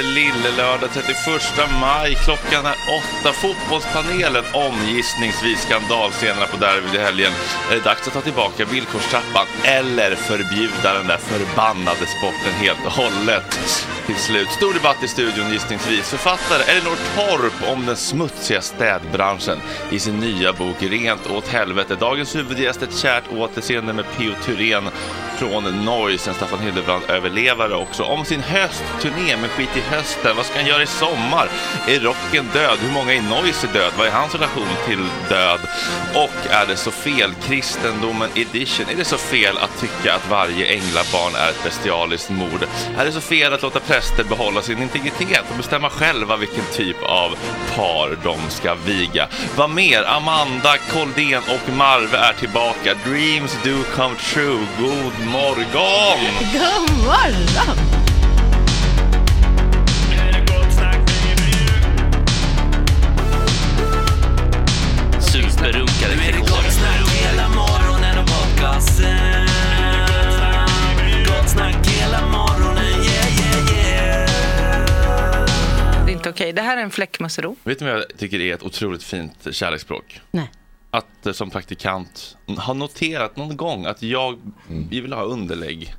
Lillelördag 31 maj. Klockan är åtta. Fotbollspanelen, omgissningsvis skandalscenerna på derbyt i helgen. Är det dags att ta tillbaka villkorstrappan eller förbjuda den där förbannade sporten helt och hållet? Till slut, stor debatt i studion gissningsvis. Författare Elinor Torp om den smutsiga städbranschen i sin nya bok Rent åt helvete. Dagens huvudgäst ett kärt återseende med P.O. Thyrén från Noise, en Staffan Hildebrand-överlevare också, om sin höstturné med Skit i hösten. Vad ska han göra i sommar? Är rocken död? Hur många i Noise är död? Vad är hans relation till död? Och är det så fel? Kristendomen edition. Är det så fel att tycka att varje änglabarn är ett bestialiskt mord? Är det så fel att låta präster behålla sin integritet och bestämma själva vilken typ av par de ska viga? Vad mer? Amanda, Koldén och Marve är tillbaka. Dreams do come true. God morgon! God morgon! Superrunkare till hela morgonen och podcasten. Gott snack hela morgonen, yeah, yeah, yeah. Det är inte okej. Det här är en fläckmussero. Vet du vad jag tycker är ett otroligt fint kärleksspråk? Nej. Att eh, som praktikant ha noterat någon gång att jag vi vill ha underlägg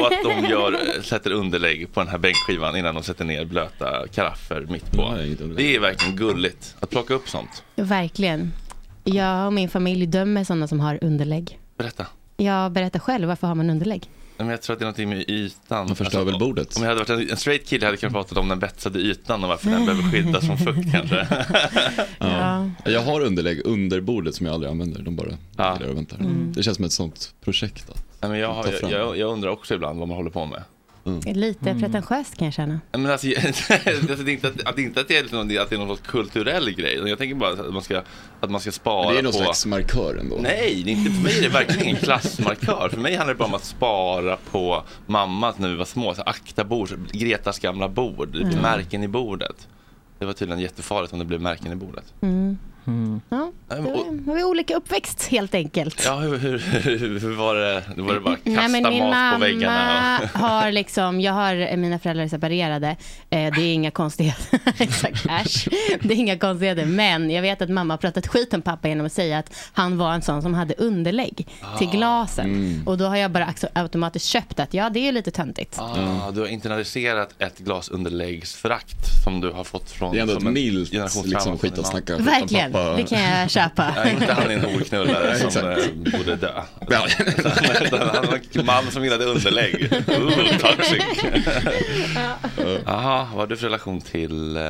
och att de gör, eh, sätter underlägg på den här bänkskivan innan de sätter ner blöta karaffer mitt på. Det är verkligen gulligt att plocka upp sånt. Verkligen. Jag och min familj dömer sådana som har underlägg. Berätta. Jag berättar själv, varför har man underlägg? Men jag tror att det är någonting med ytan. Alltså, Man förstör väl bordet. Om jag hade varit en, en straight kille hade jag kunnat prata om den betsade ytan och varför den behöver skyddas från fukt kanske. Ja. Jag har underlägg under bordet som jag aldrig använder. De bara där och väntar. Mm. Det känns som ett sånt projekt. Att Nej, men jag, har, jag, jag, jag undrar också ibland vad man håller på med. Lite pretentiöst kan jag känna. Men alltså, alltså, det är inte att, att, inte att, det är liksom, att det är någon sorts kulturell grej. Jag tänker bara att man ska, att man ska spara Men det är någon på... slags markör ändå. Nej, det är inte, för mig är det verkligen ingen klassmarkör. För mig handlar det bara om att spara på mamma när vi var små. Så akta bord, Gretas gamla bord, Mm. märken i bordet. Det var tydligen jättefarligt om det blev märken i bordet. Mm. Ja, då men, och, har vi olika uppväxt helt enkelt. ja, hur, hur, hur, hur var det? Var det bara kasta Nej, men min mat på mamma väggarna? har liksom, jag har, mina föräldrar är separerade. Eh, det är inga konstigheter. Exakt, äsch. Det är inga konstigheter. Men jag vet att mamma har pratat skit om pappa genom att säga att han var en sån som hade underlägg till Ah. glasen. Mm. Och då har jag bara också automatiskt köpt att ja, det är lite töntigt. Ah, du har internaliserat ett glas underläggsförakt som du har fått från Det är ändå ett milt liksom, skit att mamma. snacka Verkligen, pappa. det kan jag köpa. Ja, inte han är en horknullare som eh, borde dö. Utan han var en man som gillade underlägg. Ooh, toxic. Jaha, vad har du för relation till eh,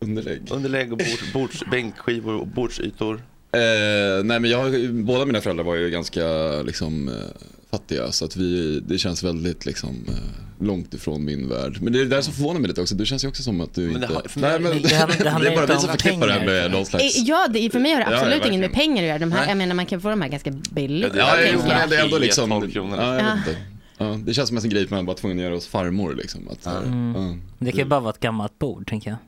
underlägg? Underlägg och bord, bords, bänkskivor och bordsytor? Eh, nej men jag, har- båda mina föräldrar var ju ganska liksom, eh, fattiga så att vi, det känns väldigt liksom, eh, långt ifrån min värld. Men det är det där som förvånar mig lite också. Det känns ju också som att du det inte... nej, men, det handlar- det handlar är bara vi om som förknippar det här pengar. med någon Eh, slags... Ja, det, för mig har det Ja, absolut ja, inget med pengar att göra. De här, Nej. jag menar, man kan få de här ganska billigt. Ja, men jag. det är ändå liksom... 12 kronor. Ja, jag Ja. vet inte. Ja, det känns som en grej man var tvungen att göra hos farmor liksom. Att, ja. Mm. Det kan ju bara vara ett gammalt bord, tänker jag.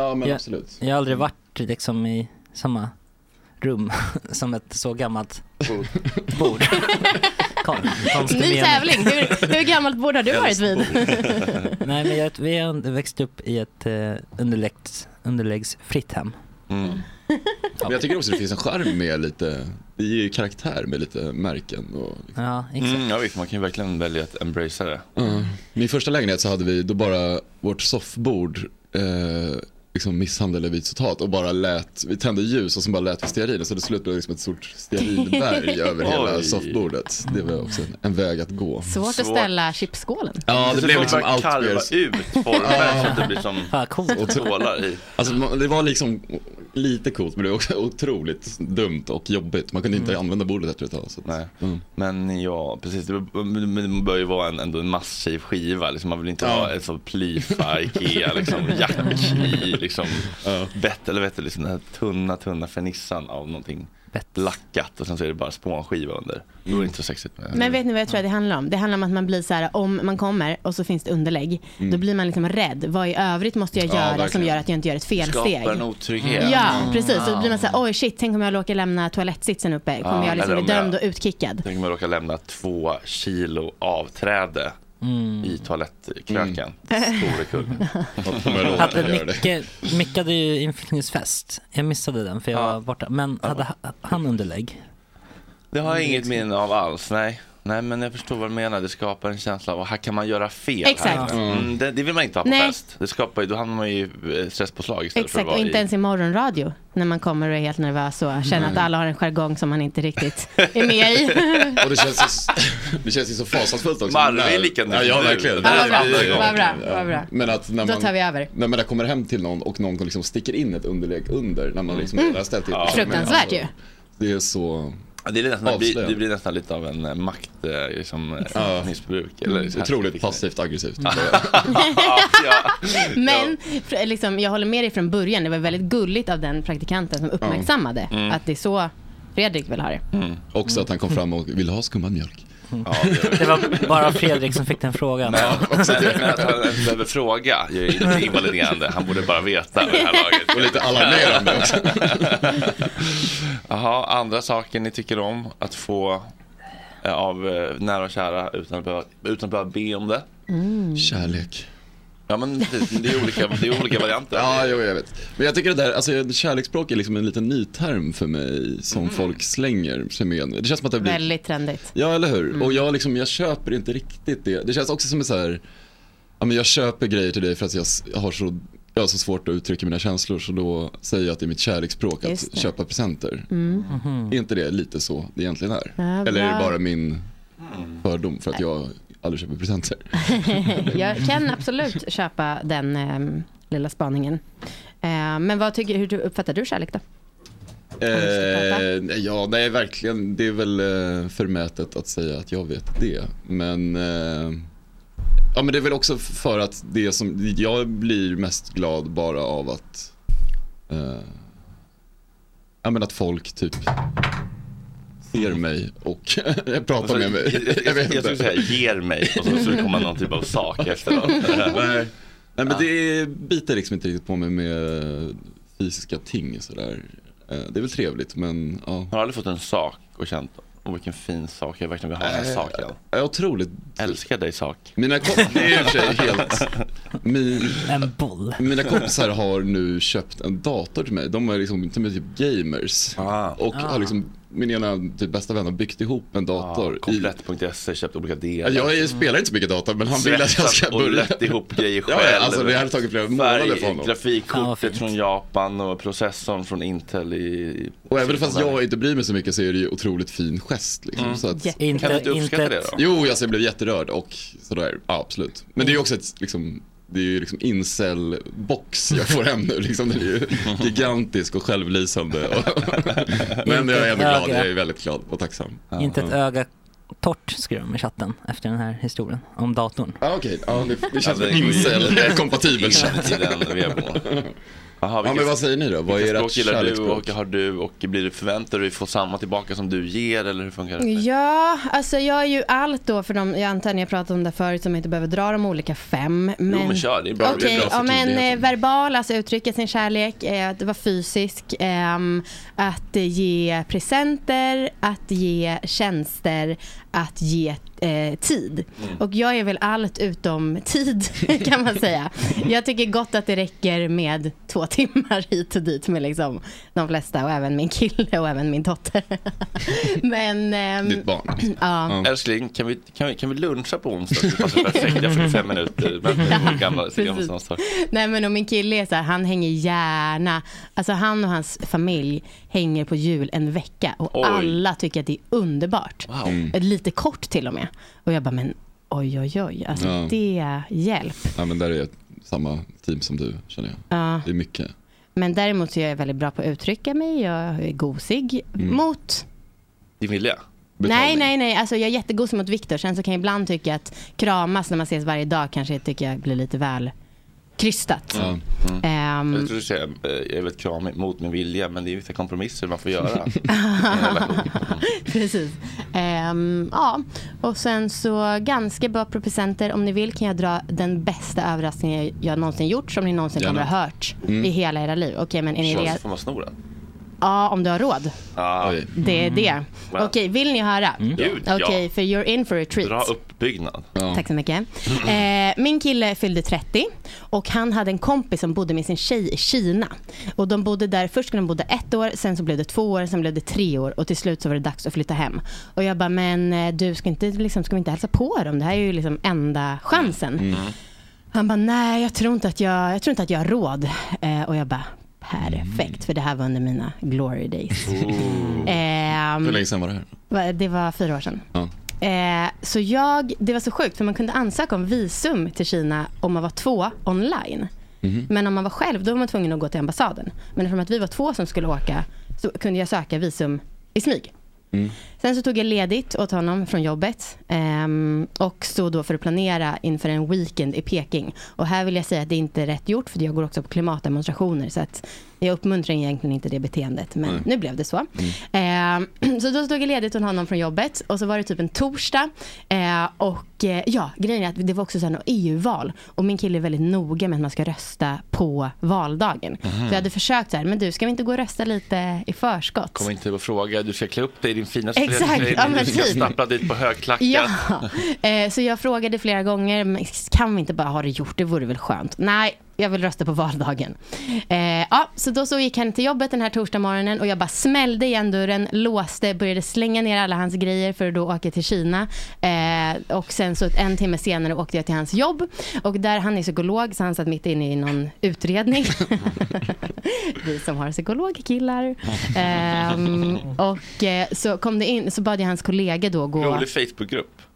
Ja, men jag, absolut. Jag har aldrig varit liksom i samma rum som ett så gammalt bord. Kon- Ny tävling. Hur, hur gammalt bord har du varit vid? Nej, men jag, vi har växt upp i ett eh, underläggs, underläggsfritt hem. Mm. Men jag tycker också det finns en charm med lite, det ger ju karaktär med lite märken och liksom. Ja, Mm, ja, visst, man kan ju verkligen välja att embracea det. Ja. Min första lägenhet så hade vi då bara vårt soffbord eh, liksom misshandel eller vits åt hat och bara lät, vi tände ljus och så bara lät vi stearin så det slutade liksom ett stort stearinberg över hela soffbordet. Det var också en, en väg att gå. Svårt att ställa chipsskålen. Ja, det blev liksom bara allt mer... ut former så att det blir som Och tålar i. Alltså det var liksom lite coolt men det var också otroligt dumt och jobbigt. Man kunde inte Mm. använda bordet efter ett tag. Så. Nej. Mm. Men ja, precis. Det, bör- ju vara en, ändå en massiv skiva. Liksom, man vill inte Ja. ha ett så plyfa Ikea, liksom, jack i, liksom, bett, eller vet du, liksom den här tunna, tunna fernissan av någonting lackat och sen så är det bara spånskiva under. Det vore inte så sexigt. Med. Men vet ni vad jag tror att det handlar om? Det handlar om att man blir så här, om man kommer och så finns det underlägg, Mm. då blir man liksom rädd. Vad i övrigt måste jag Ja, göra som verkligen. gör att jag inte gör ett felsteg? Skapar en otrygghet. Ja, precis. Så då blir man så här, oj shit, tänk om jag råkar lämna toalettsitsen uppe. Kommer Ja, jag liksom bli om jag- dömd och utkickad? Tänk om jag råkar lämna två kilo avträde i toalettkröken. Store kul. Hade Micke, Micke hade ju inflyttningsfest. Jag missade den för jag var borta. Men hade ha- han underlägg? Det har jag inget minne av alls, nej. Nej men jag förstår vad du menar, det skapar en känsla av att här kan man göra fel. Exakt. Här. Mm, det, det vill man inte ha på Nej. fest. Det skapar då hamnar man ju i eh, stresspåslag istället för att Exakt, vara och inte i... ens i morgonradio när man kommer och är helt nervös och känner att Nej. alla har en jargong som man inte riktigt är med i. Och det känns, ju, det känns ju så fasansfullt också. Marve är lika ja, ja, nu. verkligen. Ja, vad bra, vad bra, vad bra. Men att när Då man, tar vi över. När man kommer hem till någon och någon liksom sticker in ett underlägg under när man liksom Mm. har ställt till Ja. Fruktansvärt ju. Det är så Ja, det, är nästan, blir, det blir nästan lite av en eh, makt, eh, liksom, eh, Ja. missbruk. Eller så här- Otroligt passivt aggressivt. ja. Men liksom, jag håller med dig från början. Det var väldigt gulligt av den praktikanten som uppmärksammade Mm. att det är så Fredrik vill ha det. Också att han kom fram och ville ha skummad mjölk. Det var bara Fredrik som fick den frågan. Men, men att han behöver fråga är lite invaliderande. Han borde bara veta det här laget. Och lite alarmerande också. Jaha, andra saker ni tycker om att få eh, av eh, nära och kära utan att behöva, utan att behöva be om det? Kärlek. Ja men det, det, är, olika, det är olika varianter. Ja, jo, jag vet. Men jag tycker det där, alltså kärleksspråk är liksom en liten ny term för mig som folk slänger sig med. Det känns som att det blir Väldigt trendigt. Ja, eller hur? Och jag, liksom, jag köper inte riktigt det. Det känns också som en så här, ja, men jag köper grejer till dig för att jag, har så, jag har så svårt att uttrycka mina känslor så då säger jag att det är mitt kärleksspråk att köpa presenter. Mm. Är inte det lite så det egentligen är? Ja, eller är det bara min fördom för att jag aldrig köper presenter? jag kan absolut köpa den ehm, lilla spaningen. Eh, men vad tycker, hur uppfattar du kärlek då? Eh, ja, nej, verkligen. Det är väl eh, förmätet att säga att jag vet det. Men, eh, ja, men det är väl också för att det som, jag blir mest glad bara av att, eh, ja men att folk typ ser mig och pratar med mig. Jag, jag, jag, jag skulle säga ger mig och så skulle det komma någon typ av sak efteråt. Nej. Nej men det biter liksom inte riktigt på mig med fysiska ting sådär. Eh, Det är väl trevligt men ja. Har du aldrig fått en sak och känt, åh vilken fin sak, jag verkligen vill ha den här saken. Ja, otroligt. Älskar dig sak. Mina kompisar, det är i och för sig helt... Min, En boll. mina kompisar har nu köpt en dator till mig. De är liksom de är typ gamers. Och Ah. har liksom, min ena typ bästa vän har byggt ihop en dator. i, Komplett.se, köpt olika delar. Ja, jag spelar inte så mycket data men han vill att jag ska och börja. lätt ihop grejer Ja, själv. ja, alltså det har tagit flera månader för honom. Grafikkortet från Japan och processorn från Intel i... Och även fast jag inte bryr mig så mycket så är det ju otroligt fin gest. Liksom. Mm. Så att, Jätte- Inte- Kan du inte uppskatta inte- det då? Jo, alltså, jag blev jätterörd och sådär. Ja, absolut. Men det är ju också ett, liksom, det är ju liksom incel-box jag får hem nu. Liksom, den är ju gigantisk och självlysande. Och Men jag är ändå glad, jag är väldigt glad och tacksam. Inte ett öga torrt skrev de i chatten efter den här historien om datorn. Ja, okej. Ja, det, det känns Ja, incel-kompatibel I vedboden. Jaha, Ja, vilka- men vad säger ni då? Vad är vilka ert språk gillar du kärleksspråk? och har du och blir du förväntar du dig få samma tillbaka som du ger eller hur funkar det? Ja, alltså jag är ju allt då för dem, jag antar ni har pratat om det förut som inte behöver dra de olika fem. Men... Jo men kör, det är bra. det Okej, bra ja, men eh, verbal, alltså uttrycka sin kärlek, eh, att vara fysisk, ehm, att eh, ge presenter, att ge tjänster, att ge eh, tid. Och jag är väl allt utom tid kan man säga. Jag tycker gott att det räcker med två timmar hit och dit med liksom de flesta och även min kille och även min dotter. Men... ehm, Ditt barn. Ja. Älskling, kan vi, kan, vi, kan vi luncha på onsdag? Det passar perfekt. Jag har 45 minuter. Men gamla, gamla. Nej men och min kille är så här, han hänger gärna, alltså han och hans familj hänger på jul en vecka och Oj. alla tycker att det är underbart. Wow. Mm. Lite kort till och med. Och jag bara, men oj oj oj, alltså Ja. det, hjälp. Ja, men där är jag samma team som du känner jag. Ja. Det är mycket. Men däremot så är jag väldigt bra på att uttrycka mig, jag är gosig Mm. mot Din vilja? Nej, nej, nej. Alltså, jag är jättegosig mot Viktor. Sen så kan jag ibland tycka att kramas när man ses varje dag kanske tycker jag blir lite väl krystat. Mm. Ehm, Jag tror du säger, eh, jag är kramig mot min vilja, men det är vissa kompromisser man får göra. Precis. Ehm, ja, och sen så ganska bra producenter. Om ni vill kan jag dra den bästa överraskningen jag någonsin gjort som ni någonsin kommer ha hört Mm. i hela era liv. Okej, men är ni redo? får man sno den. Ja, om du har råd. Ah. Det är det. Mm. Okej, vill ni höra? Ja. Okej, för you're in for a treat. Bra uppbyggnad. Tack så mycket. Eh, min kille fyllde 30 och han hade en kompis som bodde med sin tjej i Kina. Och de bodde där, först skulle de bodde ett år, sen så blev det två år, sen blev det tre år och till slut så var det dags att flytta hem. Och jag bara, men eh, du ska inte, liksom, ska vi inte hälsa på dem? Det här är ju liksom enda chansen. Han bara, nej jag tror inte att jag, jag, tror inte att jag har råd. Eh, och jag bara, perfekt, för det här var under mina glory days. Ehm, Hur länge sedan var det här? Det var fyra år sedan. Ja. Eh, så jag, det var så sjukt för man kunde ansöka om visum till Kina om man var två online. Mhm. Men om man var själv då var man tvungen att gå till ambassaden. Men eftersom att vi var två som skulle åka så kunde jag söka visum i smyg. Mm. Sen så tog jag ledigt åt honom från jobbet ehm, och stod då för att planera inför en weekend i Peking. Och här vill jag säga att det inte är rätt gjort för jag går också på klimatdemonstrationer så att jag uppmuntrar egentligen inte det beteendet men Nej. nu blev det så. Ehm, så då tog jag ledigt åt honom från jobbet och så var det typ en torsdag eh, och eh, ja, grejen är att det var också något EU-val och min kille är väldigt noga med att man ska rösta på valdagen. Mhm. Så jag hade försökt så här, men du ska vi inte gå och rösta lite i förskott? Kom inte och fråga, du ska klä upp dig i din finaste Exakt, ja, men typ. stappla dit på högklackat. Ja, eh, så jag frågade flera gånger, men kan vi inte bara ha det gjort? Det vore väl skönt? Nej, jag vill rösta på valdagen. Eh, ja, så då så gick han till jobbet den här torsdagsmorgonen och jag bara smällde igen dörren, låste, började slänga ner alla hans grejer för att då åka till Kina. Eh, och sen så en timme senare åkte jag till hans jobb och där han är psykolog så han satt mitt inne i någon utredning. Vi som har psykologkillar. Eh, och eh, så kom det in, så bad jag hans kollega då gå... Rolig Facebookgrupp.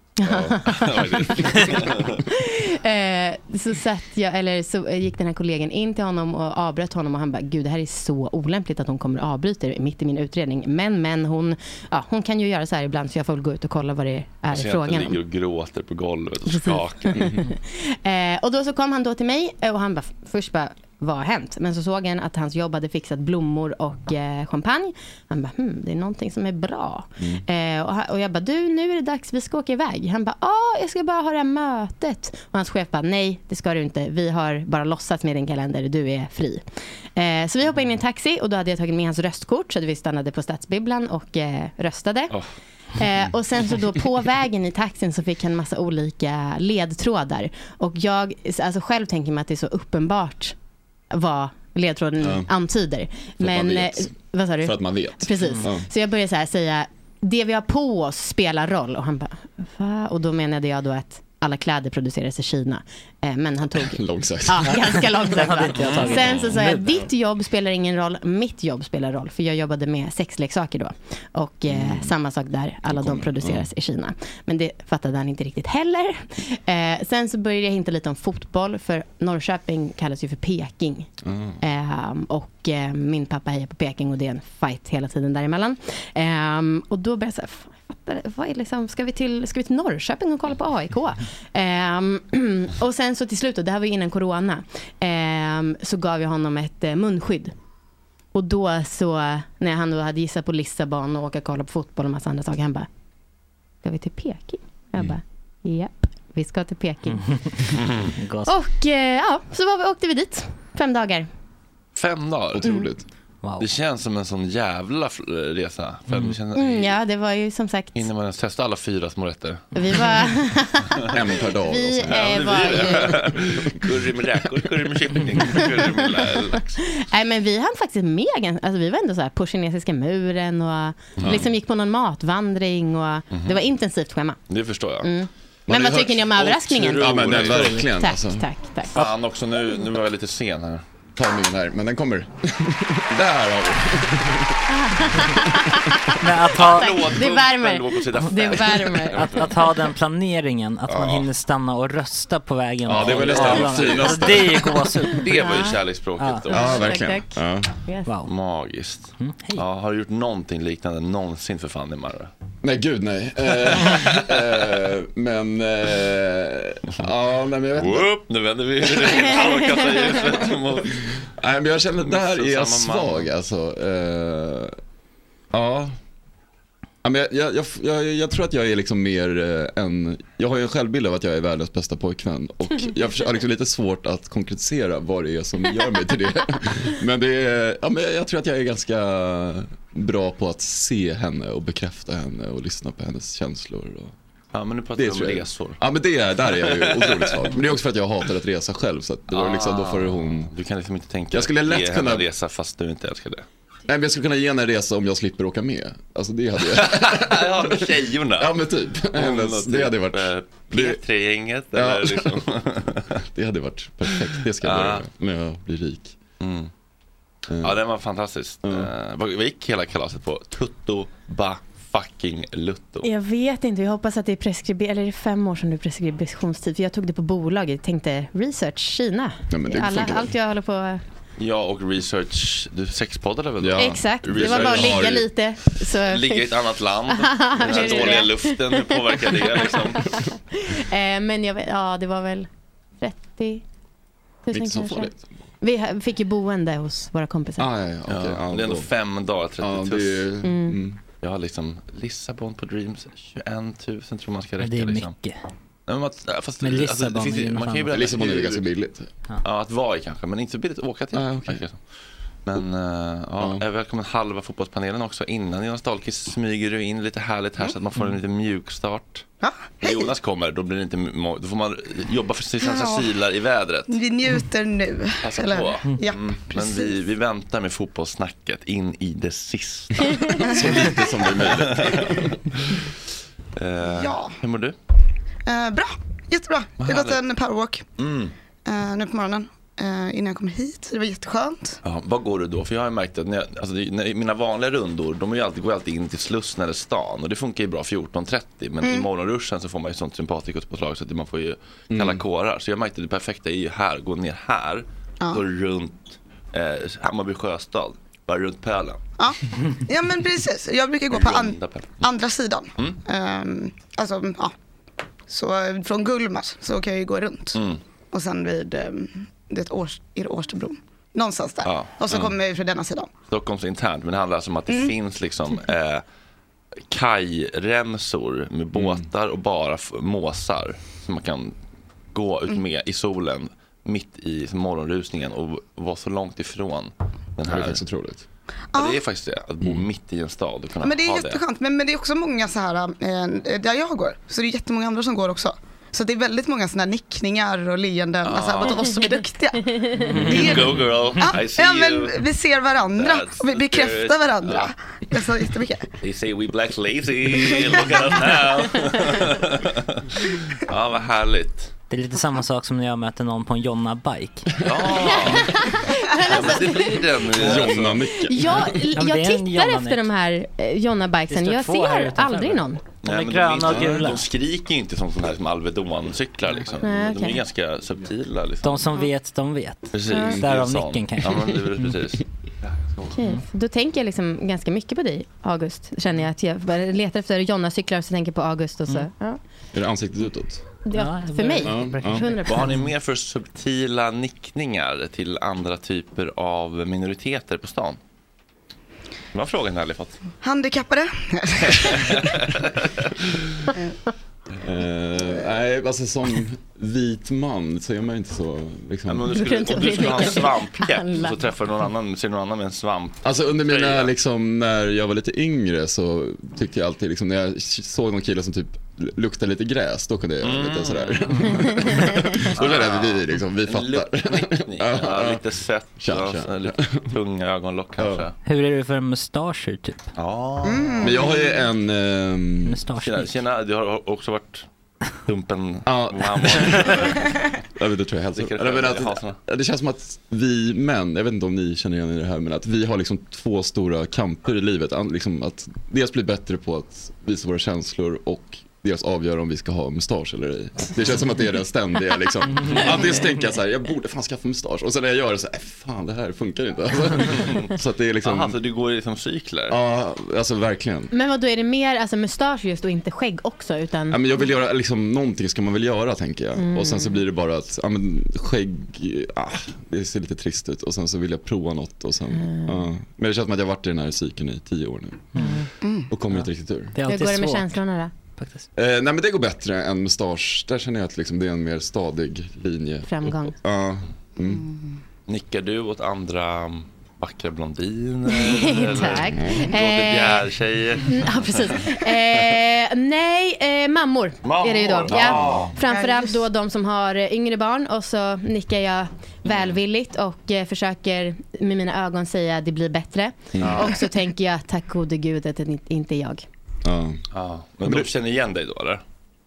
Eh, så satt jag, eller så gick den här kollegan in till honom och avbröt honom och han bara, gud det här är så olämpligt att hon kommer och avbryter mitt i min utredning. Men, men hon, ja, hon kan ju göra så här ibland så jag får väl gå ut och kolla vad det är Jag frågan om. ligger och gråter på golvet och skakar. Eh, och då så kom han då till mig och han bara, först bara, vad har hänt? Men så såg han att hans jobb hade fixat blommor och eh, champagne. Han bara, hmm, det är någonting som är bra. Eh, och, och jag bara, du nu är det dags, vi ska åka iväg. Han bara, ah, jag ska bara ha det här mötet. Och hans chef bara, nej det ska du inte. Vi har bara låtsats med din kalender, du är fri. Eh, så vi hoppade in i en taxi och då hade jag tagit med hans röstkort så att vi stannade på Stadsbibblan och eh, röstade. Eh, och sen så då på vägen i taxin så fick han massa olika ledtrådar. Och jag, alltså själv tänker mig att det är så uppenbart vad ledtråden Ja. antyder. man Men, vet. eh, vad sa du? För att man vet. Precis. Ja. Så jag började så här säga, det vi har på oss spelar roll. Och han bara, va? Och då menade jag då att alla kläder produceras i Kina. Eh, men han tog... Långsökt. Ja, ganska långsamt. Sen så sa jag, ditt jobb spelar ingen roll, mitt jobb spelar roll. För jag jobbade med sexleksaker då. Och eh, Mm. samma sak där, alla de produceras i Kina. Men det fattade han inte riktigt heller. Eh, sen så började jag hinta lite om fotboll, för Norrköping kallas ju för Peking. Och eh, min pappa hejar på Peking och det är en fight hela tiden däremellan. Ehm, och då började jag säga, "Fan, jag fattar det. vad är liksom, ska, vi till, ska vi till Norrköping och kolla på AIK? Ehm, och sen så till slut, då, det här var ju innan corona, ehm, så gav jag honom ett eh, munskydd. Och då så, när han då hade gissat på Lissabon och åka och kolla på fotboll och massa andra saker, han bara, ska vi till Peking? Jag bara, japp, vi ska till Peking. Och eh, ja, så var vi, åkte vi dit. Fem dagar. Fem dagar? Otroligt. Det känns som en sån jävla resa. För det känns, Mm, ja, det var ju som sagt, Hinner man ens testa alla fyra små rätter? vi var... En per dag. Vi eh, var ju... curry med räkor, curry med kyckling, curry med lax. Nej, men vi hann faktiskt med. Alltså, vi var ändå så här på kinesiska muren och liksom gick på någon matvandring. Och Det var intensivt schema. Det förstår jag. Mm. Men vad tycker ni om överraskningen? Ja, men det är verkligen. Tack, alltså. tack, tack. Fan också, nu, nu var jag lite sen här. Ta min här, men den kommer. Där har vi. Men att ha. Det värmer. låg på sida Det fem. värmer. att, att ha den planeringen, att man hinner stanna och rösta på vägen. Ja, det är väl nästan det Alltså, finaste. Det är ju gåshud. Det var ju kärleksspråket då. Ja, verkligen. Tack, Ja. Wow. Magiskt. Mm. Ja, har du gjort någonting liknande någonsin för fan i Marre? Nej, gud nej. Eh, eh, men, eh, ja, nej, men jag vet inte. Whoop, nu vänder vi. Nej, men jag känner att där är jag svag alltså. Ja. Ja, men jag, jag, jag, jag, tror att jag är liksom mer en, jag har ju en självbild av att jag är världens bästa pojkvän och jag har liksom lite svårt att konkretisera vad det är som gör mig till det. Men det är, ja men jag tror att jag är ganska bra på att se henne och bekräfta henne och lyssna på hennes känslor. Och, Ja, men nu pratar det om resor. Ja men det är, där är jag ju otroligt svag. Men det är också för att jag hatar att resa själv så det var liksom, då får hon Du kan liksom inte tänka Jag skulle lätt ge henne kunna- en resa fast du inte älskar det. Nej men jag skulle kunna ge henne en resa om jag slipper åka med. Alltså det hade jag. Ja, med tjejorna. Ja men typ. Hennes, det hade varit, Eh, P3-gänget Ja. eller liksom. det hade varit perfekt. Det ska jag Ja. börja med när jag blir rik. Mm. Eh, Ja, den var fantastisk. Eh, vad vad gick hela kalaset på? Tutto ba fucking lutto. Jag vet inte, jag hoppas att det är preskriber eller är det fem år som är preskriptionstid? För jag tog det på bolaget, tänkte research, Kina. Ja, men det Alla, allt jag håller på Ja, och research. Du sexpoddade väl? Ja. Exakt, det var Research bara att ligga lite. Så... Ligga i ett annat land. Den Det här dåliga luften, hur påverkar det liksom? Eh, men jag vet, ja det var väl 30 000 Inte så kanske. farligt. Vi fick ju boende hos våra kompisar. Ah, ja, ja, okej. Ja, ja, det är ändå då- fem dagar, 30 Ja, 000. det är, mm. Jag har liksom Lissabon på Dreams, 21 000 tror man ska räcka. Men det är liksom. mycket. Nej, men att, fast, Men det Lissabon finns, är ju- ju man kan ju Lissabon är ju ganska billigt. Ja, att vara i kanske, men inte så billigt att åka till. Ah, okej. Men uh, ja, Ja. jag välkommen halva fotbollspanelen också. Innan Jonas Dahlqvist smyger du in lite härligt här så att man får en lite mjuk start. Ja, När Jonas kommer, då, blir det inte, då får man jobba för sina Ja. silar i vädret. Vi njuter nu. Passa eller? på. Ja, Mm, men precis. vi, vi väntar med fotbollssnacket in i det sista. så lite som det är möjligt. Eh, Ja. Hur mår du? Eh, bra, jättebra. Jag har gått en powerwalk Mm. eh, nu på morgonen innan jag kom hit. Det var jätteskönt. Ja, vad går du då? För jag har ju märkt att när jag, alltså när, mina vanliga rundor, de är ju alltid, går alltid in till Slussen eller stan och det funkar ju bra 14.30 men i morgonruschen så får man ju sånt sympatikuspåslag så att man får ju kalla kårar. Så jag märkte att det perfekta är ju här, gå ner här, Ja. gå runt eh, Hammarby sjöstad, bara runt pölen. Ja, ja men precis. Jag brukar gå på an- pölen. andra sidan. Mm. Ehm, alltså, ja. Så eh, från Gullmars så kan jag ju gå runt. Mm. Och sen vid um, det års, är det Årstabron. Någonstans där. Ja, och så ja. kommer jag från denna sidan. Stockholms internt, men det handlar alltså om att det Mm. finns liksom eh, kajremsor med båtar och bara måsar som man kan gå ut Mm. med i solen mitt i morgonrusningen och vara så långt ifrån den Det är här. faktiskt otroligt. Ja, det är faktiskt det, att bo mitt i en stad och kunna Men det är ha jätteskönt. Men, men det är också många så här, eh, där jag går, så det är jättemånga andra som går också. Så det är väldigt många sådana nickningar och leenden, alltså mot oss som är duktiga. Är- Go girl, Ja, I see ja, you. men vi ser varandra That's och vi bekräftar spirit. varandra. Det är så jättemycket. They say we black lazy, look at us now. ja, vad härligt. Det är lite samma sak som när jag möter någon på en Jonna-bike. Ja, ja men det blir den. Jag, men det jag en tittar efter de här eh, Jonna-bikesen. Jag ser aldrig någon. De är gröna och gula. De skriker ju inte som sådana här som Alvedon-cyklar liksom. Nej, De är ganska subtila liksom. De som vet, de vet. Precis. Därav nicken kanske. Ja, men det är väl precis. Okej. Då tänker jag liksom ganska mycket på dig, August. Känner jag att jag bara letar efter Jonna-cyklar och så tänker jag på August och så. Mm. Ja. Är det ansiktet utåt? Ja, för mig. Ja, ja. 100%. Vad har ni mer för subtila nickningar till andra typer av minoriteter på stan? Det var frågan jag aldrig fått. Handikappade. Eh, nej, alltså som vit man så är man inte så liksom. Ja, men om du skulle, om du skulle ha en svampkeps så träffar du någon annan, ser någon annan med en svamp. Alltså under mina, liksom, när jag var lite yngre så tyckte jag alltid, liksom, när jag såg någon kille som typ luktade lite gräs, då kunde jag göra lite sådär. då kände jag att vi, liksom, vi fattar. Ja, lite sött Tja, och tja. lite tunga ögonlock kanske. Hur är det för mustascher typ? Ja. Men jag har ju en... ehm, Tjena, tjena, du har också varit Dumpen Ja. mamma. Ja, men det tror jag hälsar. Det Nej, men för- att, hasorna? det känns som att vi män, jag vet inte om ni känner igen det här, men att vi har liksom två stora kamper i livet. Liksom att dels bli bättre på att visa våra känslor och dels avgöra om vi ska ha mustasch eller ej. Det känns som att det är den ständiga liksom. Antingen tänker jag så här, jag borde fan skaffa mustasch. Och sen när jag gör det så här, "Äh, fan det här funkar inte. Alltså, så att det är liksom, Jaha, så du går i liksom cykler? ja alltså verkligen. Men vad då är det mer alltså mustasch just och inte skägg också? Utan... Ja, men jag vill göra, liksom, någonting ska man väl göra tänker jag. Mm. Och sen så blir det bara att, ja men skägg, ah, det ser lite trist ut. Och sen så vill jag prova något och sen, Mm. ja. Men det känns som att jag har varit i den här cykeln i tio år nu. Mm. Och kommer inte riktigt ur. Det är Hur går det med svårt. känslorna då? Eh, nej men det går bättre än mustasch. Där känner jag att liksom, det är en mer stadig linje. Framgång. Ja. Mm. Nickar du åt andra vackra blondiner? Tack. Eller Eh, Bjärtjejer? Mm, Ja, precis. Eh, nej, eh, mammor, Mammor, är det ju då. ja. Ja. Framförallt då de som har eh, yngre barn och så nickar jag välvilligt och eh, försöker med mina ögon säga det blir bättre. Ja. Och så tänker jag tack gode gud att det inte är jag. Ja. Ja. Men de känner igen dig då eller?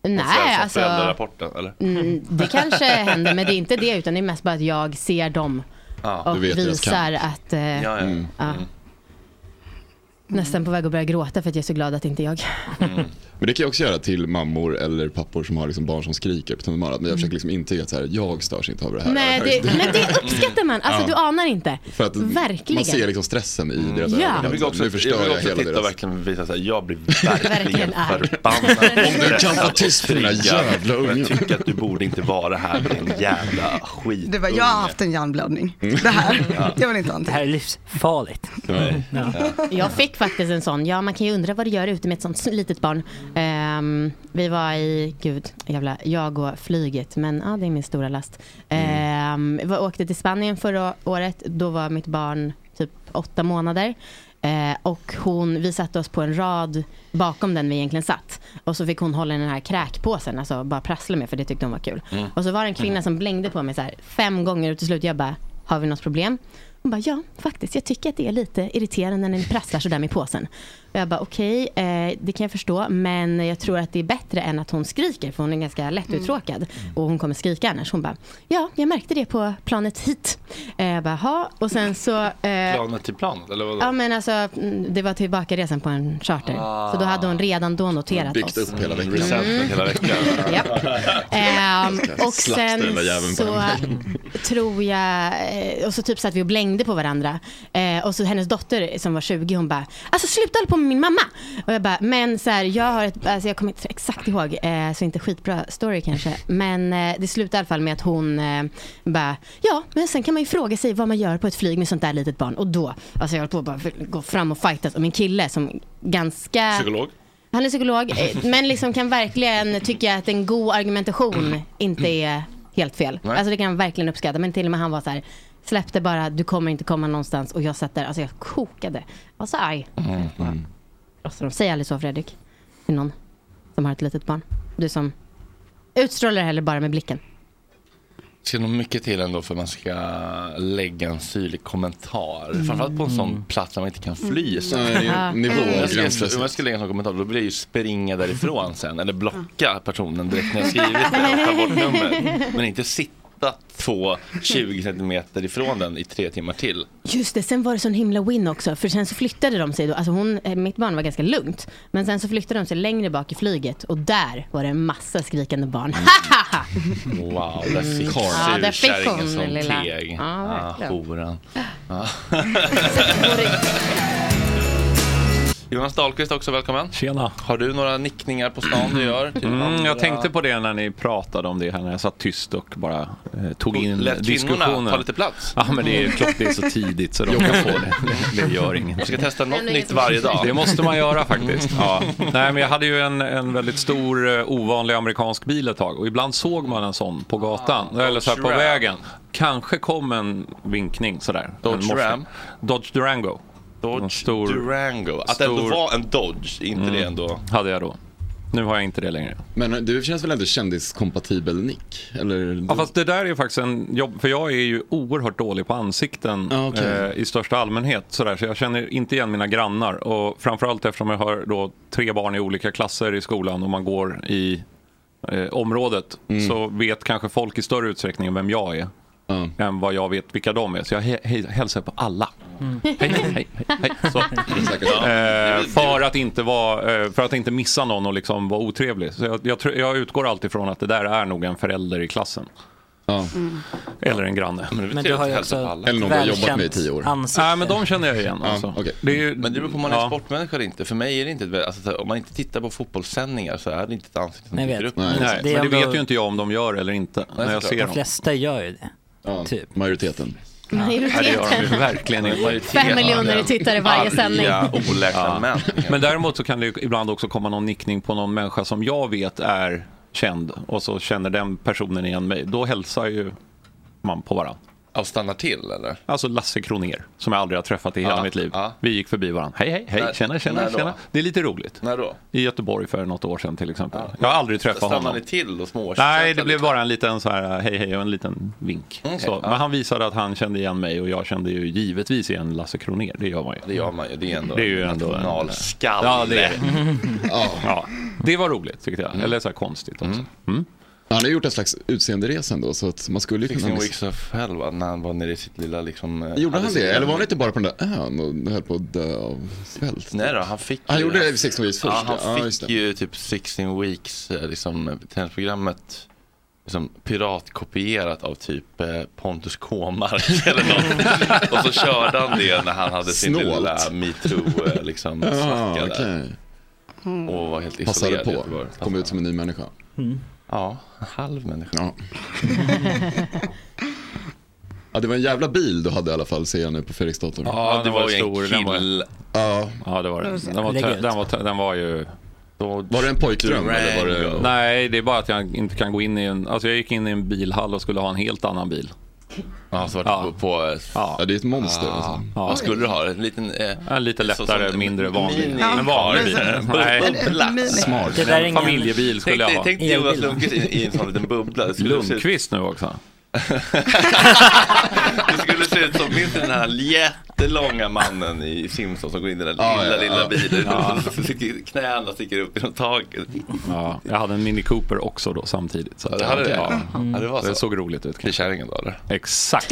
Nej, alltså. Föräldrarapporten eller? Mm, det kanske händer men det är inte det utan det är mest bara att jag ser dem Ja. och visar att eh, Ja, ja. Mm. ja. Nästan på väg att börja gråta för att jag är så glad att inte är jag. Men det kan jag också göra till mammor eller pappor som har liksom barn som skriker på tunnelbanan. Men jag försöker liksom intyga att så här, jag störs inte av det här. Nej, det, men det uppskattar man. Alltså Ja. du anar inte. För att Verkligen. man ser liksom stressen i deras Ja. ögon. Jag brukar också, nu jag förstör brukar jag också hela titta och deras... verkligen visa såhär, jag blir verkligen förbannad. Om du kan vara tyst för dina jävla Och ungar. Jag tycker att du borde inte vara här din jävla skit. Det var, jag har haft en hjärnblödning. Det här, jag vill inte ha Det här är livsfarligt. Nej. Ja. Jag fick faktiskt en sån. Ja, man kan ju undra vad det gör ute med ett sånt litet barn. Ehm, vi var i, gud, jävla, jag och flyget, men ja, det är min stora last. Um, vi åkte till Spanien förra året. Då var mitt barn typ åtta månader. Eh, och hon, vi satte oss på en rad bakom den vi egentligen satt. Och så fick hon hålla i den här kräkpåsen, alltså bara prassla med för det tyckte hon var kul. Och så var det en kvinna som blängde på mig så här fem gånger och till slut jag bara, har vi något problem? Hon bara, ja faktiskt, jag tycker att det är lite irriterande när ni prasslar sådär med påsen. Och jag bara, okej, eh, det kan jag förstå, men jag tror att det är bättre än att hon skriker, för hon är ganska lättuttråkad. Och hon kommer skrika annars. Hon bara, ja, jag märkte det på planet hit. Eh, jag bara, ha. Och sen så... Eh, Planet till planet, eller vadå? Ja men alltså mm, det var tillbakaresan på en charter. Ah. Så då hade hon redan då noterat Byggt oss. upp hela veckan. Resentment hela veckan. Ehm, och sen så tror jag, eh, och så typ satt vi och blängde på varandra. Eh, och så hennes dotter som var 20 hon bara, alltså sluta hålla på min mamma. Och jag bara, men så här, jag har ett, alltså jag kommer inte exakt ihåg, eh, så inte skitbra story kanske. Men eh, det slutade i alla fall med att hon eh, bara, ja men sen kan man ju fråga sig vad man gör på ett flyg med sånt där litet barn. Och då, alltså jag höll på att bara gå fram och fightas. Och min kille som ganska Psykolog? han är psykolog, eh, men liksom kan verkligen tycka att en god argumentation inte är helt fel. Nej. Alltså det kan jag verkligen uppskatta. Men till och med han var så här, släppte bara, du kommer inte komma någonstans. Och jag satt där, alltså jag kokade. Jag var så arg. Alltså, de säger aldrig så Fredrik, till någon som har ett litet barn. Du som utstrålar det heller bara med blicken. Det ska nog mycket till ändå för att man ska lägga en syrlig kommentar. Framförallt på en sån plats där man inte kan fly. Så. Ja. nivå Om jag, ska, gränsfäst. om jag ska lägga en sån kommentar då blir det ju springa därifrån sen eller blocka personen direkt när jag skrivit det och ta bort numret. Men inte sitta två 20 centimeter ifrån den i tre timmar till. Just det, sen var det sån himla win också. För sen så flyttade de sig då. Alltså hon, eh, mitt barn var ganska lugnt. Men sen så flyttade de sig längre bak i flyget. Och där var det en massa skrikande barn. Wow, där fick Ja, där fick hon, lilla- teg. Ja, ah, verkligen. horan. Ja. Jonas Dahlqvist också välkommen. Tjena. Har du några nickningar på stan du gör? till Mm, andra? jag tänkte på det när ni pratade om det här när jag satt tyst och bara eh, tog in Lät diskussionen. ta lite plats? Ja, men det är klart det är så tidigt så de kan få det. Det, gör inget. Du ska testa något nytt varje dag. Det måste man göra faktiskt. Ja. Nej, men jag hade ju en, en väldigt stor eh, ovanlig amerikansk bil ett tag och ibland såg man en sån på gatan eller så här på vägen. Kanske kom en vinkning sådär. Dodge. Ram? Dodge Durango. Dodge stor, Durango. Att det ändå var en Dodge, inte det ändå? Hade jag då. Nu har jag inte det längre. Men du känns väl ändå kändiskompatibel Nick? Eller? Ja, fast det där är faktiskt en jobb, för jag är ju oerhört dålig på ansikten Ah, okej. eh, i största allmänhet. Sådär, så jag känner inte igen mina grannar. Och framförallt eftersom jag har då tre barn i olika klasser i skolan och man går i eh, området Mm. så vet kanske folk i större utsträckning vem jag är. Än vad jag vet vilka de är. Så jag he- he- hälsar på alla. Hej, hej, hej, hej, hej. Så. Eh, för, att inte vara, eh, för att inte missa någon och liksom vara otrevlig. Så jag, jag, jag utgår alltid från att det där är nog en förälder i klassen. Eller en granne. Men du har ju också Eller någon du har jobbat med i tio år. ansikte. Nej, men de känner jag igen. Ja, Alltså. okej. det är ju, Men det beror på om man är ja. sportmänniska eller inte. För mig är det inte alltså, om man inte tittar på fotbollssändningar så är det inte ett ansikte som Nej, dyker upp. Nej. Nej, Det men det ändå- vet ju inte jag om de gör eller inte. när jag ser De dem. flesta gör ju det. Ja, Typ. Majoriteten. Majoriteten. verkligen. Fem miljoner tittare varje sändning. Oläkta män. Men däremot så kan det ju ibland också komma någon nickning på någon människa som jag vet är känd och så känner den personen igen mig. Då hälsar ju man på varandra. Alltså stannar till eller? Alltså Lasse Kroner som jag aldrig har träffat i hela Ja, mitt liv. ja. Vi gick förbi varandra. Hej, hej, hej, När- tjena, tjena, när tjena. Det är lite roligt. När då? I Göteborg för något år sedan till exempel. Jag har aldrig träffat Stannar honom. ni till och små Nej, det blev bara en liten så här hej hej och en liten vink. Okej, så. Men han visade att han kände igen mig och jag kände ju givetvis igen Lasse Kroner. Det gör man ju. Det gör man ju. Det är ändå Det är ju ändå en- nationalskalle. Ja, det är det. Ja. Ja, det var roligt tyckte jag. Eller så här konstigt också. Mm. Han har gjort en slags utseenderesa ändå så att man skulle ju kunna... Sixteen Weeks of Hell va? När han var nere i sitt lilla liksom... eh, Gjorde hade han det? Eller var han inte bara på den där ön och höll på att dö av svält? Nej då, han fick Han ju- gjorde det i 16 Weeks först, Ja, han ja. Fick ju typ 16 Weeks, eh, liksom tv-programmet liksom, piratkopierat av typ eh, Pontus Kåmark eller något. Och så körde han det när han hade sin Snålt. lilla metoo eh, liksom, Ja, okej. Och var helt Passade isolerad i på. Kom ut som en ny människa. Ja, en halv människa. Ja. ja, det var en jävla bil du hade i alla fall ser jag nu på Fredriksdatorn. Ja, det var var ju stor, en den var- kill. Ja. Ja, det var det. Den var, den var, den var ju... Var det en pojkdröm eller var det... Nej, det är bara att jag inte kan gå in i en... Alltså jag gick in i en bilhall och skulle ha en helt annan bil. Ja, så var det Ja. på... på Ja. Ja, det är ett monster. Alltså. Ja. Vad skulle du ha? En liten... Eh, En lite lättare, som- mindre vanlig. mini- En vanlig bil. Bubbla. Smart. Familjebil skulle jag ha. tänk dig Jonas. Lundqvist i, en sån liten bubbla. Lundqvist nu också. Det skulle se ut som, minns den här jättelånga mannen i Simpsons som går in i den där Ja, lilla, ja, lilla ja. bilen. Ja. Knäna sticker upp genom taket. Ja, jag hade en Mini Cooper också då samtidigt. Så Ja, det hade det? ja. Ja, det var Det så. såg roligt ut. Till kärringen då eller? Exakt.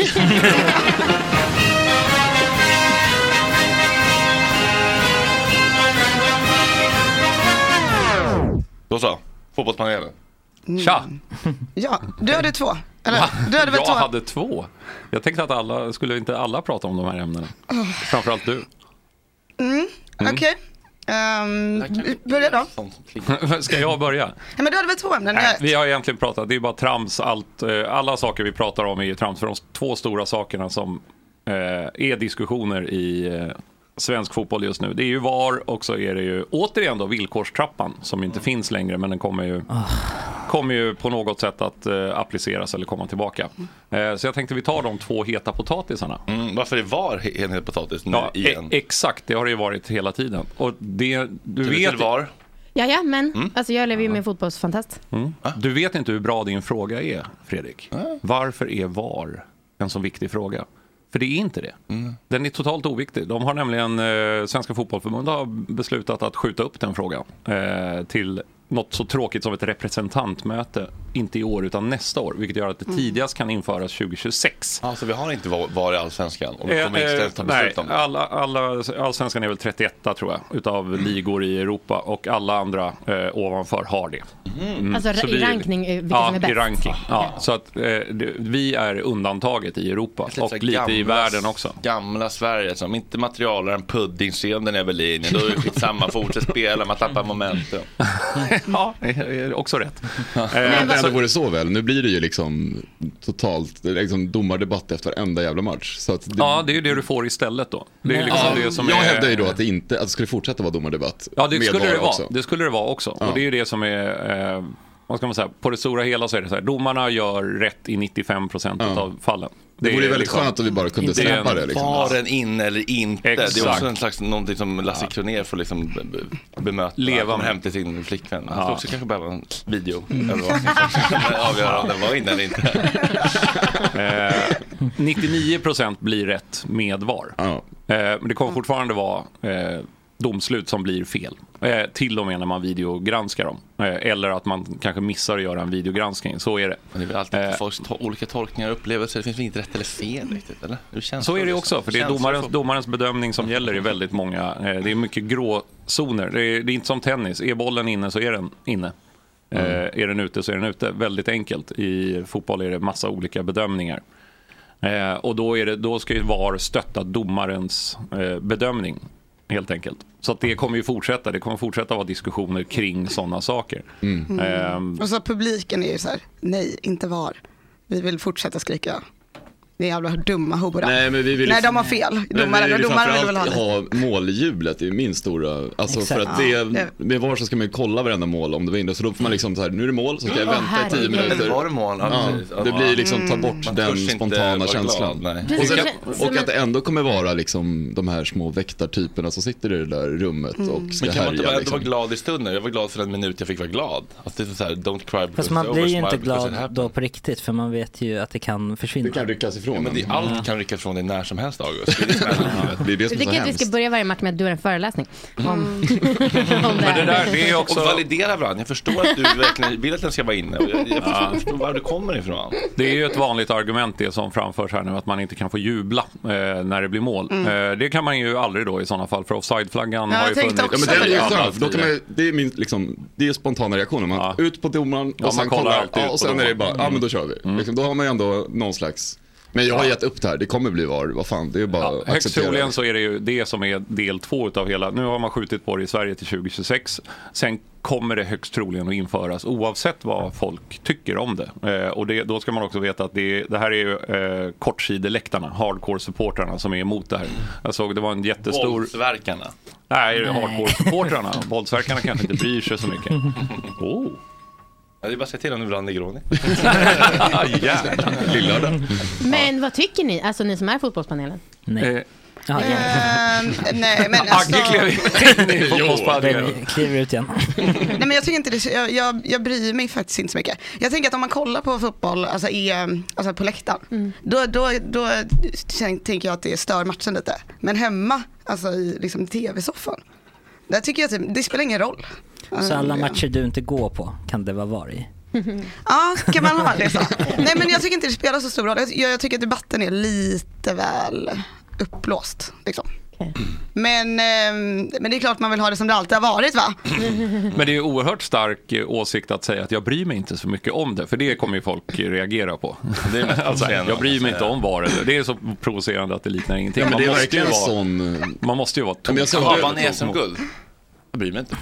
Då så, fotbollspanelen. Tja! Ja, du hade två. Eller, du hade väl jag två? hade två. Jag tänkte att alla, skulle inte alla prata om de här ämnena? Framförallt du. Okej. Ehm, börja då. Sånt som klingar. Ska jag börja? Ja, men du hade väl två ämnen? Nej, vi har egentligen pratat, det är bara trams. Allt, eh, alla saker vi pratar om är ju trams. För de två stora sakerna som eh, är diskussioner i eh, svensk fotboll just nu. Det är ju VAR och så är det ju återigen då villkorstrappan som inte finns längre men den kommer ju, kommer ju på något sätt att eh, appliceras eller komma tillbaka. Eh, så jag tänkte vi tar de två heta potatisarna. Mm, varför det var en hel potatis nu Ja, igen? e- exakt, det har det ju varit hela tiden. Och det, du Till- vet, var? Ja, ja, men alltså, jag lever ju med fotbollsfantast. Mm. Du vet inte hur bra din fråga är, Fredrik. Varför är VAR en så viktig fråga? För det är inte det. Den är totalt oviktig. De har nämligen, eh, Svenska fotbollförbundet har beslutat att skjuta upp den frågan eh, till något så tråkigt som ett representantmöte, inte i år utan nästa år, vilket gör att det tidigast kan införas 2026. Alltså vi har inte var, var i Allsvenskan och då Eh, kommer inte eh, stället ta nej, beslut om det. alla, alla, allsvenskan är väl 31 tror jag, utav ligor i Europa och alla andra eh, ovanför har det. Mm. Alltså Så i rankning, eh, vilka ja, som är bäst? i ranking. Ja, så att eh, det, vi är undantaget i Europa och lite i gamla- världen också. Gamla Sverige, som inte materialare än puddingsynden över linjen. Då är det skitsamma, fortsätt spela, man tappar momentum. ja, det är också rätt. Men Eh, det så- ändå vore så väl. Nu blir det ju liksom totalt liksom domardebatt efter varenda jävla match. Så att det, Ja, det är ju det du får istället då. Det är liksom Ja, det som jag är... hävdar ju då att det inte att det skulle fortsätta vara domardebatt. Ja, det skulle det vara. också. Det skulle det vara också. Ja. Och det är ju det som är, eh, vad ska man säga, på det stora hela så är det så här, domarna gör rätt i 95 procent av fallen. Det vore väldigt liksom- skönt om vi bara kunde släppa det. Liksom. Var den in eller inte? Det är Exakt. också en slags, någonting som Lasse Kronér får liksom be- be- bemöta. Leva med. hem till sin flickvän. Han Ja. skulle också kanske behöva en video. kan avgöra om den var inne eller inte. Eh, 99 procent blir rätt med VAR. Eh, men det kommer fortfarande vara eh, domslut som blir fel. Eh, till och med när man videogranskar dem. Eh, eller att man kanske missar att göra en videogranskning. Så är det. Men det är väl alltid folks to- olika tolkningar och upplevelser. Det finns väl inte rätt eller fel riktigt, eller? Så är det också, för det är domarens, domarens bedömning som gäller i väldigt många. Eh, det är mycket gråzoner. Det är, det är inte som tennis. Är bollen inne så är den inne. Mm. Eh, är den ute så är den ute. Väldigt enkelt. I fotboll är det massa olika bedömningar. Eh, och då, är det, då ska ju VAR stötta domarens eh, bedömning. Helt enkelt. Så att det kommer ju fortsätta. Det kommer fortsätta vara diskussioner kring sådana saker. Mm. Ehm, Och så publiken är ju så här, nej, inte var. Vi vill fortsätta skrika. Det är jävla dumma horor. Nej, men vi vill Nej, de har fel. Men Domaren, vi vill domaren vill väl ha framförallt det. ha målhjulet, det är min stora, alltså Exakt. för att det, Ja, det- med VAR så ska man ju kolla varenda mål om det var inne, så då får man liksom så här, nu är det mål, så ska jag vänta i tio minuter. Eller var det mål? Ja, det blir liksom, ta Mm. bort Man den spontana känslan. glad. Och, att, och att det ändå kommer vara liksom de här små väktartyperna som sitter i det där rummet Mm. och Men ska kan man inte härja. bara Liksom. vara glad i stunden? Jag var glad för den minut jag fick vara glad. Alltså det är så här, don't cry because Fast man blir ju inte glad då på riktigt för man vet ju att det kan försvinna. Det kan ryckas ifrån Ja, men det, allt kan ryckas från dig när som helst August. Det är det som är livet. Jag tycker att vi ska börja varje match med att du har en föreläsning. Om, om det Men det där, det är också... Och validera varandra. Jag förstår att du verkligen vill att den ska vara inne. Och Jag, jag, förstår, jag förstår var du kommer ifrån. Det är ju ett vanligt argument det som framförs här nu att man inte kan få jubla eh, när det blir mål. Mm. Eh, det kan man ju aldrig då i sådana fall för offside-flaggan Ja, har jag ju funnits. Ja, men det är ju skönt, då kan man, det är min liksom, det är spontana reaktionen. Man, Ja. Ut på domaren och Ja, sen kollar kollar, och sen är det bara, ja men då kör vi. Liksom, då har man ju ändå någon slags, men jag har gett upp det här, det kommer bli VAR, vad fan, det är bara att Högst troligen så är det ju det som är del två utav hela. Nu har man skjutit på det i Sverige till 2026. Sen kommer det högst troligen att införas oavsett vad folk tycker om det. Eh, och det, då ska man också veta att det, det här är ju eh, kortsideläktarna, hardcore-supportrarna som är emot det här. Jag såg det var en jättestor... Våldsverkarna. Nej, hardcore-supportrarna. Våldsverkarna kanske inte bryr sig så mycket. Oh. Ja, det är bara att säga till om du vill ha en Negroni. Jävlar. Lillördag. Men vad tycker ni, alltså ni som är fotbollspanelen? Nej. Eh, Ja, ja. Ehm, nej, men alltså, Agge klev in i fotbollspanelen. Den kliver ut igen. nej, men jag tycker inte det, jag, jag, jag bryr mig faktiskt inte så mycket. Jag tänker att om man kollar på fotboll, alltså, i, alltså på läktaren, då, då, då tänker jag att det stör matchen lite. Men hemma, alltså i liksom, tv-soffan, där tycker jag det, spelar ingen roll. Så alla matcher du inte går på kan det vara VAR i? Ja, kan man ha det så? Nej men jag tycker inte det spelar så stor roll. Jag, jag tycker att debatten är lite väl uppblåst. Liksom. Men, ehm, men det är klart man vill ha det som det alltid har varit va? Men det är oerhört stark eh, åsikt att säga att jag bryr mig inte så mycket om det. För det kommer ju folk eh, reagera på. Det är alltså, jag bryr mig inte säga. om VAR. eller- Det är så provocerande att det liknar ingenting. Ja, men det är måste verkligen ju vara, sån, man måste ju vara Jaha, du- vann ni SM-guld? Jag bryr mig inte.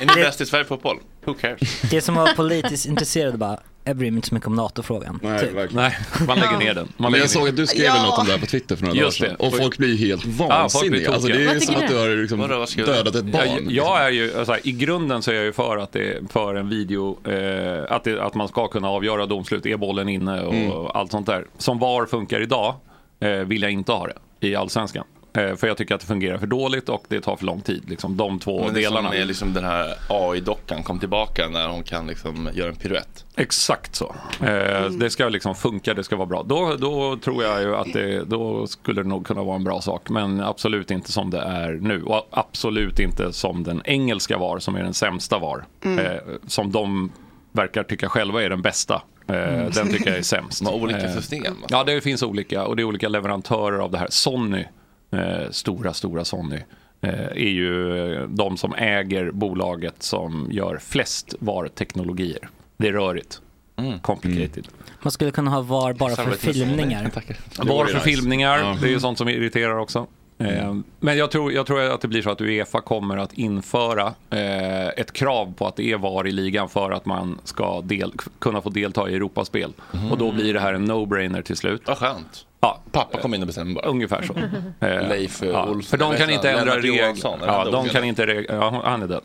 Är ni bäst i Sverige på fotboll? Who cares? Det som var politiskt intresserad bara, jag bryr mig inte så mycket om NATO-frågan. nej Typ. verkligen. Nej, man lägger ner den. Man Men lägger jag såg att du skrev Ja. något om det här på Twitter för några dagar Just det. sedan. Och folk blir ju helt folk blir vansinniga. alltså, det är som att du? har liksom dödat ett barn. Jag, jag är ju, alltså, I grunden så är jag ju för att, det, för en video, eh, att, det, att man ska kunna avgöra domslut, är bollen inne och Mm. allt sånt där. Som VAR funkar idag eh, vill jag inte ha det i allsvenskan. Eh, för jag tycker att det fungerar för dåligt och det tar för lång tid. Liksom, de två Men det delarna. som är liksom den här AI-dockan kom tillbaka när hon kan liksom göra en piruett. Exakt så. Eh, Det ska liksom funka, det ska vara bra. Då, då tror jag ju att det, då skulle det nog kunna vara en bra sak. Men absolut inte som det är nu. Och absolut inte som den engelska VAR som är den sämsta VAR. Eh, som de verkar tycka själva är den bästa. Eh, Den tycker jag är sämst. De olika system. Ja, det finns olika. Och det är olika leverantörer av det här. Sony, eh, stora, stora Sony. eh, är ju eh, de som äger bolaget som gör flest VAR-teknologier. Det är rörigt. Complicated. Man skulle kunna ha VAR bara för filmningar. VAR för filmningar, det är ju sånt som irriterar också. Eh, Men jag tror, jag tror att det blir så att Uefa kommer att införa eh, ett krav på att det är VAR i ligan för att man ska del, kunna få delta i Europaspel. Och då blir det här en no-brainer till slut. Vad skönt. Ja, Pappa kom in och bestämde bara. ungefär så. Eh, Leif eh, ja, Olsson. För de kan inte ändra reglerna. Är Ja, de kan inte reg- ja, han är död.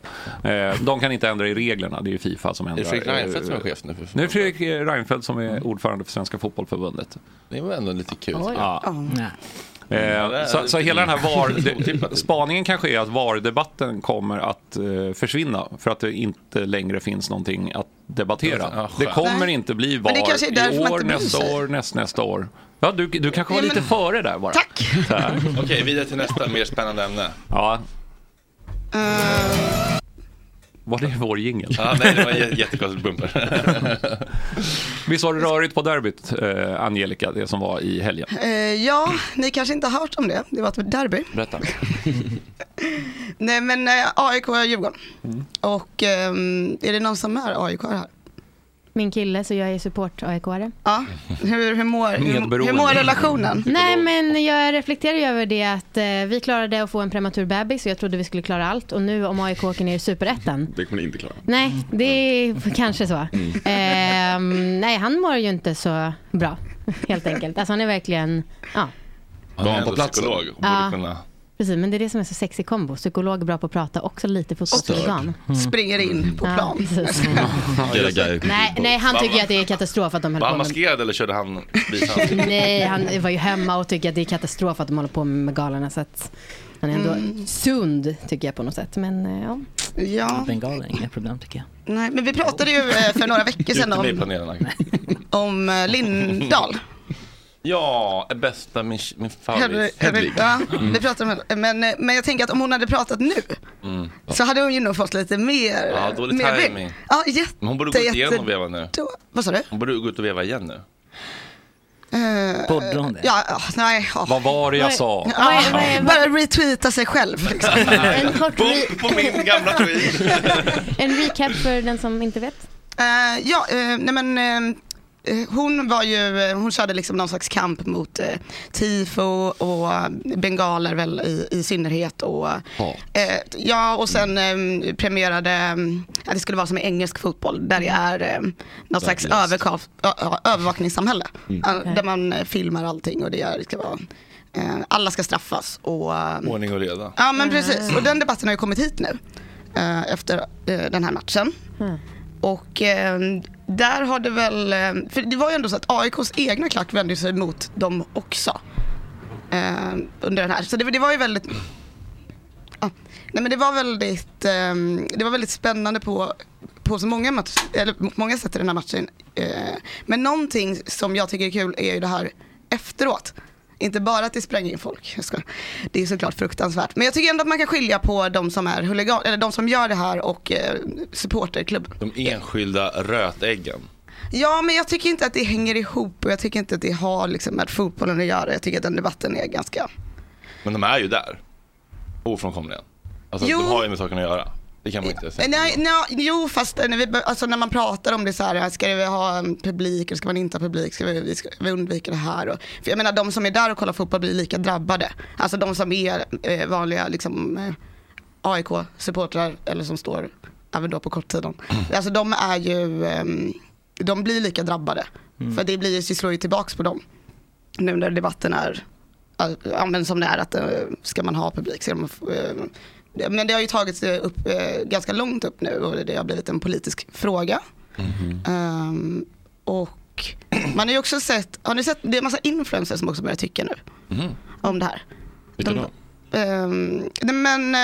Eh, De kan inte ändra i reglerna. Det är ju Fifa som Är ändrar. det Fredrik Reinfeldt som är chef nu? För Nu är Fredrik Reinfeldt som är ordförande för Svenska Fotbollförbundet. Det var ändå lite kul. Ja. Eh, så, så hela den här VAR, spaningen kanske är att VAR-debatten kommer att eh, försvinna för att det inte längre finns någonting att debattera. Ja, det kommer Nej. inte bli det VAR kanske är därför i år, nästa sig. år, näst, nästa år. Ja, du, du kanske var Ja, lite men- före där bara. Tack! Okej, vidare till nästa mer spännande ämne. Ja, Eh, var det vår jingel? Ja, nej, det var en jä- jättekonstig bumper. Visst var det rörigt på derbyt, eh, Angelica, det som var i helgen? eh, ja, ni kanske inte har hört om det. Det var ett derby. Berätta. Nej men eh, AIK och Djurgården. Mm. Och ehm, är det någon som är AIK här? Min kille, så jag är support AIK-are. Ja, hur, hur, mår, hur, hur mår relationen? Nej, men jag reflekterar ju över det att eh, vi klarade att få en prematur bebis och jag trodde vi skulle klara allt. Och nu om AIK åker ner i superettan. Det kommer ni inte klara. Nej, det är kanske så. Ehm, nej, han mår ju inte så bra, helt enkelt. Alltså han är verkligen, ja, Var är han på platsen? psykolog Ja. Precis. Men det är det som är så sexig kombo. Psykolog, bra på att prata, också lite fotbollshuligan. Springer in på Ja, plan. precis. Get a guy. Nej, nej, han tycker ju att det är katastrof att de höll Var på han med... maskerad eller körde han? Nej, han var ju hemma och tycker att det är katastrof att de håller på med galorna. Så att han är ändå sund, tycker jag på något sätt. Men eh, ja. Ja, Bengaler, inga problem tycker jag. nej, men vi pratade ju eh, för några veckor sedan om, om eh, Lindahl. Ja, är bästa min, min favorit. Hedvig, Ja, vi pratade om henne. Men, eh, men jag tänker att om hon hade pratat nu så hade hon ju nog fått lite mer. Mm. Ja, dålig mer timing. Ja, jätte, Men hon borde gå ut igen och veva nu. då- Vad sa du? Hon borde gå ut och veva igen nu. Eh, Borde hon det? Ja, ja, nej. ja. Vad var det jag sa? Ja, Vad är- vad är- bara retweeta sig själv. Liksom. En kort re- På min gamla tweet. en recap för den som inte vet. Eh, ja, eh, nej men hon var ju, eh, hon körde liksom någon slags kamp mot eh, tifo och eh, bengaler väl i, i synnerhet. Och, eh, ja, och sen eh, premierade, eh, att det skulle vara som i engelsk fotboll, där det är eh, något slags överkaf, ö, ö, övervakningssamhälle. Eh, där man eh, filmar allting och det, är, det ska vara, eh, alla ska straffas. Och, eh, Ordning och reda. Ja men precis, och den debatten har ju kommit hit nu eh, efter eh, den här matchen. Och eh, där har det väl, eh, för det var ju ändå så att AIKs egna klack vände sig mot dem också. Eh, under den här, så det, det var ju väldigt ah, Nej men det var väldigt, eh, det var väldigt spännande på, på så många, match, eller många sätt i den här matchen. Eh, men någonting som jag tycker är kul är ju det här efteråt. Inte bara att det spränger in folk. Jag ska, det är såklart fruktansvärt. Men jag tycker ändå att man kan skilja på de som, är huligan, eller de som gör det här och eh, supporterklubben. De enskilda rötäggen. Ja men jag tycker inte att det hänger ihop och jag tycker inte att det har liksom med fotbollen att göra. Jag tycker att den debatten är ganska Men de är ju där. Ofrånkomligen. Alltså Jo. de har ju med saken att göra. Det kan man inte säga. Nej, nej, jo fast när, vi, alltså, när man pratar om det så här, ska vi ha en publik eller ska man inte ha publik, ska vi, ska vi undvika det här? Och, för jag menar de som är där och kollar fotboll blir lika drabbade. Alltså de som är eh, vanliga liksom, eh, AIK-supportrar eller som står även då på korttiden. Alltså de är ju, ehm, de blir lika drabbade. För det, blir, det slår ju tillbaks på dem. Nu när debatten är ja, men som det är att eh, ska man ha publik. Ska man, eh, men det har ju tagits upp eh, ganska långt upp nu och det har blivit en politisk fråga. Ehm, och man har ju också sett, har ni sett, det är en massa influencers som också börjar tycka nu om det här. Vilka De- då? Nej, men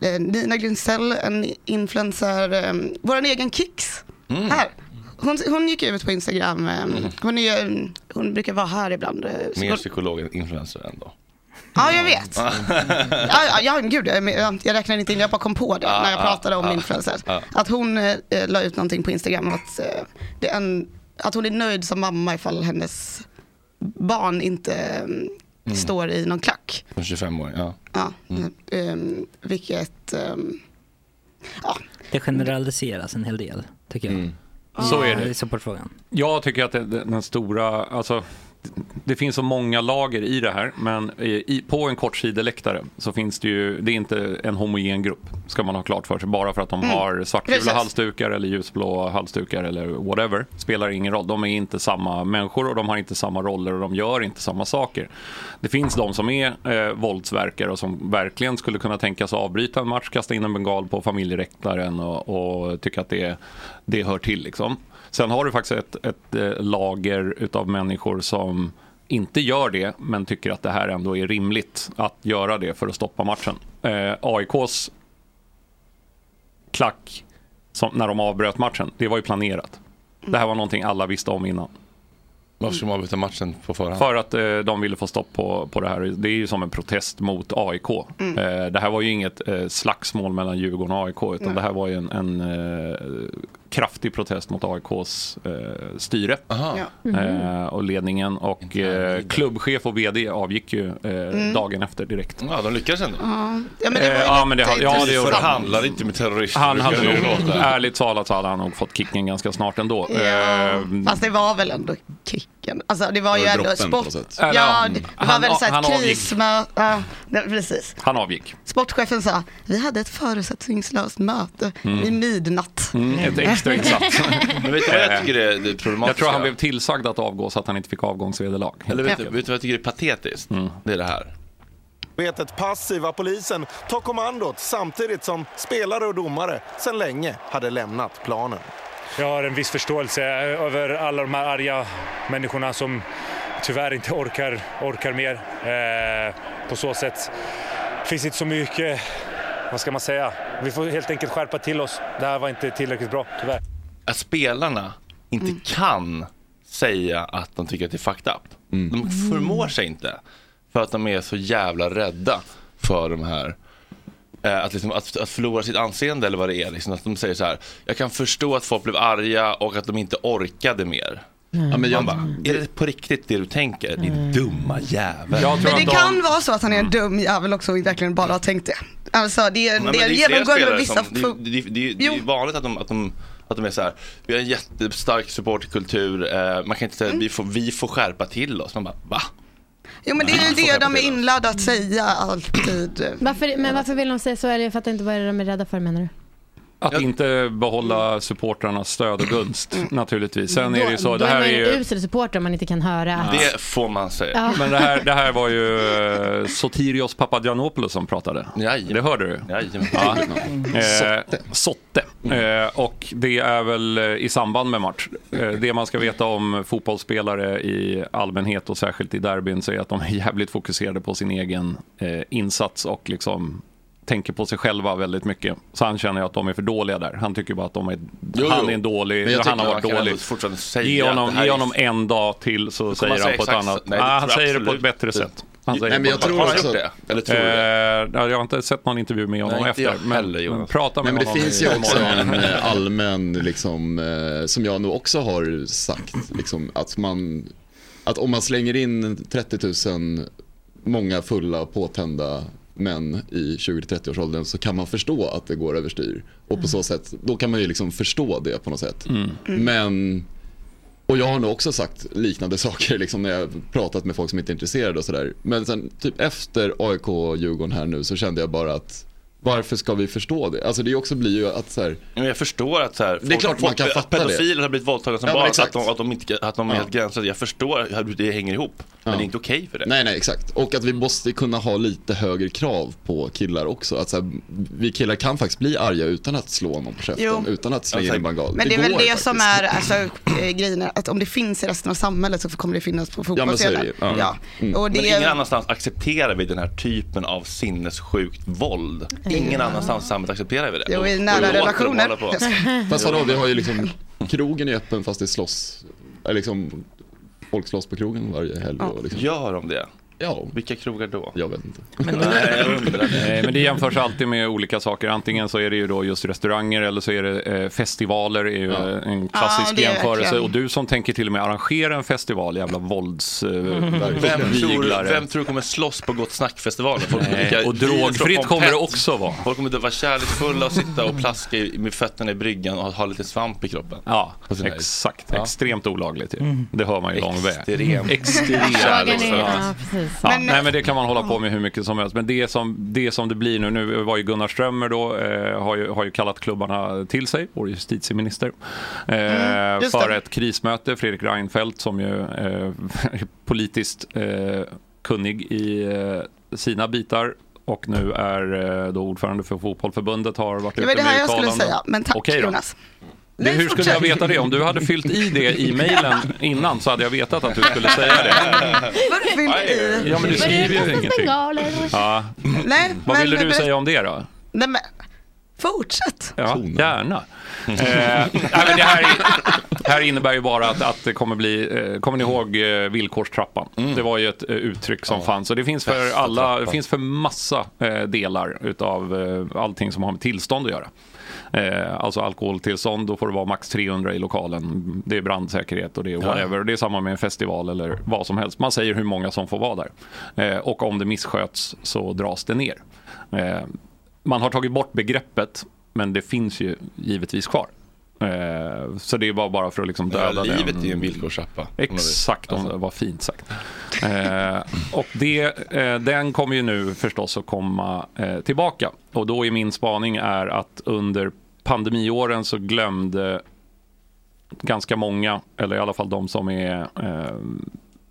eh, Nina Glindsell, en influencer, um, vår egen Kicks, här. Hon, hon gick ut på Instagram, ehm, hon, är, hon brukar vara här ibland. eh, Mer psykolog än influencer ändå. Ja, jag vet. ja, ja, ja, gud, jag, räknar inte in, jag bara kom på det Ja, när jag ja, pratade om ja, influencers. ja. Att hon eh, la ut någonting på Instagram att, eh, det är en, att hon är nöjd som mamma ifall hennes barn inte, står i någon klack. Som 25 år, ja. Ja, ehm, vilket, ehm, Det generaliseras en hel del, tycker jag. Så är det. I supportfrågan. Jag tycker att det- den stora, alltså det finns så många lager i det här, men i, i- på en kortsideläktare så finns det ju, det är inte en homogen grupp, ska man ha klart för sig. Bara för att de Mm. har svartgula halsdukar eller ljusblå halsdukar eller whatever, spelar ingen roll. De är inte samma människor och de har inte samma roller och de gör inte samma saker. Det finns de som är eh, våldsverkare och som verkligen skulle kunna tänka sig avbryta en match, kasta in en bengal på familjeräktaren och, och tycka att det, det hör till. Liksom. Sen har du faktiskt ett, ett eh, lager utav människor som inte gör det, men tycker att det här ändå är rimligt att göra det för att stoppa matchen. Eh, AIKs klack som, när de avbröt matchen, det var ju planerat. Det här var någonting alla visste om innan. Varför ska de avbryta matchen på förhand? För att eh, de ville få stopp på, på det här. Det är ju som en protest mot AIK. Mm. Eh, det här var ju inget eh, slagsmål mellan Djurgården och AIK, utan Nej. det här var ju en, en eh, kraftig protest mot AIKs eh, styre Ja. eh, och ledningen. Och eh, klubbchef och vd avgick ju eh, Mm. dagen efter direkt. Ja, de lyckades ändå. ja, ja men det var ju Eh, ja, men det, ja, det. Förhandlar inte med terrorister. Han hade nog, ärligt talat så hade han nog fått kicken ganska snart ändå. Ja, Eh, fast det var väl ändå kicken. Alltså det var ju Det var ändå sport. Ja, ja, det var han- väl så han här avgick. krismöte. Ja, precis. han avgick. Sportchefen sa, vi hade ett förutsättningslöst möte Mm. vid midnatt. Mm, ett extra insatt. Men vet du vad jag tycker är det problematiska? Jag tror han blev tillsagd att avgå så att han inte fick avgångsvederlag. Eller vet, du, vet du vad jag tycker är patetiskt? Mm. Det är det här. Vetet passiva polisen tar kommandot samtidigt som spelare och domare sedan länge hade lämnat planen. Jag har en viss förståelse över alla de här arga människorna som tyvärr inte orkar, orkar mer. Eh, på så sätt finns inte så mycket, vad ska man säga, vi får helt enkelt skärpa till oss. Det här var inte tillräckligt bra, tyvärr. Att spelarna inte kan säga att de tycker att det är fucked up. De förmår sig inte. För att de är så jävla rädda för de här att, liksom, att, att förlora sitt anseende eller vad det är. Liksom, att de säger så här, jag kan förstå att folk blev arga och att de inte orkade mer. Ja, men jag- bara, är det på riktigt det du tänker? Din dumma jävel. Men det kan vara så att han är en dum jävel också och verkligen bara har tänkt det. Alltså det är, Nej, det är flera genomgående spelare med vissa... som- det, det, det, det är ju vanligt att de, att, de, att de är så här, vi har en jättestark supportkultur, eh, man kan inte säga att vi får, vi får skärpa till oss. Man bara, va? Jo men det är ju det de är inlärda att säga alltid. Varför, men varför vill de säga så? Är det för att det inte vad är det de är rädda för menar du? Att inte behålla supportrarnas stöd och gunst naturligtvis. Sen är det ju så, då det är här man är ju en usel supporter om man inte kan höra. Det får man säga. Ja. Men det här, det här var ju eh, Sotirios Papagiannopoulos som pratade. Det hörde du? Ja. Eh, Sotte. Eh, och det är väl eh, i samband med match. Eh, det man ska veta om fotbollsspelare i allmänhet och särskilt i derbyn så är att de är jävligt fokuserade på sin egen insats och liksom tänker på sig själva väldigt mycket. Så han känner ju att de är för dåliga där. Han tycker bara att de är, Jo, han är en dålig, han har varit dålig. Ge honom, det ge är- honom en dag till så säger man han på ett annat. nej, det ah, han säger det på ett bättre sätt. Han säger Nej, det men på jag ett tror också- sätt. Eller tror det? Eh, jag har inte sett någon intervju med honom Nej, efter. Men, heller, men prata med Nej, men det honom finns ju också en eh, allmän, liksom, eh, som jag nog också har sagt, liksom, att man, att om man slänger in 30 000 många fulla påtända män i 20-30-årsåldern så kan man förstå att det går överstyr. Och på så sätt, då kan man ju liksom förstå det på något sätt. Mm. Men, och jag har nog också sagt liknande saker liksom när jag pratat med folk som inte är intresserade och sådär. Men sen typ efter AIK-Djurgården här nu så kände jag bara att varför ska vi förstå det? Alltså det också blir ju att så här, Men jag förstår att så här, Det är klart man kan att fatta det. pedofiler har blivit våldtagna som Ja, barn, att de, att de, inte, att de är Ja. helt gränsade. Jag förstår hur det hänger ihop, men det är inte okej för det. Nej, nej, exakt. Och att vi måste kunna ha lite högre krav på killar också. Att så här, vi killar kan faktiskt bli arga utan att slå någon på käften, Jo. utan att slänga in en bengal. Men det är väl det faktiskt. som är alltså, eh, grejen, är att om det finns i resten av samhället så kommer det finnas på Ja, men så är det fotbollsscenen. ju. Ja. Ja. Och det Men ingen annanstans accepterar vi den här typen av sinnessjukt våld. Ingen annanstans i samhället accepterar vi det. Jo, i nära relationer. Fast vadå, vi har ju liksom, krogen är öppen fast det slåss, liksom, folk slåss på krogen varje helg. Och liksom. Gör de det? Ja. Vilka krogar då? Jag vet inte. Nej, jag undrar. Nej, men det jämförs alltid med olika saker. Antingen så är det ju då just restauranger eller så är det eh, festivaler. är ju eh, en klassisk Ja, är jämförelse. Och du som tänker till och med arrangera en festival, jävla vålds... Eh, Vem tror, viglare. vem tror kommer slåss på Gott Snack-festivalen? Nej, och drogfritt kommer det också vara. Folk kommer att vara kärleksfulla och sitta och plaska i- med fötterna i bryggan och ha lite svamp i kroppen. Ja, exakt. Ja. Extremt olagligt ju. Det hör man ju lång väg. Extrem. Extrem Frågan är, Kärleksfull. Ja, Men- nej, men det kan man hålla på med hur mycket som helst. Men det som det, som det blir nu, nu var ju Gunnar Strömmer då, eh, har, ju, har ju kallat klubbarna till sig, vår justitieminister, eh, Mm, för det. ett krismöte. Fredrik Reinfeldt som ju eh, politiskt eh, kunnig i eh, sina bitar och nu är eh, då ordförande för Fotbollförbundet har varit Det ute var det med här jag skulle säga, men tack Okej. Jonas. Nej, hur skulle jag veta det? Om du hade fyllt i det i mejlen innan så hade jag vetat att du skulle säga det. Vadå fyll i? Ja, men du skriver ju ingenting. Ja. Nej, Vad ville du säga om det då? Nej, men, fortsätt. Ja, gärna. Eh, nej, men det, här, här innebär ju bara att, att det kommer bli, eh, kommer ni ihåg eh, villkorstrappan? Det var ju ett eh, uttryck som fanns och det finns för alla, det finns för massa eh, delar utav eh, allting som har med tillstånd att göra. Eh, alltså alkoholtillstånd, då får det vara max 300 i lokalen. Det är brandsäkerhet och det är whatever. Och det är samma med en festival eller vad som helst. Man säger hur många som får vara där. Eh, och om det missköts så dras det ner. Eh, man har tagit bort begreppet, men det finns ju givetvis kvar. Eh, så det var bara för att liksom Ja, döda livet den. är ju en villkorstrappa. vis. Exakt, om Alltså. det var fint sagt. Eh, och det, eh, den kommer ju nu förstås att komma eh, tillbaka. Och då är min spaning är att under pandemiåren så glömde ganska många, eller i alla fall de som är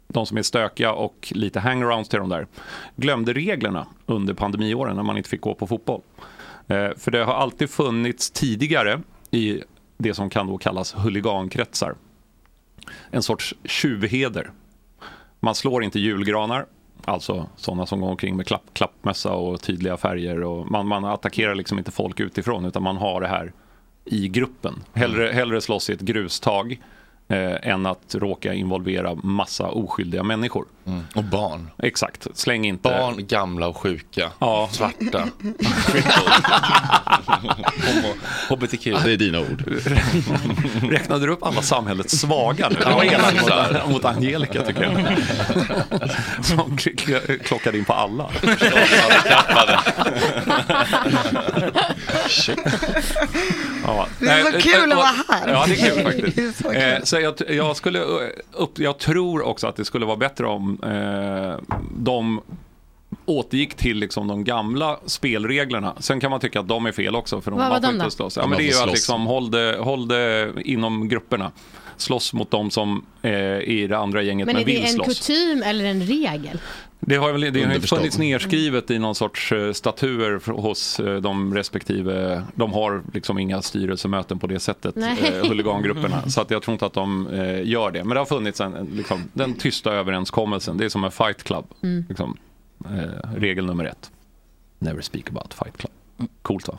de som är stökiga och lite hangarounds till de där, glömde reglerna under pandemiåren när man inte fick gå på fotboll. För det har alltid funnits tidigare i det som kan då kallas huligankretsar en sorts tjuvheder. Man slår inte julgranar, alltså sådana som går omkring med klapp, klappmössa och tydliga färger. Och man, man attackerar liksom inte folk utifrån utan man har det här i gruppen. Hellre, hellre slåss i ett grustag eh, än att råka involvera massa oskyldiga människor. Och barn. Exakt, släng inte... Barn, gamla och sjuka. Ja. Svarta. HBTQ. Det är dina ord. Räknade du upp alla samhällets svaga nu? Det var elakt mot, mot Angelica tycker jag. Som kl- kl- klockade in på alla. Ja. Det är så kul att och- vara här. Ja, det är kul Det är faktiskt. så kul. Eh, Så jag, jag, skulle, eh, upp, jag tror också att det skulle vara bättre om eh, de återgick till liksom de gamla spelreglerna. Sen kan man tycka att de är fel också. För de, Vad man var de inte då? slåss. Ja, men det är ju att slåss. liksom, håll, det, håll det inom grupperna. Slåss mot de som eh, är i det andra gänget men, Men är vill det en slåss. kutym eller en regel? Det har, väl, det har funnits nedskrivet i någon sorts eh, statuer hos eh, de respektive, de har liksom inga styrelsemöten på det sättet, Nej. eh, huligangrupperna. Så att jag tror inte att de eh, gör det. Men det har funnits en, en, liksom, den tysta överenskommelsen, det är som en fight club. Mm. Liksom, eh, regel nummer ett. Never speak about fight club. Coolt va?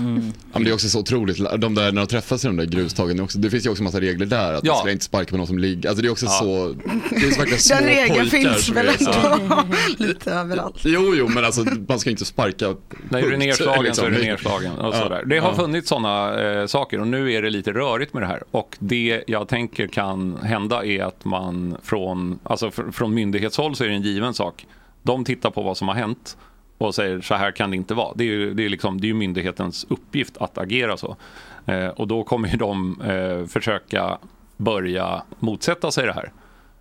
Ja, men det är också så otroligt, de där, när de träffas i de där grustagen, också, det finns ju också massa regler där. Att Ja. man ska inte sparka på någon som ligger, alltså det är också Ja. så, det är så verkligen små Den regeln finns väl ändå lite överallt. Jo, jo, men alltså man ska inte sparka Nej, är du nedslagen så är du liksom. nedslagen. Och Ja, sådär. Det har ja. funnits sådana eh, saker och nu är det lite rörigt med det här. Och det jag tänker kan hända är att man från, alltså fr- från myndighetshåll så är det en given sak. De tittar på vad som har hänt och säger så här kan det inte vara. Det är ju, det är liksom, det är myndighetens uppgift att agera så. Eh, och då kommer ju de eh, försöka börja motsätta sig det här.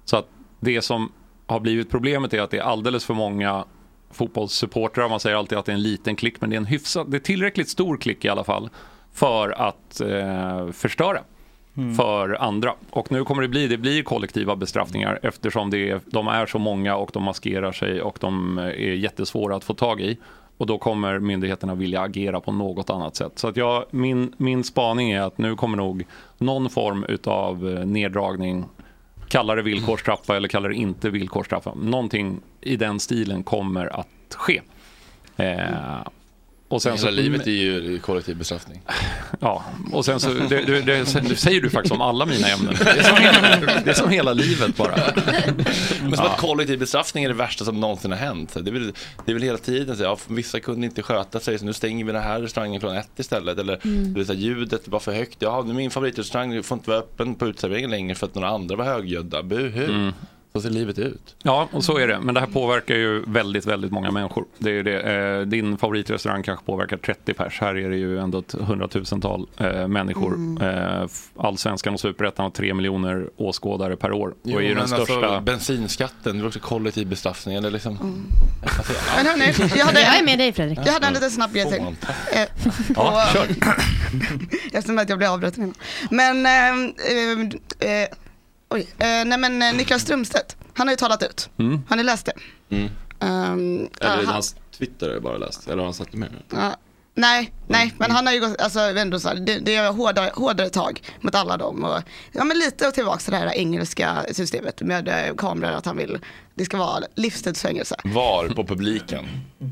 Så att det som har blivit problemet är att det är alldeles för många fotbollssupportrar. Man säger alltid att det är en liten klick, men det är en hyfsad, det är tillräckligt stor klick i alla fall för att eh, förstöra Mm. för andra. Och nu kommer det bli, det blir kollektiva bestraffningar eftersom det är, de är så många och de maskerar sig och de är jättesvåra att få tag i. Och då kommer myndigheterna vilja agera på något annat sätt. Så att jag, min, min spaning är att nu kommer nog någon form utav eh, neddragning Kalla det villkorstrappa eller kalla det inte villkorstrappa. Någonting i den stilen kommer att ske. Eh, och sen Hela så, livet är ju kollektiv bestraffning. Ja, och sen så, det, det, det, det säger du faktiskt om alla mina ämnen. Det är som, hela- det är som hela livet bara. Men som att kollektiv bestraffning är det värsta som någonsin har hänt. Det är väl, det är väl hela tiden så, ja, vissa kunde inte sköta sig så nu stänger vi den här restaurangen från ett istället. Eller Mm. det är så här, ljudet var för högt. Ja, min favoritrestaurang får inte vara öppen på uteserveringen längre för att några andra var högljudda. Buhu. Mm. Så ser livet ut. Ja, och så är det. Men det här påverkar ju väldigt, väldigt många människor. Det är ju det. Eh, din favoritrestaurang kanske påverkar 30 pers. Här är det ju ändå ett hundratusental eh, människor. Mm. Eh, Allsvenskan och Superettan har 3 miljoner åskådare per år. Jo, och är ju men den största... alltså, bensinskatten, det är också kollektiv bestraffning. Eller liksom, Mm. alltså. Men hörni, jag hade, Jag är med dig Fredrik. Jag hade en liten snabb grej till. Ja, kör. Eftersom att jag blev avbruten innan. Men, eh, eh, eh, oj, eh, nej men eh, Niklas Strömstedt, han har ju talat ut. Mm. Har ni läst det? Mm. Ehm, Eller han- hans Twitter har jag bara läst, eller har han sagt det mer? Ja, nej, nej, men han har ju gått, alltså ändå så här, det, det är hårdare, hårdare tag mot alla dem. Och, ja men lite tillbaka till det här engelska systemet med eh, kameror, att han vill, det ska vara livstidsfängelse. Var på publiken.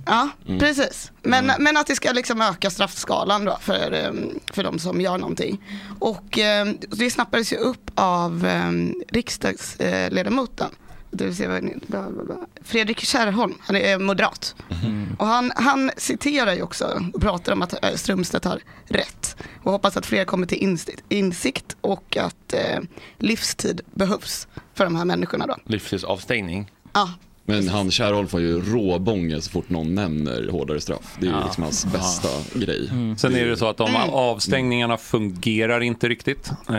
Ja, Mm. precis. Men, men att det ska liksom öka straffskalan då för, eh, för de som gör någonting. Och eh, det snappades ju upp av eh, riksdagsledamoten. Vad? Bla, bla, bla. Fredrik Kärrholm, han är moderat. Och han, han citerar ju också och pratar om att eh, Strömstedt har rätt. Och hoppas att fler kommer till insikt, insikt och att eh, livstid behövs för de här människorna då. Livstidsavstängning. Ja, Men han Kärrholm får ju råbånger så fort någon nämner hårdare straff. Det är ju Ja. liksom hans bästa grej. Sen är det så att de Mm. avstängningarna fungerar inte riktigt. Eh,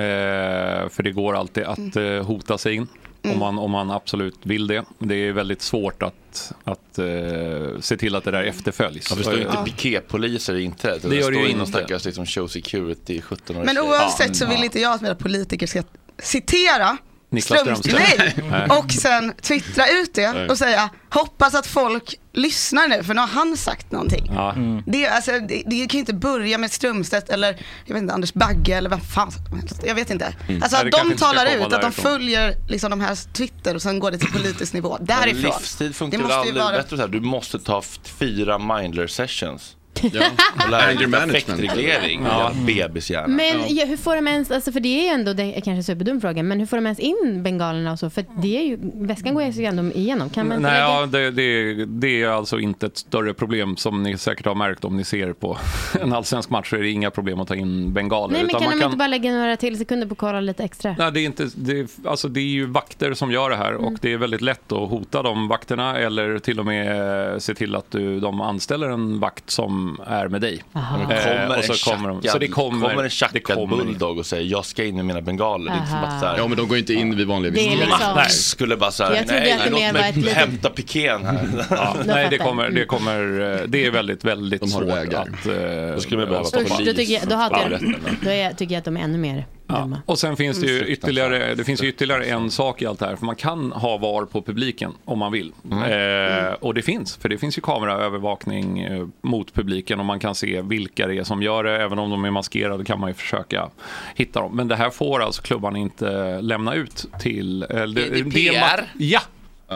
för det går alltid att eh, hota sig in. Mm. Om, man, om man absolut vill det. Det är väldigt svårt att, att eh, se till att det där efterföljs. Jag förstår inte Eh, piketpoliser i inträdet. Det gör det ju står inte. stackars liksom, show security 17 år Men oavsett så vill inte jag att mina politiker ska citera Niklas Strömstedt. Nej. Och sen twittra ut det och säga hoppas att folk lyssnar nu för nu har han sagt någonting. Ja. Det, är- alltså, det, det kan ju inte börja med Strömstedt eller jag vet inte, Anders Bagge eller vem fan som helst. Jag vet inte. Mm. Alltså det att de talar ut, att de därifrån. följer liksom de här Twitter och sen går det till politisk nivå. Men Därifrån. livstid funkar Det måste ju aldrig vara- bättre så här. Du måste ta fyra mindler sessions. Ja. Och lära Anger management. affektreglering. Ja. Bebishjärna. Men ja, hur får de ens, alltså för det är ju ändå, det är kanske en superdum fråga, men hur får de ens in bengalerna och så? För det är ju, väskan går ju ändå igenom. Kan man inte Nej, ja, det, det, det är alltså inte ett större problem som ni säkert har märkt om ni ser på en allsvensk match så är det inga problem att ta in bengaler. Nej, men utan kan man de inte bara lägga några till sekunder på att kolla lite extra? Nej, det är, inte, det, är, alltså det är ju vakter som gör det här och Mm. det är väldigt lätt att hota de vakterna eller till och med se till att du, de anställer en vakt som är med dig. Eh, kommer och så en kommer de. tjackad- Så det kommer, kommer en det tjackad kommer bulldog och säger jag ska in med mina bengaler. Det är inte som att så här, Ja men de går inte in vid vanliga Det är visningar. liksom- skulle bara säga Jag trodde nej, låt mig litet- hämta pikén här. Ja, Då nej, det kommer, det kommer, eh, det är väldigt, väldigt De har svårt vägar. att... eh, Då skulle man behöva stoppa. Usch, då, tycker jag, då, då är, tycker jag att de är ännu mer Ja. Och sen finns det ju ytterligare, det finns ju ytterligare en sak i allt det här. För man kan ha VAR på publiken om man vill. Eh, och det finns, för det finns ju kameraövervakning eh, mot publiken och man kan se vilka det är som gör det. Även om de är maskerade kan man ju försöka hitta dem. Men det här får alltså klubban inte lämna ut till... eh, det- GDPR? ma- ja!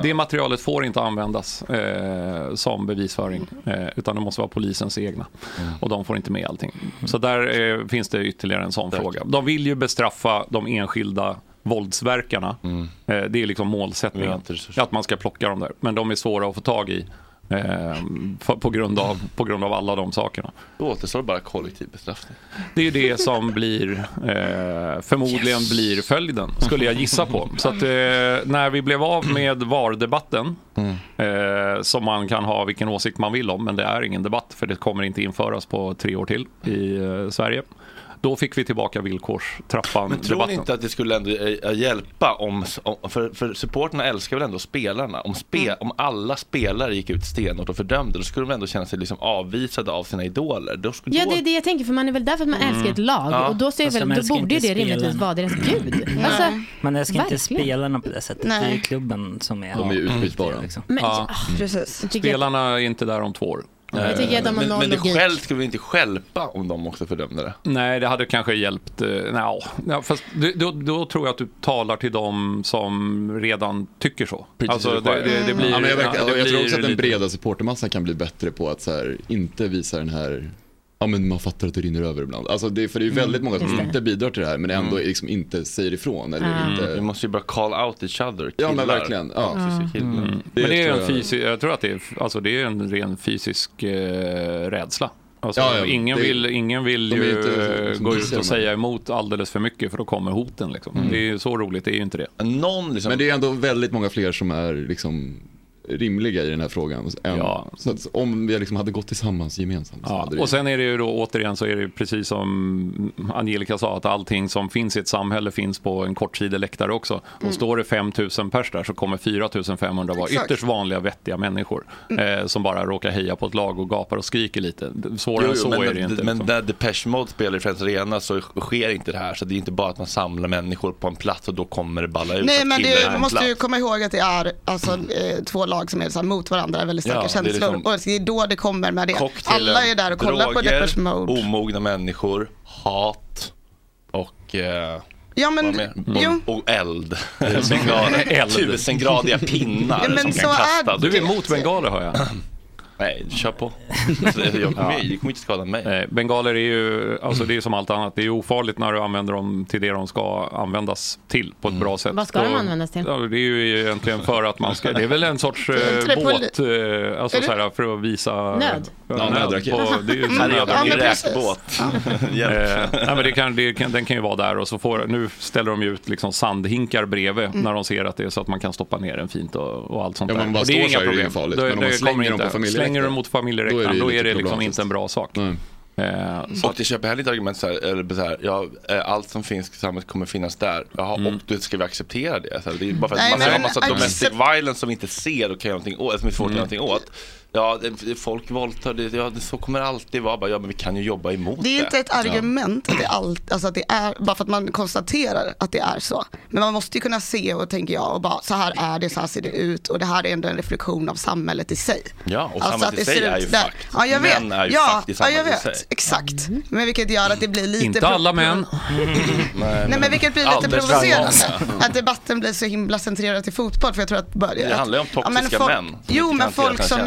Det materialet får inte användas eh, som bevisföring, eh, utan det måste vara polisens egna. Och de får inte med allting. Så där eh, finns det ytterligare en sån fråga. De vill ju bestraffa de enskilda våldsverkarna. Eh, det är liksom målsättningen. Att man ska plocka dem där. Men de är svåra att få tag i. Eh, på, grund av, på grund av alla de sakerna. Då återstår bara kollektiv bestraffning. Det är ju det som blir, eh, förmodligen blir följden, skulle jag gissa på. Så att eh, när vi blev av med VAR-debatten, eh, som man kan ha vilken åsikt man vill om, men det är ingen debatt, för det kommer inte införas på tre år till i eh, Sverige. Då fick vi tillbaka Men tror ni villkorstrappan-debatten. inte att det skulle ändå eh, hjälpa om, om för, för supporterna älskar väl ändå spelarna. Om, spe, om alla spelare gick ut stenhårt och fördömde, då skulle de ändå känna sig liksom avvisade av sina idoler. Då skulle, Ja, då, det är det jag tänker, för man är väl där för att man älskar ett lag. Ja. Och då, ser väl, då borde inte det rimligtvis vara deras gud. Alltså, Man älskar inte verkligen. spelarna på det sättet. Det är Nej. klubben som är... De är ju utbytbara. Liksom. Men, Ja. ah, Precis. tycker jag- Spelarna är inte där om två år. Jag tycker att de har men, noll men det logik. själv skulle vi inte skälpa om de också fördömde det? Nej, det hade kanske hjälpt. eh, nja, ja, fast du- då, då tror jag att du talar till dem som redan tycker så. Alltså, det, det, det blir, ja, men jag, verkar, ja, det jag tror också att den breda supportermassan kan bli bättre på att så här, inte visa den här Ja men man fattar att det rinner över ibland. Alltså det, för det är ju väldigt många som det. inte bidrar till det här men ändå Mm. liksom inte säger ifrån. Eller Mm. inte... Vi måste ju bara call out each other. Ja, men killar. verkligen, ja. Mm. Killar. Mm. Det Men det är en fysisk, jag tror att det är, alltså det är en ren fysisk eh, rädsla. Alltså, Ja, ja, ingen, det- vill, ingen vill ju inte gå ut och säga emot alldeles för mycket för då kommer hoten. Liksom. Mm. Det är ju så roligt, det är ju inte det. Någon liksom... Men det är ändå väldigt många fler som är liksom rimliga i den här frågan. Än, Ja. Så att om vi liksom hade gått tillsammans gemensamt Ja, och sen är det ju då återigen så är det precis som Angelica sa att allting som finns i ett samhälle finns på en kortsidig läktare också. Och Mm. står det 5000 pers där så kommer 4500 vara Exakt. ytterst vanliga vettiga människor eh, som bara råkar heja på ett lag och gapar och skriker lite. Svårare än så men, är det inte. Men liksom. när Depeche Mode spelar i Friends Arena så sker inte det här. Så det är inte bara att man samlar människor på en plats och då kommer det balla ut Nej men det, man måste plats. ju komma ihåg att det är alltså, eh, två lag som är så här, mot varandra, väldigt starka Ja, det är känslor. liksom- och det är då det kommer med det. Alla är där och kollar på droger, Depeche Mode. omogna människor, hat och eh, Ja, men- jo. och, och eld. Tusengradiga pinnar Ja, men som så kan är kastas. Du är emot bengaler hör jag. Nej, kör på. Jag kommer, Ja. Det kommer inte skada mig. Nej, bengaler är ju, alltså det är som allt annat, det är ofarligt när du använder dem till det de ska användas till på ett bra sätt. Vad ska de användas till? Ja, det är ju egentligen för att man ska, det är väl en sorts eh, båt, eh, alltså så här, för att visa Nöd? Ja, Ja, nöd nödraket. det är ju Mm, nöd- ja, men precis. Räkbåt. Eh, Hjälp. nej, men det kan, det kan, den kan ju vara där och så får, nu ställer de ju ut liksom sandhinkar bredvid Mm. när de ser att det är så att man kan stoppa ner den fint och, och allt sånt Ja, där. men bara och det är inga är problem. ju farligt, Då- men om man slänger dem på Slänger du mot familjeläktaren, då är det är liksom inte en bra sak. Nej. Eh, så Och det köper heller inte argument så här, eller så här, ja, eh, allt som finns i samhället kommer finnas där. Jaha, Mm. och då ska vi acceptera det. Så här, det är bara för att Nej, man har men massa domestic violence som vi inte ser och kan göra någonting åt, som är att göra Mm. någonting åt. Ja, det, folk våldtar, det, ja, det, så kommer det alltid vara. Bara, ja, men vi kan ju jobba emot det. Det är inte ett argument att det, är allt, alltså att det är, bara för att man konstaterar att det är så. Men man måste ju kunna se och tänker jag, och bara så här är det, så här ser det ut och det här är ändå en reflektion av samhället i sig. Ja, och Alltså samhället att i sig är ju där. fakt. Ja, jag vet. Män är ju ja, fakt i ja, jag samhället i vet. sig. Exakt. Men vilket gör att det blir lite... Inte alla män. Nej men vilket blir lite provocerande. Att debatten blir så himla centrerad till fotboll. För jag tror att... bara- Det handlar ju om Ja, men toxiska folk- män Jo men folk som...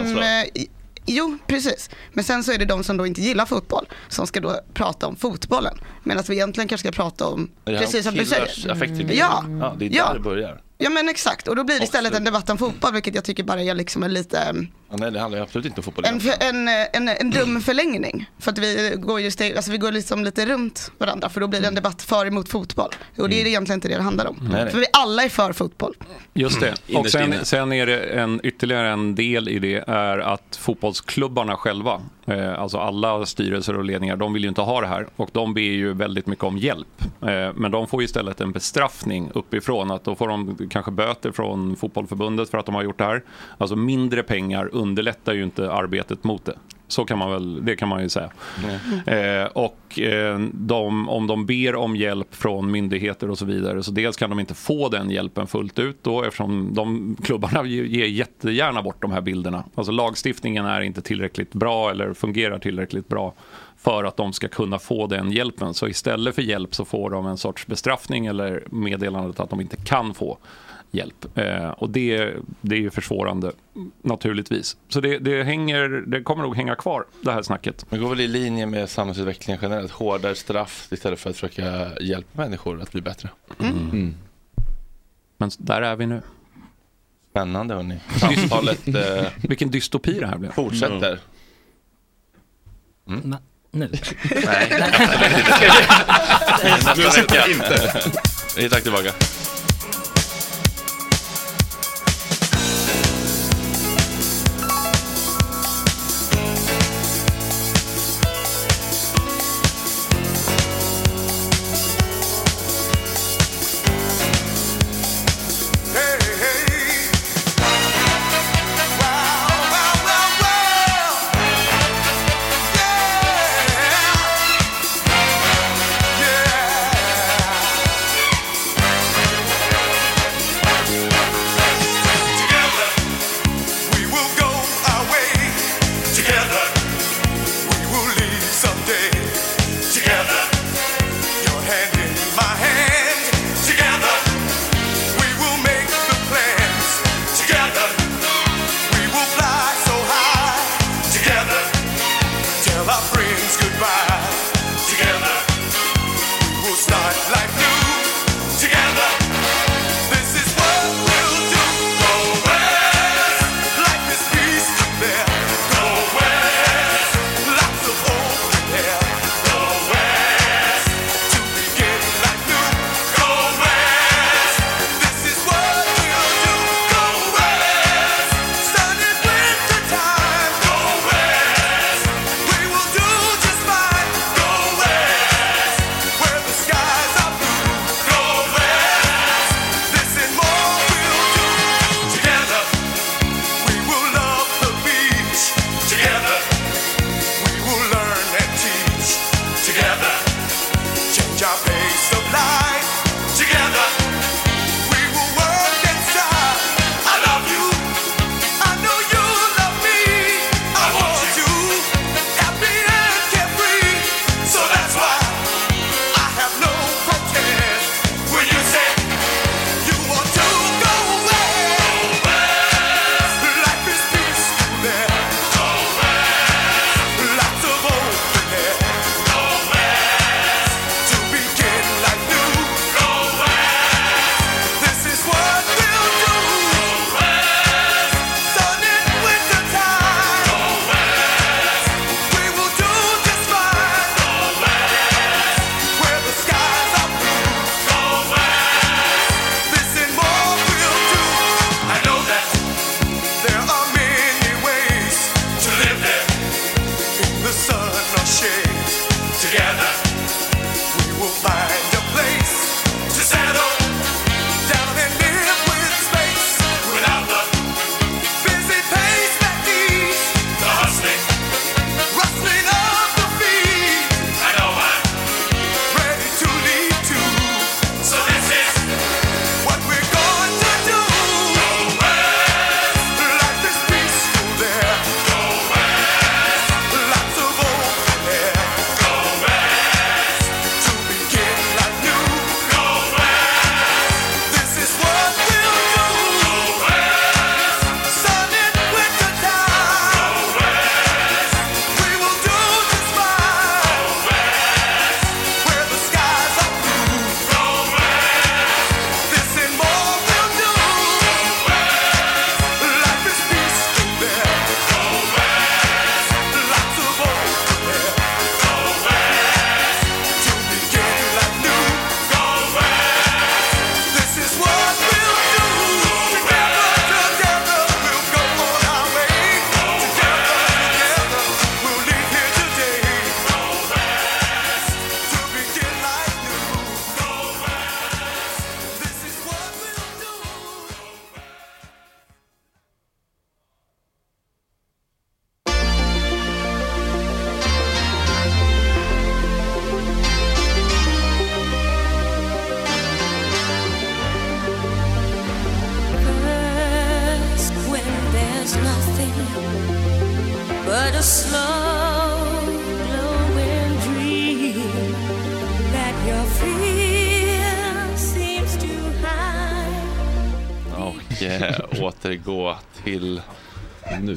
eh, Jo, precis. Men sen så är det de som då inte gillar fotboll som ska då prata om fotbollen. Medan vi egentligen kanske ska prata om, precis som du säger. affektreglering. Ja, ja, det är där ja. det börjar. ja men exakt. Och då blir det istället en debatt om fotboll, vilket jag tycker bara är liksom en lite... mm, Ja, nej, det handlar ju absolut inte om fotboll. En, för, en, en, en dum förlängning. För att vi går ju steg, alltså vi går liksom lite runt varandra för då blir det en debatt för emot fotboll. Och det är egentligen inte det det handlar om. Nej, nej. För vi alla är för fotboll. Just det. Och Innerst sen, sen är det en, ytterligare en del i det är att fotbollsklubbarna själva, eh, alltså alla styrelser och ledningar, de vill ju inte ha det här och de ber ju väldigt mycket om hjälp. Eh, men de får ju istället en bestraffning uppifrån, att då får de kanske böter från fotbollförbundet för att de har gjort det här. Alltså mindre pengar underlättar ju inte arbetet mot det. Så kan man väl, det kan man ju säga. Eh, och eh, de, om de ber om hjälp från myndigheter och så vidare, så dels kan de inte få den hjälpen fullt ut då, eftersom de klubbarna ge- ger jättegärna bort de här bilderna. Alltså lagstiftningen är inte tillräckligt bra eller fungerar tillräckligt bra för att de ska kunna få den hjälpen. Så istället för hjälp så får de en sorts bestraffning eller meddelandet att de inte kan få hjälp. Eh, och det, det är ju försvårande naturligtvis. Så det, det, hänger, det kommer nog hänga kvar det här snacket. Det går väl i linje med samhällsutvecklingen generellt. Hårdare straff istället för att försöka hjälpa människor att bli bättre. Mm. Men där är vi nu. Spännande hörni. Samtalet eh, Vilken dystopi det här blev. fortsätter. Men, nu. Nej. Nästa vecka. inte. Vi är tillbaka.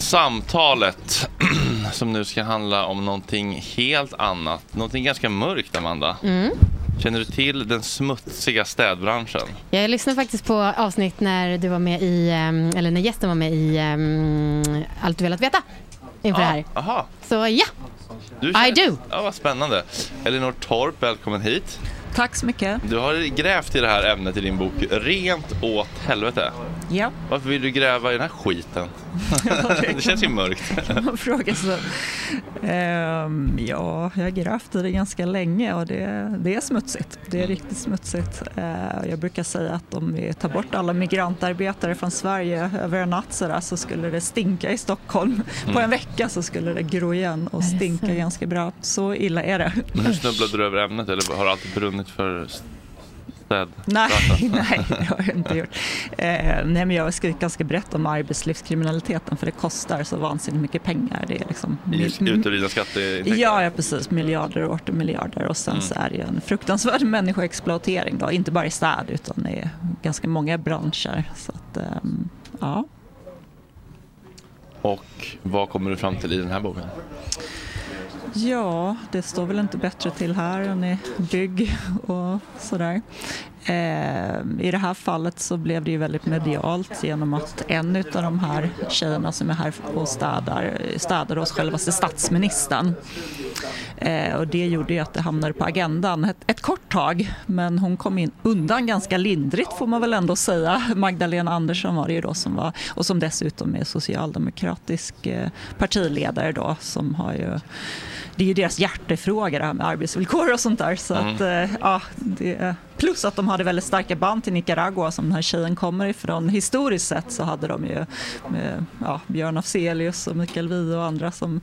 Samtalet som nu ska handla om någonting helt annat. Någonting ganska mörkt, Amanda. Mm. Känner du till den smutsiga städbranschen? Jag lyssnade faktiskt på avsnitt när du var med i, ehm, eller när gästen var med i ehm, Allt du velat veta inför det här. Aha. Så ja, Du I do. Ja, vad spännande. Elinor Torp, välkommen hit. Tack så mycket. Du har grävt i det här ämnet i din bok Rent åt helvete. Ja. Varför vill du gräva i den här skiten? det känns ju mörkt. Man frågar så. Ehm, ja, jag har grävt i det ganska länge och det, det är smutsigt. Det är riktigt smutsigt. Eh, jag brukar säga att om vi tar bort alla migrantarbetare från Sverige över en natt så, där, så skulle det stinka i Stockholm. På Mm. en vecka så skulle det gro igen och stinka ganska bra. Så illa är det. Men hur snubblade du över ämnet eller har du alltid brunnit för städ? Nej, nej, det har jag inte gjort. Eh, nej, men jag har skrivit ganska brett om arbetslivskriminaliteten för det kostar så vansinnigt mycket pengar. Det är liksom Uteblivna skatteintäkter? Ja, ja, precis. Miljarder och åter miljarder. Och sen Mm. så är det ju en fruktansvärd människoexploatering. Då. Inte bara i städ utan i ganska många branscher. Så att, ehm, ja. Och vad kommer du fram till i den här boken? Ja, det står väl inte bättre till här än i bygg och sådär. Eh, I det här fallet så blev det ju väldigt medialt genom att en av de här tjejerna som är här och städar, städar hos självaste statsministern. Eh, och det gjorde ju att det hamnade på agendan ett, ett kort tag. Men hon kom in undan ganska lindrigt får man väl ändå säga. Magdalena Andersson var det ju då som var, och som dessutom är socialdemokratisk eh, partiledare då som har ju det är ju deras hjärtefråga det här med arbetsvillkor och sånt där. Så Mm. att, eh, ja, det, plus att de hade väldigt starka band till Nicaragua som den här tjejen kommer ifrån. Historiskt sett så hade de ju med, ja, Björn Afzelius och Mikael Wiehe och andra som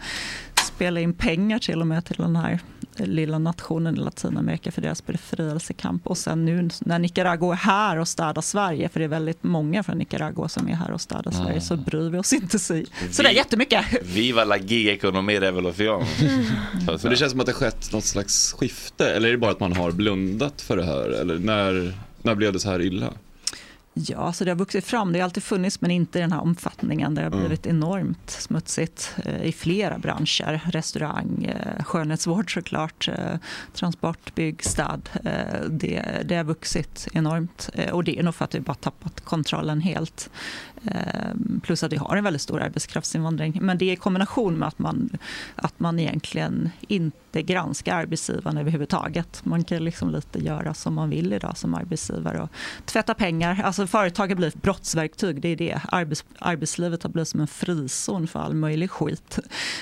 spelade in pengar till och med till den här lilla nationen i Latinamerika för deras befrielsekamp. Och sen nu när Nicaragua är här och städar Sverige, för det är väldigt många från Nicaragua som är här och städar Sverige, Mm. så bryr vi oss inte sig sådär Vi- jättemycket. Viva la gig-ekonomi revolution. Så att Men det känns som att det skett något slags skifte, eller är det bara att man har blundat för det här? Eller när, när blev det så här illa? Ja, så det har vuxit fram. Det har alltid funnits, men inte i den här omfattningen. Det har Mm. blivit enormt smutsigt eh, i flera branscher. Restaurang, eh, skönhetsvård såklart, eh, transport, bygg, städ. Eh, det, det har vuxit enormt. Och det är nog för att vi bara tappat kontrollen helt. Ehm, plus att vi har en väldigt stor arbetskraftsinvandring. Men det är i kombination med att man, att man egentligen inte granskar arbetsgivaren överhuvudtaget. Man kan liksom lite göra som man vill idag som arbetsgivare och tvätta pengar. Alltså företag har blivit brottsverktyg, det är det. Arbets, arbetslivet har blivit som en frizon för all möjlig skit.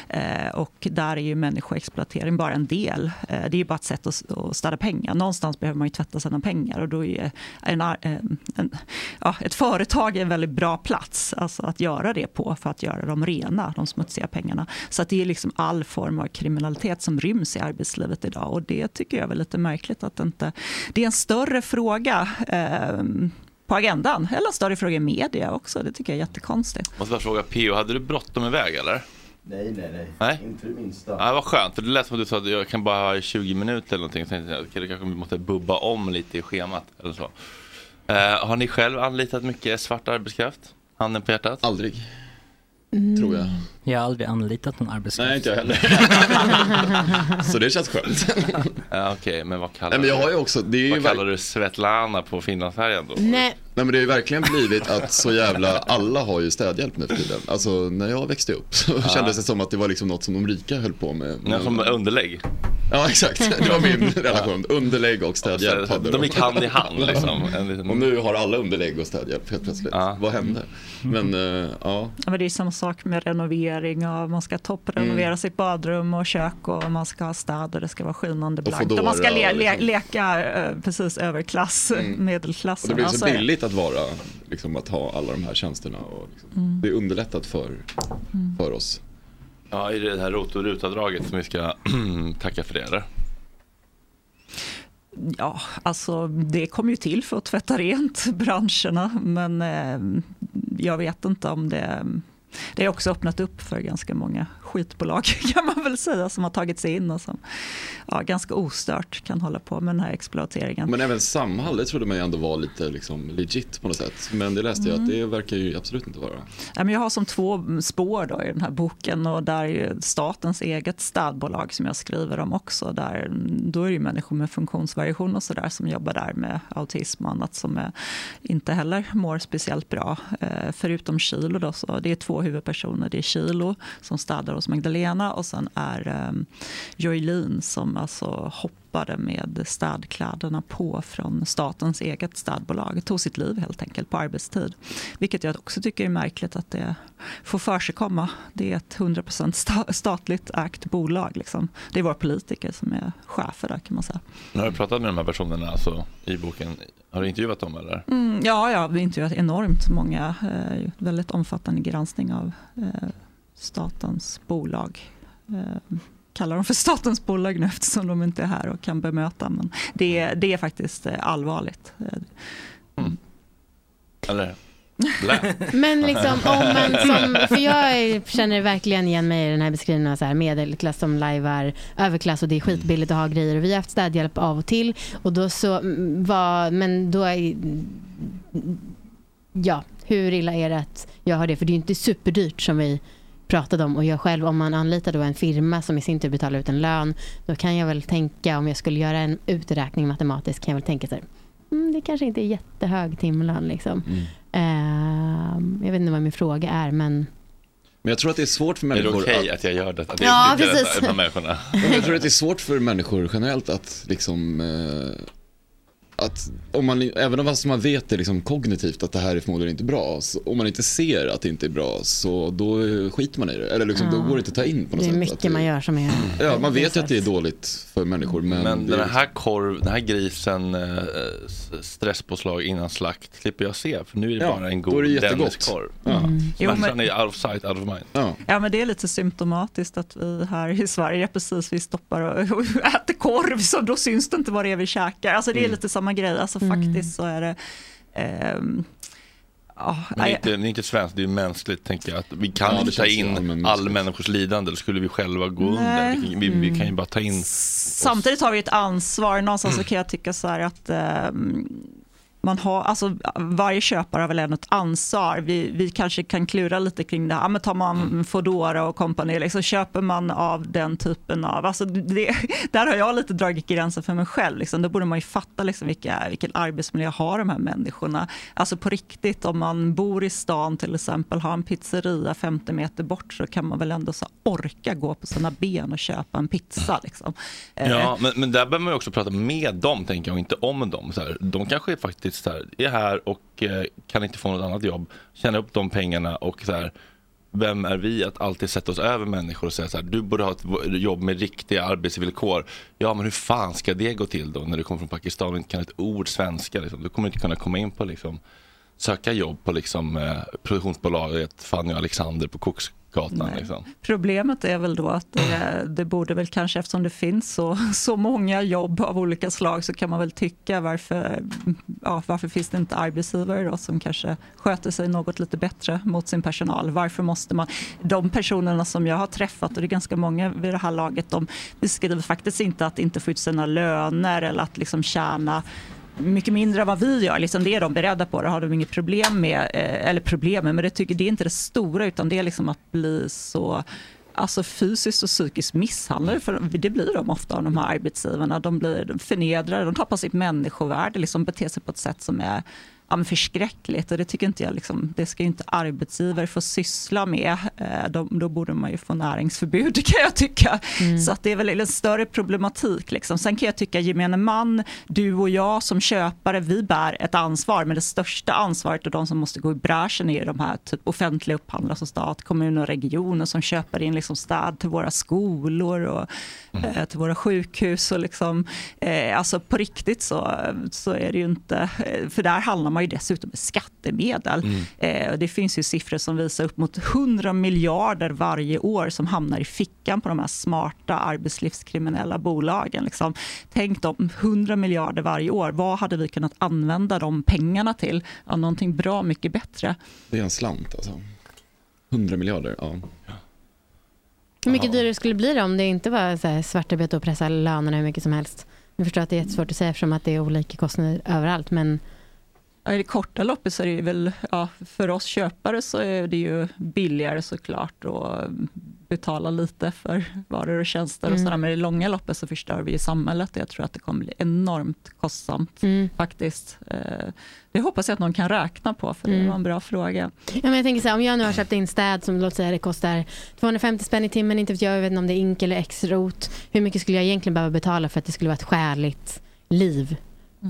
Ehm, och där är ju människoexploatering bara en del. Ehm, det är ju bara ett sätt att, att städa pengar. Någonstans behöver man ju tvätta sina pengar och då är en, en, en, ja, ett företag en väldigt bra plats alltså att göra det på för att göra dem rena, de smutsiga pengarna. Så att det är liksom all form av kriminalitet som ryms i arbetslivet idag och det tycker jag är väl lite märkligt att det inte det är en större fråga eh, på agendan, eller en större fråga i media också. Det tycker jag är jättekonstigt. Måste bara fråga Pio, hade du bråttom iväg eller? Nej, nej, nej. Nej? Inte det minsta. Ja, vad skönt, för det lät som att du sa att jag kan bara ha 20 minuter eller någonting. Så tänkte jag, det kanske vi måste bubba om lite i schemat eller så. Eh, har ni själv anlitat mycket svart arbetskraft? Handen på hjärtat? Aldrig. Mm. Tror jag. Jag har aldrig anlitat någon arbetskraft. Nej, inte jag heller. Så det känns skönt. Ja, Okej, men vad kallar Nej, men jag du har ju också, det är ju Vad kallar du Svetlana på Finlandsfärjan då? Nej. Nej men det har ju verkligen blivit att så jävla, alla har ju städhjälp nu för tiden. Alltså när jag växte upp så Ja. kändes det som att det var liksom något som de rika höll på med. Ja, som underlägg? Ja exakt, det var min relation. Underlägg och städhjälp Så hade de gick hand i hand, liksom. En liten- Och nu har alla underlägg och städhjälp helt plötsligt. Vad hände? Men eh, ja. Ja, men det är samma sak med renovering. Och man ska topprenovera Mm. sitt badrum och kök och man ska ha städ och det ska vara skinande Och blankt. Och man ska le, och le, liksom. leka eh, precis överklass, Mm. medelklassen. Och det blir så Alltså, billigt att vara, liksom, att ha alla de här tjänsterna. Och liksom, Mm. Det är underlättat för, för oss. Ja, i det här ROT och RUT-avdraget som vi ska tacka för det eller? Ja, alltså det kom ju till för att tvätta rent branscherna, men eh, jag vet inte om det... Det har också öppnat upp för ganska många skitbolag kan man väl säga som har tagit sig in och som ja, ganska ostört kan hålla på med den här exploateringen. Men även Samhall, det trodde man ju ändå var lite liksom legit på något sätt. Men det läste jag att det verkar ju absolut inte vara. Ja, men jag har som två spår då i den här boken och där är ju statens eget städbolag som jag skriver om också. Där, då är det ju människor med funktionsvariation och sådär som jobbar där med autism och annat som är, inte heller mår speciellt bra. Eh, förutom Kilo då, så det är två huvudpersoner. Det är Kilo som städar hos Magdalena och sen är eh, Joylin som alltså hoppade med städkläderna på från statens eget städbolag. Tog sitt liv helt enkelt på arbetstid. Vilket jag också tycker är märkligt att det får för sig komma. Det är ett 100% sta- statligt ägt bolag. Liksom. Det är våra politiker som är chefer där kan man säga. Har du pratat med de här personerna alltså, i boken? Har du intervjuat dem eller? Mm, ja, ja, vi har intervjuat enormt många. Eh, väldigt omfattande granskning av eh, statens bolag. Eh, kallar dem för statens bolag nu eftersom de inte är här och kan bemöta. Men det, det är faktiskt eh, allvarligt. Eh, Eller? Men liksom om man som, för jag känner verkligen igen mig i den här beskrivningen av så här medelklass som lajvar överklass och det är skitbilligt att ha grejer och vi har haft städhjälp av och till och då så mm, var, men då är, ja, hur illa är det att jag har det? För det är ju inte superdyrt som vi pratade om och jag själv om man anlitar då en firma som i sin tur betalar ut en lön då kan jag väl tänka om jag skulle göra en uträkning matematiskt kan jag väl tänka så här, mm, det kanske inte är jättehög timlön liksom. Ehm, jag vet inte vad min fråga är men Men jag tror att det är svårt för Är det människor okej att jag gör det? Att jag Ja, precis. detta, de här människorna? Men jag tror att det är svårt för människor generellt att liksom eh, att om man, även om man vet det liksom kognitivt att det här är förmodligen inte bra, så om man inte ser att det inte är bra så då skiter man i det. Eller liksom, då Ja. går det inte att ta in på något det är sätt. mycket att man gör som är Ja, man vet ju att det är dåligt för människor men, Men den här korv, den här grisen, eh, stresspåslag innan slakt slipper jag se för nu är det Ja, bara en god. Denniskorv. Ja. Mm. Jo, men- är out of sight, out of mind. Ja. Ja, men det är lite symptomatiskt att vi här i Sverige precis vi stoppar och, och äter korv, så då syns det inte vad det är vi käkar. Alltså det är Mm. lite samma grej, alltså faktiskt så är det ehm, ja, Men det är nej, inte, det är inte svenskt, det är mänskligt tänker jag. Att vi kan inte ta in allmän all människors lidande, då skulle vi själva gå under. Vi, kan- vi, vi kan ju bara ta in Samtidigt har vi ett ansvar, någonstans så kan jag tycka så här att ehm, man har, alltså, varje köpare har väl ändå ett ansvar. Vi, vi kanske kan klura lite kring det här, men tar man Foodora och kompani, liksom, köper man av den typen av, alltså det, där har jag lite dragit gränsen för mig själv. Liksom. Då borde man ju fatta liksom, vilka, vilken arbetsmiljö har de här människorna. Alltså på riktigt, om man bor i stan till exempel, har en pizzeria 50 meter bort så kan man väl ändå så orka gå på sina ben och köpa en pizza. Liksom. Eh, Ja, men, men där behöver man också prata med dem, tänker jag, och inte om dem. Så här, de kanske faktiskt Typ så här, är här och eh, kan inte få något annat jobb, tjäna upp de pengarna och så här, vem är vi att alltid sätta oss över människor och säga så här, du borde ha ett jobb med riktiga arbetsvillkor. Ja, men hur fan ska det gå till då när du kommer från Pakistan och inte kan ett ord svenska? Liksom. Du kommer inte kunna komma in på liksom, söka jobb på liksom, eh, produktionsbolaget Fanny och Alexander på Koksgatan. Liksom. Problemet är väl då att det, det borde väl kanske, eftersom det finns så, så många jobb av olika slag, så kan man väl tycka varför, ja, varför finns det inte arbetsgivare då som kanske sköter sig något lite bättre mot sin personal? Varför måste man, de personerna som jag har träffat, och det är ganska många vid det här laget, de beskriver faktiskt inte att inte få ut sina löner eller att liksom tjäna mycket mindre än vad vi gör. Liksom det är de beredda på. Det har de inget problem med. Eh, eller problem med, men det, tycker, det är inte det stora utan det är liksom att bli så alltså fysiskt och psykiskt misshandlade. För det blir de ofta av de här arbetsgivarna. De blir förnedrade, de tappar sitt människovärde, liksom beter sig på ett sätt som är ja, förskräckligt. Och det tycker inte jag, liksom, det ska ju inte arbetsgivare få syssla med. Eh, de, då borde man ju få näringsförbud kan jag tycka. Så att det är väl en större problematik. Liksom. Sen kan jag tycka gemene man, du och jag som köpare, vi bär ett ansvar. Men det största ansvaret och de som måste gå i bräschen är de här typ offentliga upphandlare som stat, kommuner och regioner som köper in liksom städ till våra skolor och eh, till våra sjukhus. Och liksom, eh, alltså på riktigt så, så är det ju inte, eh, för där handlar man ju dessutom med skattemedel. Eh, och det finns ju siffror som visar upp mot 100 miljarder varje år som hamnar i fickan på de här smarta arbetslivskriminella bolagen. Liksom. Tänk dem, 100 miljarder varje år. Vad hade vi kunnat använda de pengarna till? Ja, någonting bra mycket bättre. det är en slant alltså. 100 miljarder, ja. Hur mycket dyrare skulle det bli om det inte var så svartarbete och pressa lönerna hur mycket som helst? Jag förstår att det är jättesvårt att säga eftersom att det är olika kostnader överallt. Men I det korta loppet så är det väl, ja, för oss köpare så är det ju billigare såklart att betala lite för varor och tjänster och Mm. sådär. Men i det långa loppet så förstör vi i samhället. Jag tror att det kommer bli enormt kostsamt faktiskt. Eh, Det hoppas jag att någon kan räkna på för det Mm. var en bra fråga. Ja, men jag tänker så här, om jag nu har köpt in städ som låt säga det kostar 250 spänn i timmen, inte vet jag, jag vet inte om det är ink eller exrot. Hur mycket skulle jag egentligen behöva betala för att det skulle vara ett skäligt liv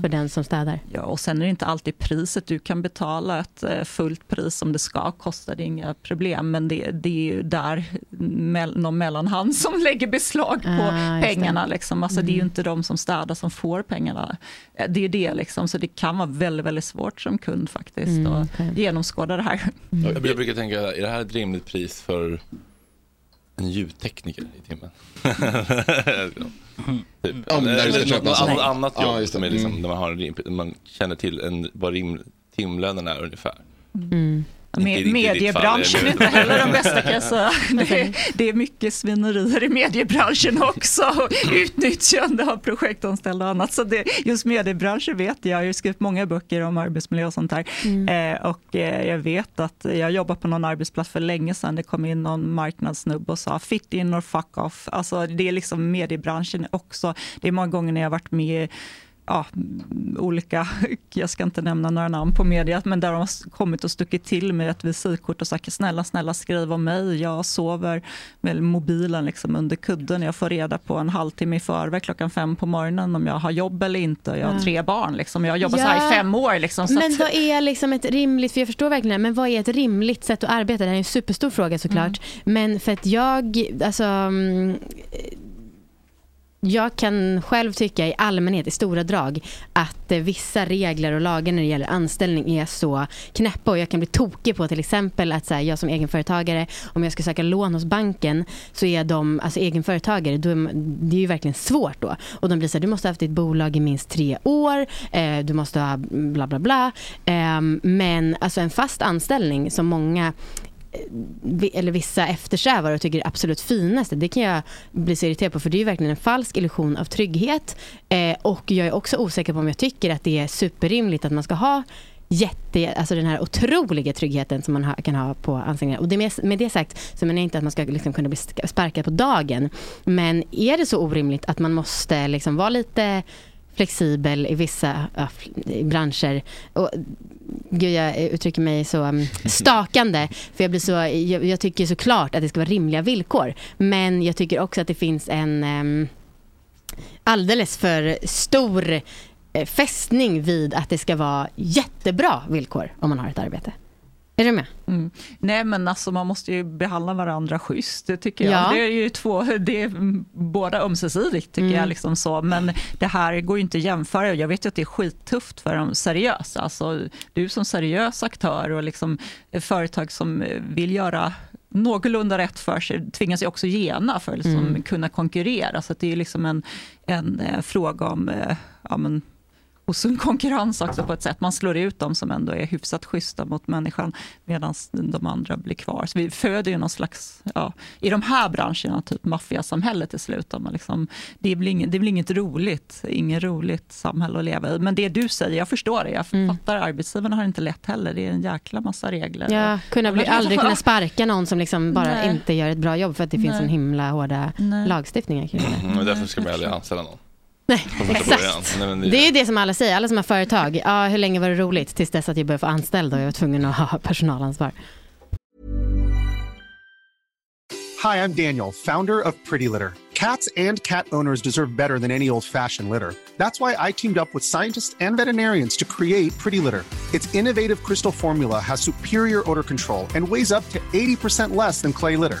för den som städar? Ja, och sen är det inte alltid priset. Du kan betala ett eh, fullt pris som det ska kosta, det är inga problem. Men det, det är ju där mell, någon mellanhand som lägger beslag på Ah, just det. pengarna. Liksom. Alltså, Det är ju Mm. inte de som städar som får pengarna. Eh, Det är det liksom, så det kan vara väldigt, väldigt svårt som kund faktiskt Mm, att genomskåda det här. Jag, jag brukar tänka, är det här ett rimligt pris för en ljudtekniker i timmen? typ. Ja, Eller något annat, annat Ja, jobb just det. som är liksom, Mm. där man, har en, rim- man känner till en, vad rim, timlönen är ungefär. Mm. Med, mediebranschen är inte heller de bästa kan jag säga. Det är, det är mycket svinerier i mediebranschen också. Och utnyttjande av projektanställda och annat. Så det, just mediebranschen vet jag. Jag har skrivit många böcker om arbetsmiljö och sånt där. Eh, och eh, jag vet att jag jobbade på någon arbetsplats för länge sedan. Det kom in någon marknadssnubbe och sa fit in or fuck off. Alltså det är liksom mediebranschen också. Det är många gånger när jag har varit med ja, olika, jag ska inte nämna några namn på media, men där de har kommit och stuckit till med ett visitkort och sagt snälla, snälla skriv om mig. Jag sover med mobilen liksom under kudden. Jag får reda på en halvtimme i förväg klockan fem på morgonen om jag har jobb eller inte. Jag har Ja. tre barn. Liksom. Jag har jobbat så här Ja. i fem år. Liksom, Men att, vad är liksom ett rimligt, för jag förstår verkligen men vad är ett rimligt sätt att arbeta? Det här är en superstor fråga såklart. Men för att jag, alltså mm, jag kan själv tycka i allmänhet, i stora drag, att eh, vissa regler och lagar när det gäller anställning är så knäppa och jag kan bli tokig på till exempel att så här, jag som egenföretagare, om jag ska söka lån hos banken så är de, alltså egenföretagare, då är, det är ju verkligen svårt då. Och de blir så här, du måste ha haft ditt bolag i minst tre år, eh, du måste ha bla bla bla. Eh, men alltså en fast anställning som många eller vissa eftersträvar och tycker är absolut finaste. Det kan jag bli så irriterad på för det är ju verkligen en falsk illusion av trygghet. Eh, och jag är också osäker på om jag tycker att det är superrimligt att man ska ha jätte, alltså den här otroliga tryggheten som man ha, kan ha på anställningar. Och det med, med det sagt så menar jag inte att man ska liksom kunna bli sparkad på dagen. Men är det så orimligt att man måste liksom vara lite flexibel i vissa i branscher. Och, gud, jag uttrycker mig så um, stakande. För jag, blir så, jag, jag tycker såklart att det ska vara rimliga villkor. Men jag tycker också att det finns en um, alldeles för stor eh, fästning vid att det ska vara jättebra villkor om man har ett arbete. Är du med? Mm. Nej men alltså man måste ju behandla varandra schysst, det tycker jag. Ja. Det är ju två, det är båda ömsesidigt tycker Mm. jag. Liksom så. Men det här går ju inte att jämföra. Jag vet ju att det är skittufft för de seriösa. Alltså, du som seriös aktör och liksom företag som vill göra någorlunda rätt för sig tvingas ju också gena för att liksom Mm. kunna konkurrera. Så det är liksom en, en eh, fråga om eh, ja, men, osund konkurrens också på ett sätt. Man slår ut dem som ändå är hyfsat schyssta mot människan medan de andra blir kvar. Så vi föder ju någon slags, ja, i de här branscherna, typ maffiasamhället till slut. Man liksom, det, blir inget, det blir inget roligt, inget roligt samhälle att leva i. Men det du säger, jag förstår det. Jag fattar, arbetsgivarna har inte lätt heller. Det är en jäkla massa regler. Ja, kunna bli, aldrig kunna sparka någon som liksom bara Nej. inte gör ett bra jobb för att det finns Nej. en himla hårda Nej. lagstiftningar kring det. Mm, därför ska man aldrig anställa någon. Nej, exakt. Nej, men Det är det som alla säger, alla som har företag. Ja, hur länge var det roligt? Tills dess att jag började få anställda och jag var tvungen att ha personalansvar. Hi, I'm Daniel, founder of Pretty Litter. Cats and cat owners deserve better than any old fashioned litter. That's why I teamed up with scientists and veterinarians to create Pretty Litter. Its innovative crystal formula has superior odor control and weighs up to 80% less than clay litter.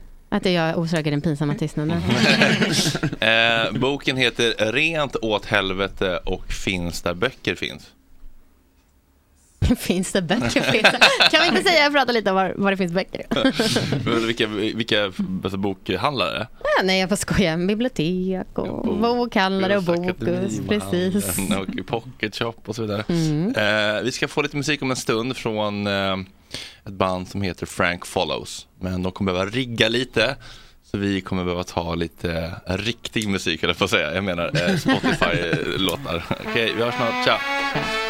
Att jag orsakar den pinsamma tystnaden. Eh, boken heter Rent åt helvete och finns där böcker finns. finns det böcker? Finns det? Kan vi inte säga, prata lite om var, var det finns böcker? vilka vilka alltså, bokhandlare? Ja, nej, jag får skoja. Bibliotek och bokhandlare och Bokus. Precis. Och Pocket Shop och så vidare. Mm. Eh, vi ska få lite musik om en stund från eh, ett band som heter Frank Follows. Men de kommer behöva rigga lite. Så vi kommer behöva ta lite riktig musik, eller på att säga. Jag menar eh, Spotify-låtar. Okej, vi hörs snart. Ciao!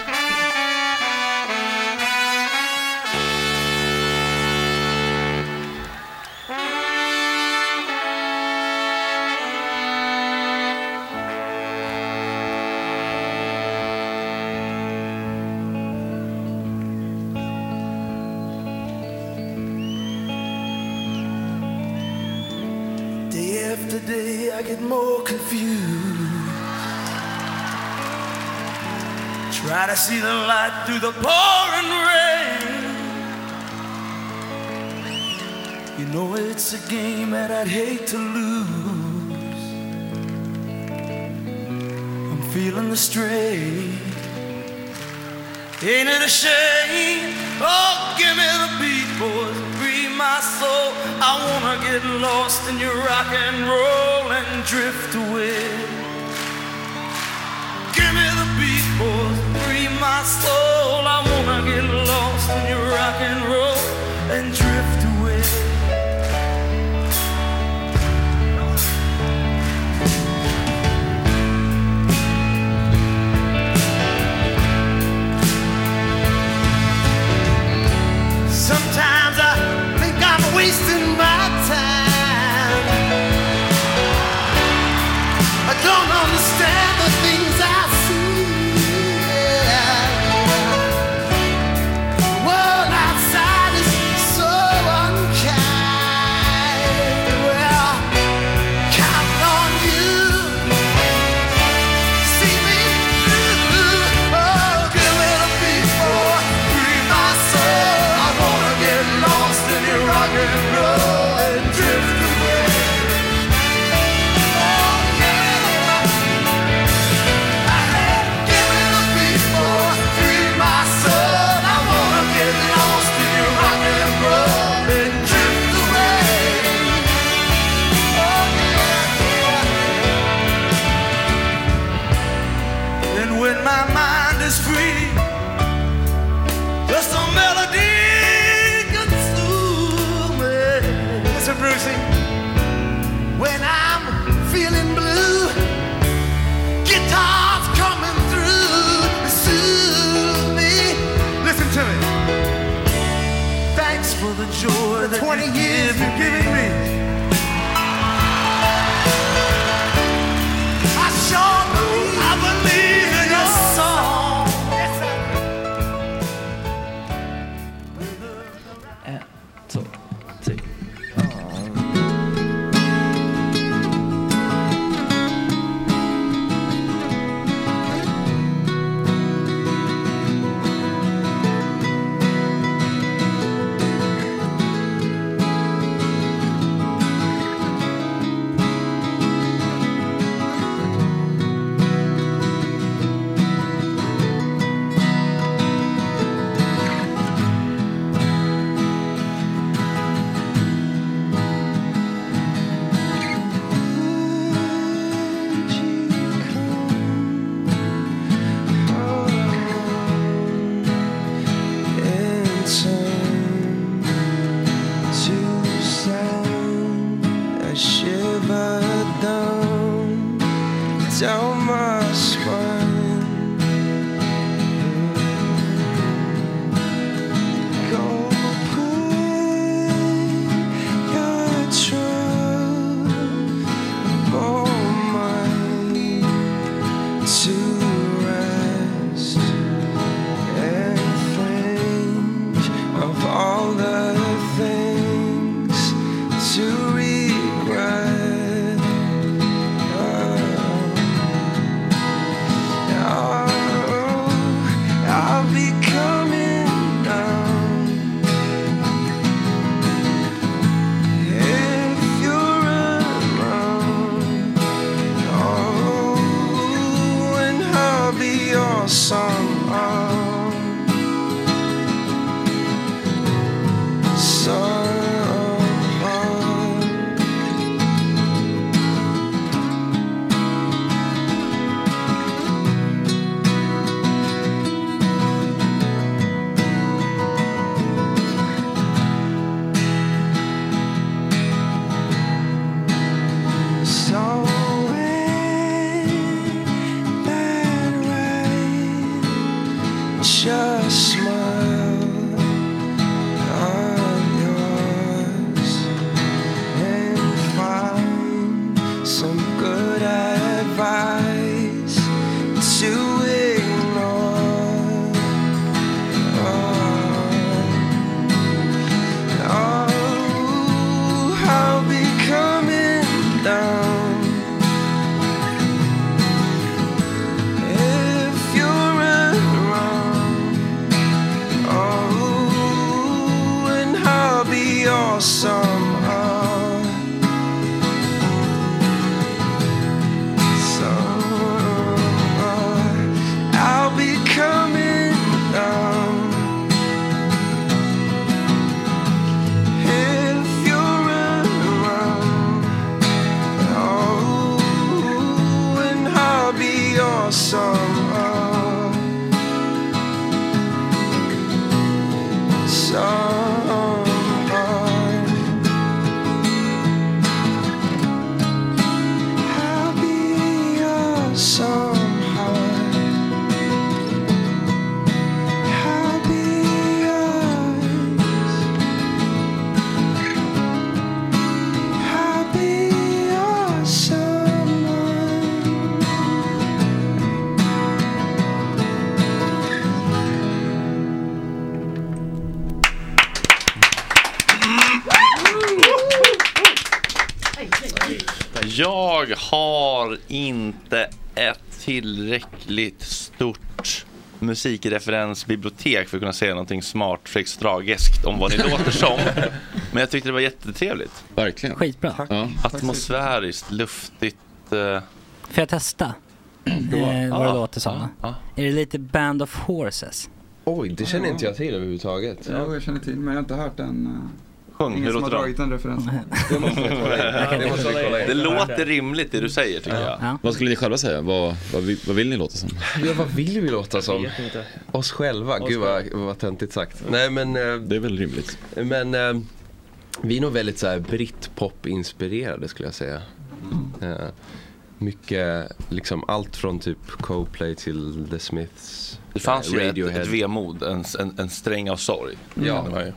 More confused. Try to see the light through the pouring rain. You know it's a game that I'd hate to lose. I'm feeling the strain. Ain't it a shame? Oh, give me the beat, boys, my soul. I wanna get lost in your rock and roll and drift away. Give me the beat, boys, free my soul. I wanna get lost in your rock and roll and drift away. Sometimes down my spine. Inte ett tillräckligt stort musikreferensbibliotek för att kunna säga någonting smart, fräckt, tragiskt om vad ni låter som. Men jag tyckte det var jättetrevligt. Verkligen. Skitbra. Atmosfäriskt, luftigt. Eh... Får jag testa? eh, vad det låter som? Är det lite Band of Horses? Oj, det känner inte jag till överhuvudtaget. Ja, jag känner till men jag har inte hört den. eh, Sjung, Ingen som har dragit den referensen. Det måste vi kolla in. Det måste vi kolla in. Det låter rimligt det du säger tycker jag. Vad skulle ni själva säga? Vad, vad, vill, vad vill ni låta som? Ja, vad vill vi låta som? Oss själva. Oss Gud vad, vad töntigt sagt. Nej men. Det är väl rimligt. Men eh, vi är nog väldigt så här britpop-inspirerade skulle jag säga. Eh, mycket, liksom allt från typ Coldplay till The Smiths. Det fanns eh, ju ett, ett vemod, en, en, en sträng av sorg. Ja. Det var ju, har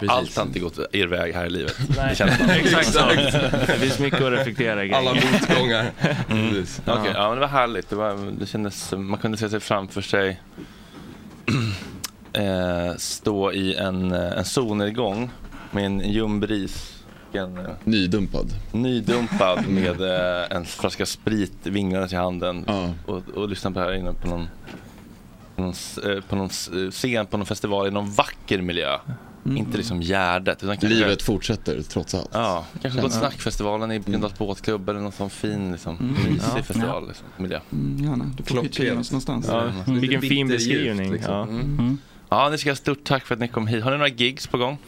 Precis. allt har inte gått er väg här i livet. Nej. Det känns. Exakt så. Det finns mycket att reflektera kring. Alla motgångar. Mm. Okej, ja. men det var härligt. Det, var, det kändes, man kunde se sig framför sig eh, stå i en, eh, en solnedgång med en ljum bris. En, eh, Nydumpad. Nydumpad med eh, en flaska sprit vinglandes i handen och, och lyssna på det här inne på någon, på någon, eh, på någon scen på någon festival i någon vacker miljö. Inte liksom Gärdet. Utan kanske, Livet fortsätter trots allt. Ja, kanske Ja. Snackfestivalen i Bindals båtklubb eller någon sån fin liksom, Mm. mysig Ja. festival. Ja. Liksom, miljö. Mm, gärna. Du får pitcha in oss någonstans. Ja, Mm. vilken fin beskrivning. Ja. Mm. Ja, ni ska ha stort tack för att ni kom hit. Har ni några gigs på gång?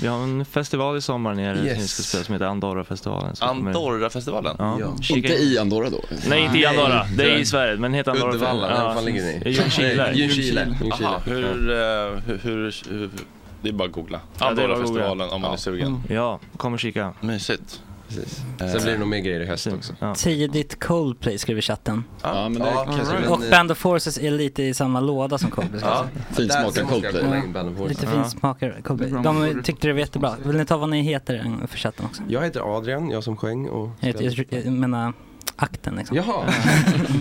Vi har en festival i sommar nere Yes. som ska spela som heter Andorra-festivalen. Andorra-festivalen? Ja. Ja. Inte i Andorra då? Nej, inte i Andorra. Det är i Sverige, men heter Andorra. Uddevalla, var fan ligger ni? Ljungskile. Ljungskile. Aha, hur, eh, hur, hur, hur, det är bara att googla. Ja, Andorra-festivalen om man är Ja. sugen. Ja, kom och kika. Mysigt. Precis. Sen blir det nog mer grejer i höst också. Tidigt Coldplay skriver chatten. Ja, men det är kanske- Och eh, Band of Forces är lite i samma låda som Coldplay. jag Ja, säga. Fint där smakar ska Coldplay. jag. Lite Ja. fint smakar Coldplay. De tyckte det var jättebra. Vill ni ta vad ni heter för chatten också? Jag heter Adrian, jag som sjöng och Jag, jag, jag menar akten liksom. Jaha.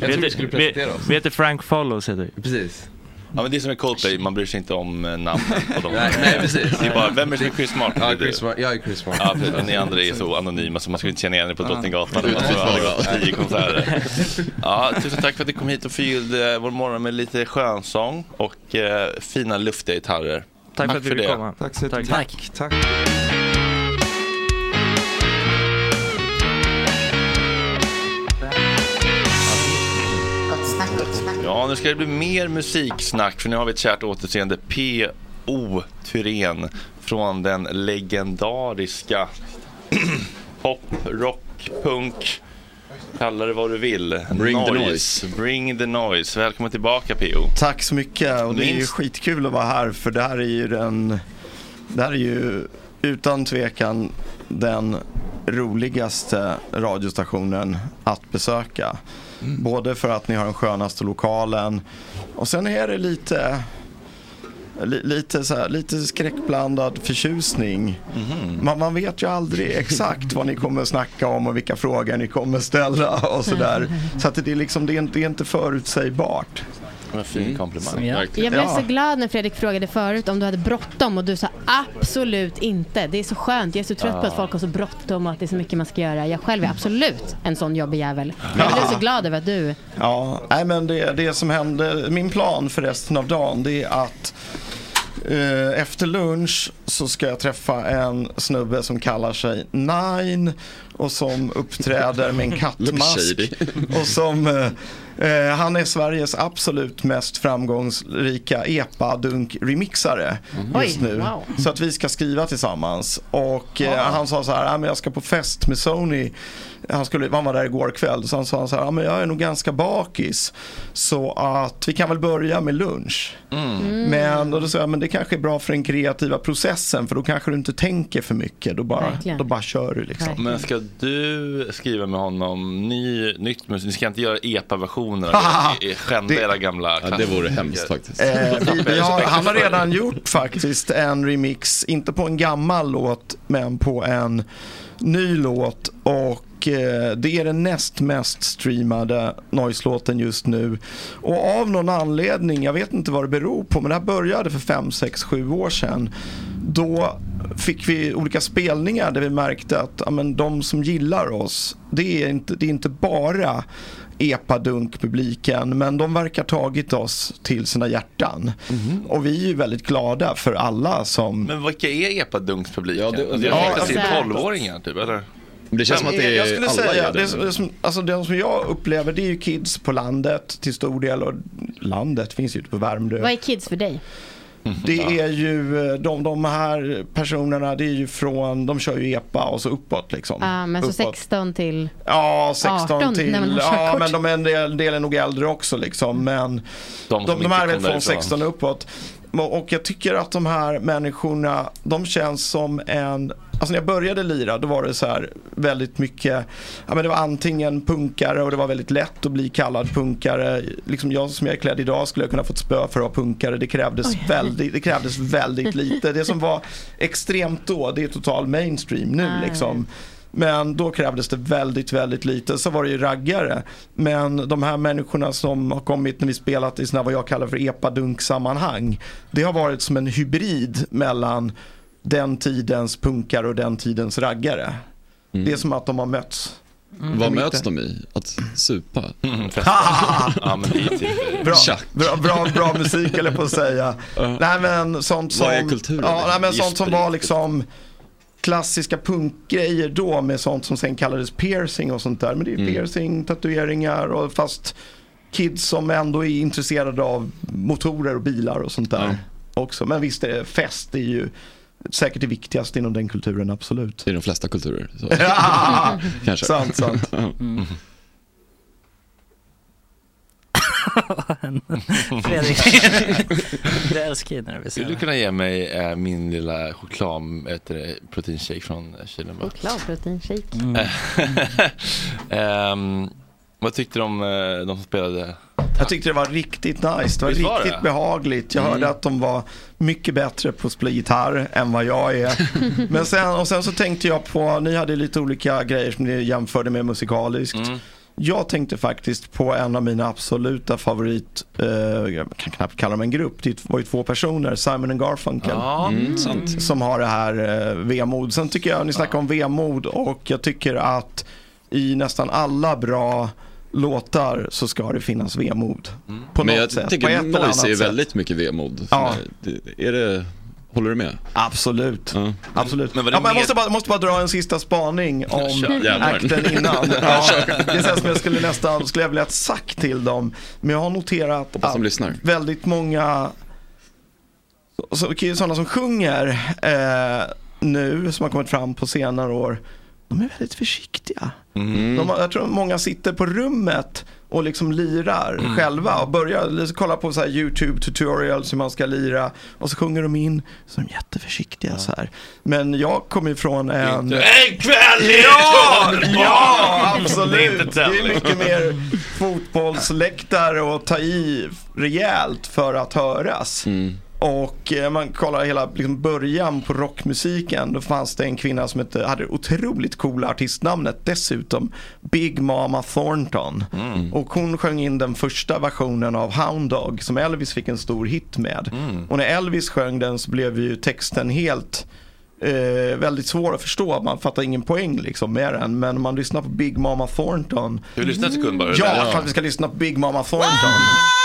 Vi heter, vi, vi heter Frank Follows heter vi. Precis. Ja men det är som är Coldplay, man bryr sig inte om eh, namnen på dem. Nej, nej, precis. Det är bara, vem är det? Chris Martin? Ja, är du. Chris Martin. Jag är Chris Martin. Ja. Och ni andra är så anonyma så man skulle inte känna igen er på. Drottninggatan. Det är Och så har det bra. gått tio konserter. Ja, tusen tack för att du kom hit och förgyllde vår morgon med lite skönsång och eh, fina luftiga gitarrer. Tack för att vi fick det. komma. Tack så Tack. jättemycket. Tack. Ja, nu ska det bli mer musiksnack för nu har vi ett kärt återseende P.O. Thyrén från den legendariska pop, rock, punk, kalla det vad du vill. Bring the noise. Bring the noise. Välkommen tillbaka P.O. Tack så mycket och det är ju skitkul att vara här för det här är ju den, det här är ju utan tvekan den roligaste radiostationen att besöka. Både för att ni har den skönaste lokalen och sen är det lite li, lite, så här, lite skräckblandad förtjusning. Man, man vet ju aldrig exakt vad ni kommer snacka om och vilka frågor ni kommer ställa och sådär. Så att det är liksom, det är, inte- det är inte förutsägbart. En fin komplimang. Jag blev så glad när Fredrik frågade förut om du hade bråttom och du sa absolut inte. Det är så skönt. Jag är så trött på att Ja. folk har så bråttom och att det är så mycket man ska göra. Jag själv är absolut en sån jobbig jävel. Jag blev så glad över att du... Ja, nej men det, det som hände, min plan för resten av dagen det är att eh, efter lunch så ska jag träffa en snubbe som kallar sig Nine och som uppträder med en kattmask. och som, eh, eh, han är Sveriges absolut mest framgångsrika epa-dunk-remixare just Oj, nu. wow. Så att vi ska skriva tillsammans. Och eh, han sa så här, "Ja, men jag ska på fest med Sony. Han, skulle, han var där igår kväll, så han sa så här, "Ja, men jag är nog ganska bakis. Så att vi kan väl börja med lunch. Mm. Men och då sa jag, men det kanske är bra för den kreativa processen för då kanske du inte tänker för mycket. Då bara, Verkligen. då bara kör du liksom. Men ska du skriva med honom ny, nytt musik? Ni ska inte göra epa-versioner av er- skända Det- era gamla Ja, det vore hemskt faktiskt. Eh, vi, vi har, han har redan gjort faktiskt en remix, inte på en gammal låt, men på en ny låt. Och eh, det är den näst mest streamade Noise-låten just nu. Och av någon anledning, jag vet inte vad det beror på, men det här började för 5, 6, 7 år sedan. Då fick vi olika spelningar där vi märkte att ja, men de som gillar oss, det är inte, det är inte bara epadunk-publiken, men de verkar tagit oss till sina hjärtan. Och vi är ju väldigt glada för alla som... Men vilka är epadunkspubliken? Ja, det- det, Ja, är alltså- till 12-åringar typ, eller? Det känns som att det är jag skulle alla säga, det, det. det som, alltså de som jag upplever det är ju kids på landet till stor del och landet finns ju ute på Värmdö. Vad är kids för dig? Det är ju de, de här personerna, det är ju från, de kör ju EPA och så uppåt liksom. Ah, men så Uppåt. 16 till... Ja, 16 18 till, när man har ja men de är en del, del är nog äldre också liksom. Men De de, de, inte är väl från därifrån. 16 och uppåt. Och jag tycker att de här människorna, de känns som en Alltså när jag började lira då var det så här väldigt mycket, ja men det var antingen punkare och det var väldigt lätt att bli kallad punkare. Liksom jag som jag är klädd idag skulle jag kunna fått spö för att vara punkare. Det krävdes, Oj. väldigt, det krävdes väldigt lite. Det som var extremt då, det är total mainstream nu Ah, liksom. Men då krävdes det väldigt, väldigt lite. Så var det ju raggare. Men de här människorna som har kommit när vi spelat i såna vad jag kallar för epadunk-sammanhang. Det har varit som en hybrid mellan den tidens punkare och den tidens raggare. Det är som att de har mötts. Vad De möts de i? Att supa? ja, men det är typ... Bra, bra, bra, bra musik eller på att säga. Nej men sånt som, Vad är kulturen? ja, nej, men sånt som var liksom klassiska punkgrejer då med sånt som sen kallades piercing och sånt där. Men det är Mm. piercing, tatueringar och fast kids som ändå är intresserade av motorer och bilar och sånt där också. Men visst är det, fest är ju säkert det viktigaste inom den kulturen, absolut. I de flesta kulturer. Så. Ja, Kanske. sant, sant. Hände? Men Fredrik, du älskar ju när du Skulle du kunna ge mig eh, min lilla choklad, heter det, proteinshake från kylen? bara? Chokladproteinshake. Mm. Ehm, vad tyckte om eh, de som spelade? Jag tyckte det var riktigt nice, det var Visst var riktigt det? behagligt. Jag Mm. hörde att de var mycket bättre på att spela gitarr än vad jag är. Men sen, och sen så tänkte jag på, ni hade lite olika grejer som ni jämförde med musikaliskt. Mm. Jag tänkte faktiskt på en av mina absoluta favorit, eh, jag kan knappt kalla dem en grupp, det var ju två personer, Simon and Garfunkel. Ja, mm, sant. Som har det här eh, vemod. Sen tycker jag, ni snackar om vemod och jag tycker att i nästan alla bra låtar så ska det finnas vemod. På Men något jag sätt. eller annat Noise är sätt. väldigt mycket vemod. Ja. Det- Är det, håller du med? Absolut. Absolut. Men det ja, men jag måste bara, måste bara dra en sista spaning om akten innan. Ja, Ja, det är som jag skulle nästan skulle jag vilja sagt till dem. Men jag har noterat Hoppas att lyssnar. väldigt många så, sådana som sjunger eh, nu, som har kommit fram på senare år, de är väldigt försiktiga. Mm. De, jag tror många sitter på rummet och liksom lirar Mm. själva och börjar kolla på så här YouTube tutorials hur man ska lira och så sjunger de in så är de jätteförsiktiga så här. Men jag kommer ifrån en... Inte en kväll i Ja, ja, absolut. Det är mycket mer fotbollsläktare och ta i rejält för att höras. Och eh, man kollar hela liksom, början på rockmusiken. Då fanns det en kvinna som hette, hade otroligt coola artistnamnet dessutom. Big Mama Thornton. Och hon sjöng in den första versionen av Hound Dog som Elvis fick en stor hit med. Och när Elvis sjöng den så blev ju texten helt eh, väldigt svår att förstå. Man fattar ingen poäng liksom med den. Men om man lyssnar på Big Mama Thornton. Ska vi lyssna en sekund bara? Ja, Ja. klart vi ska lyssna på Big Mama Thornton. I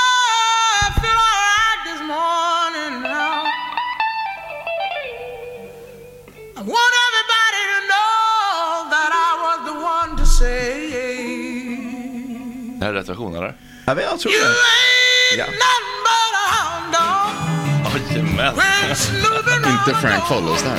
här är rätt version eller? Ja, men jag tror det. Ja. Jajamän. Inte Frank Follows där.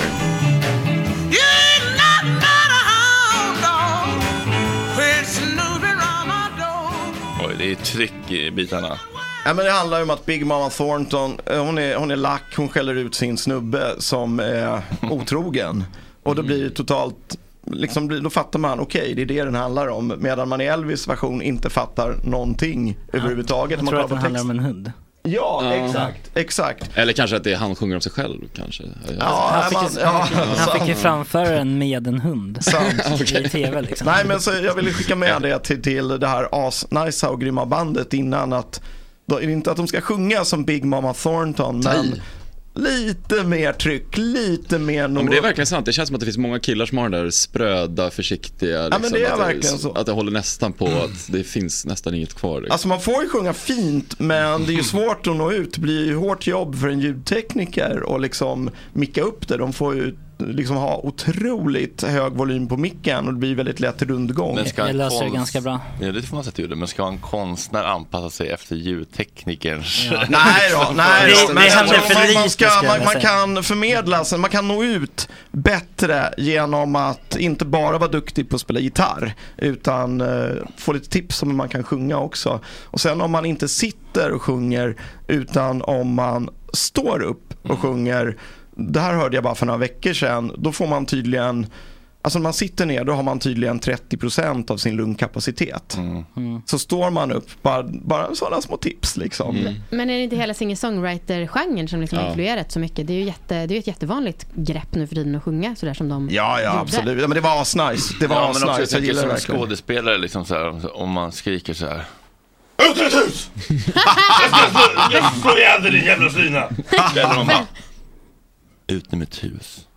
Oj, det är tryck i bitarna. Ja, men det handlar ju om att Big Mama Thornton, eh, hon är, hon är lack, hon skäller ut sin snubbe som är otrogen. Och då blir det totalt, liksom, blir- då fattar man, okej det är det den handlar om. Medan man i Elvis version inte fattar någonting överhuvudtaget. Jag Man tror kollar att den handlar om en hund. Ja, Ja. exakt, exakt. Eller kanske att det är han sjunger om sig själv kanske. Ja, han, fick, man- ju- ja, han fick ju framföra den med en hund. Sant. I tv liksom. Nej men så jag ville skicka med det till, till det här asnice och grymma bandet innan att, då, inte att de ska sjunga som Big Mama Thornton men lite mer tryck, lite mer Ja, nog. men det är verkligen sant. Det känns som att det finns många killar som har den där spröda, försiktiga. Liksom, men det är att verkligen så. Att det håller nästan på att det finns nästan inget kvar. Liksom. Alltså man får ju sjunga fint men det är ju svårt att nå ut. Det blir ju hårt jobb för en ljudtekniker och liksom micka upp det. De får ju liksom ha otroligt hög volym på micken och det blir väldigt lätt rundgång. Men ska en löser det konst- ganska bra. Ja, det får man sätta ur det. Men ska en konstnär anpassa sig efter ljudteknikerns... Nej då, nej Det- då. det Men händer för man, man, lite, ska, man, man kan förmedla, sen, man kan nå ut bättre genom att inte bara vara duktig på att spela gitarr utan eh, få lite tips om hur man kan sjunga också. Och sen om man inte sitter och sjunger utan om man står upp och sjunger, det här hörde jag bara för några veckor sedan, då får man tydligen Alltså när man sitter ner då har man tydligen 30% av sin lungkapacitet. Så står man upp, bara, bara sådana små tips liksom. Men är det inte hela singer-songwriter-genren som liksom Ja. har influerat så mycket? Det är ju jätte, det är ju ett jättevanligt grepp nu för tiden att sjunga sådär som de Ja, ja gjorde. absolut. Ja, men det var asnice. Det var ja, men också, jag asnice. Gillar det som verkligen. skådespelare, liksom så här, om man skriker så här. Ut ur ett hus! Jag ska slå ihjäl dig din jävla slyna! Ut ur mitt hus.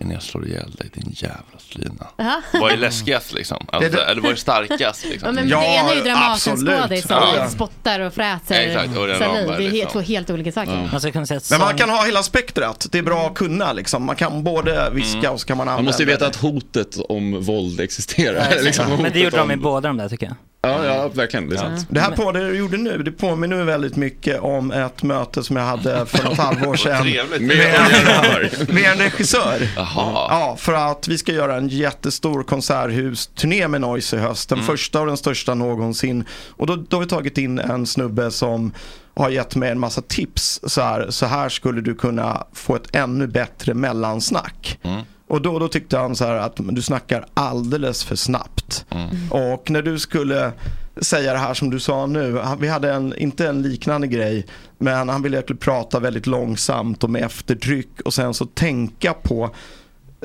Innan jag slår ihjäl dig din jävla slyna. Ja. Vad är läskigast liksom? Alltså, Det- det- Eller vad är starkast liksom? Ja, men det ena är ju absolut. Dramatenskådis som Ja. spottar och fräser Exakt, och Det är helt, liksom. två helt olika saker. Man ska kunna säga att Men man kan ha hela spektrat. Det är bra att kunna liksom. Man kan både viska och så kan man använda Man måste ju veta det. att hotet om våld existerar. Ja, liksom, Men det gjorde de i om- båda de där tycker jag. Ja, ja verkligen. Det är sant. Det här på det du gjorde nu, det påminner väldigt mycket om ett möte som jag hade för något halvår sedan trevligt. med, Med- en regissör. Jaha. Ja, för att vi ska göra en jättestor konserthusturné med Noise i höst. Den första och den största någonsin. Och då, då har vi tagit in en snubbe som har gett mig en massa tips. Så här, så här skulle du kunna få ett ännu bättre mellansnack. Och då, då tyckte han så här att du snackar alldeles för snabbt. Och när du skulle säga det här som du sa nu, vi hade en, inte en liknande grej, men han ville prata väldigt långsamt och med eftertryck och sen så tänka på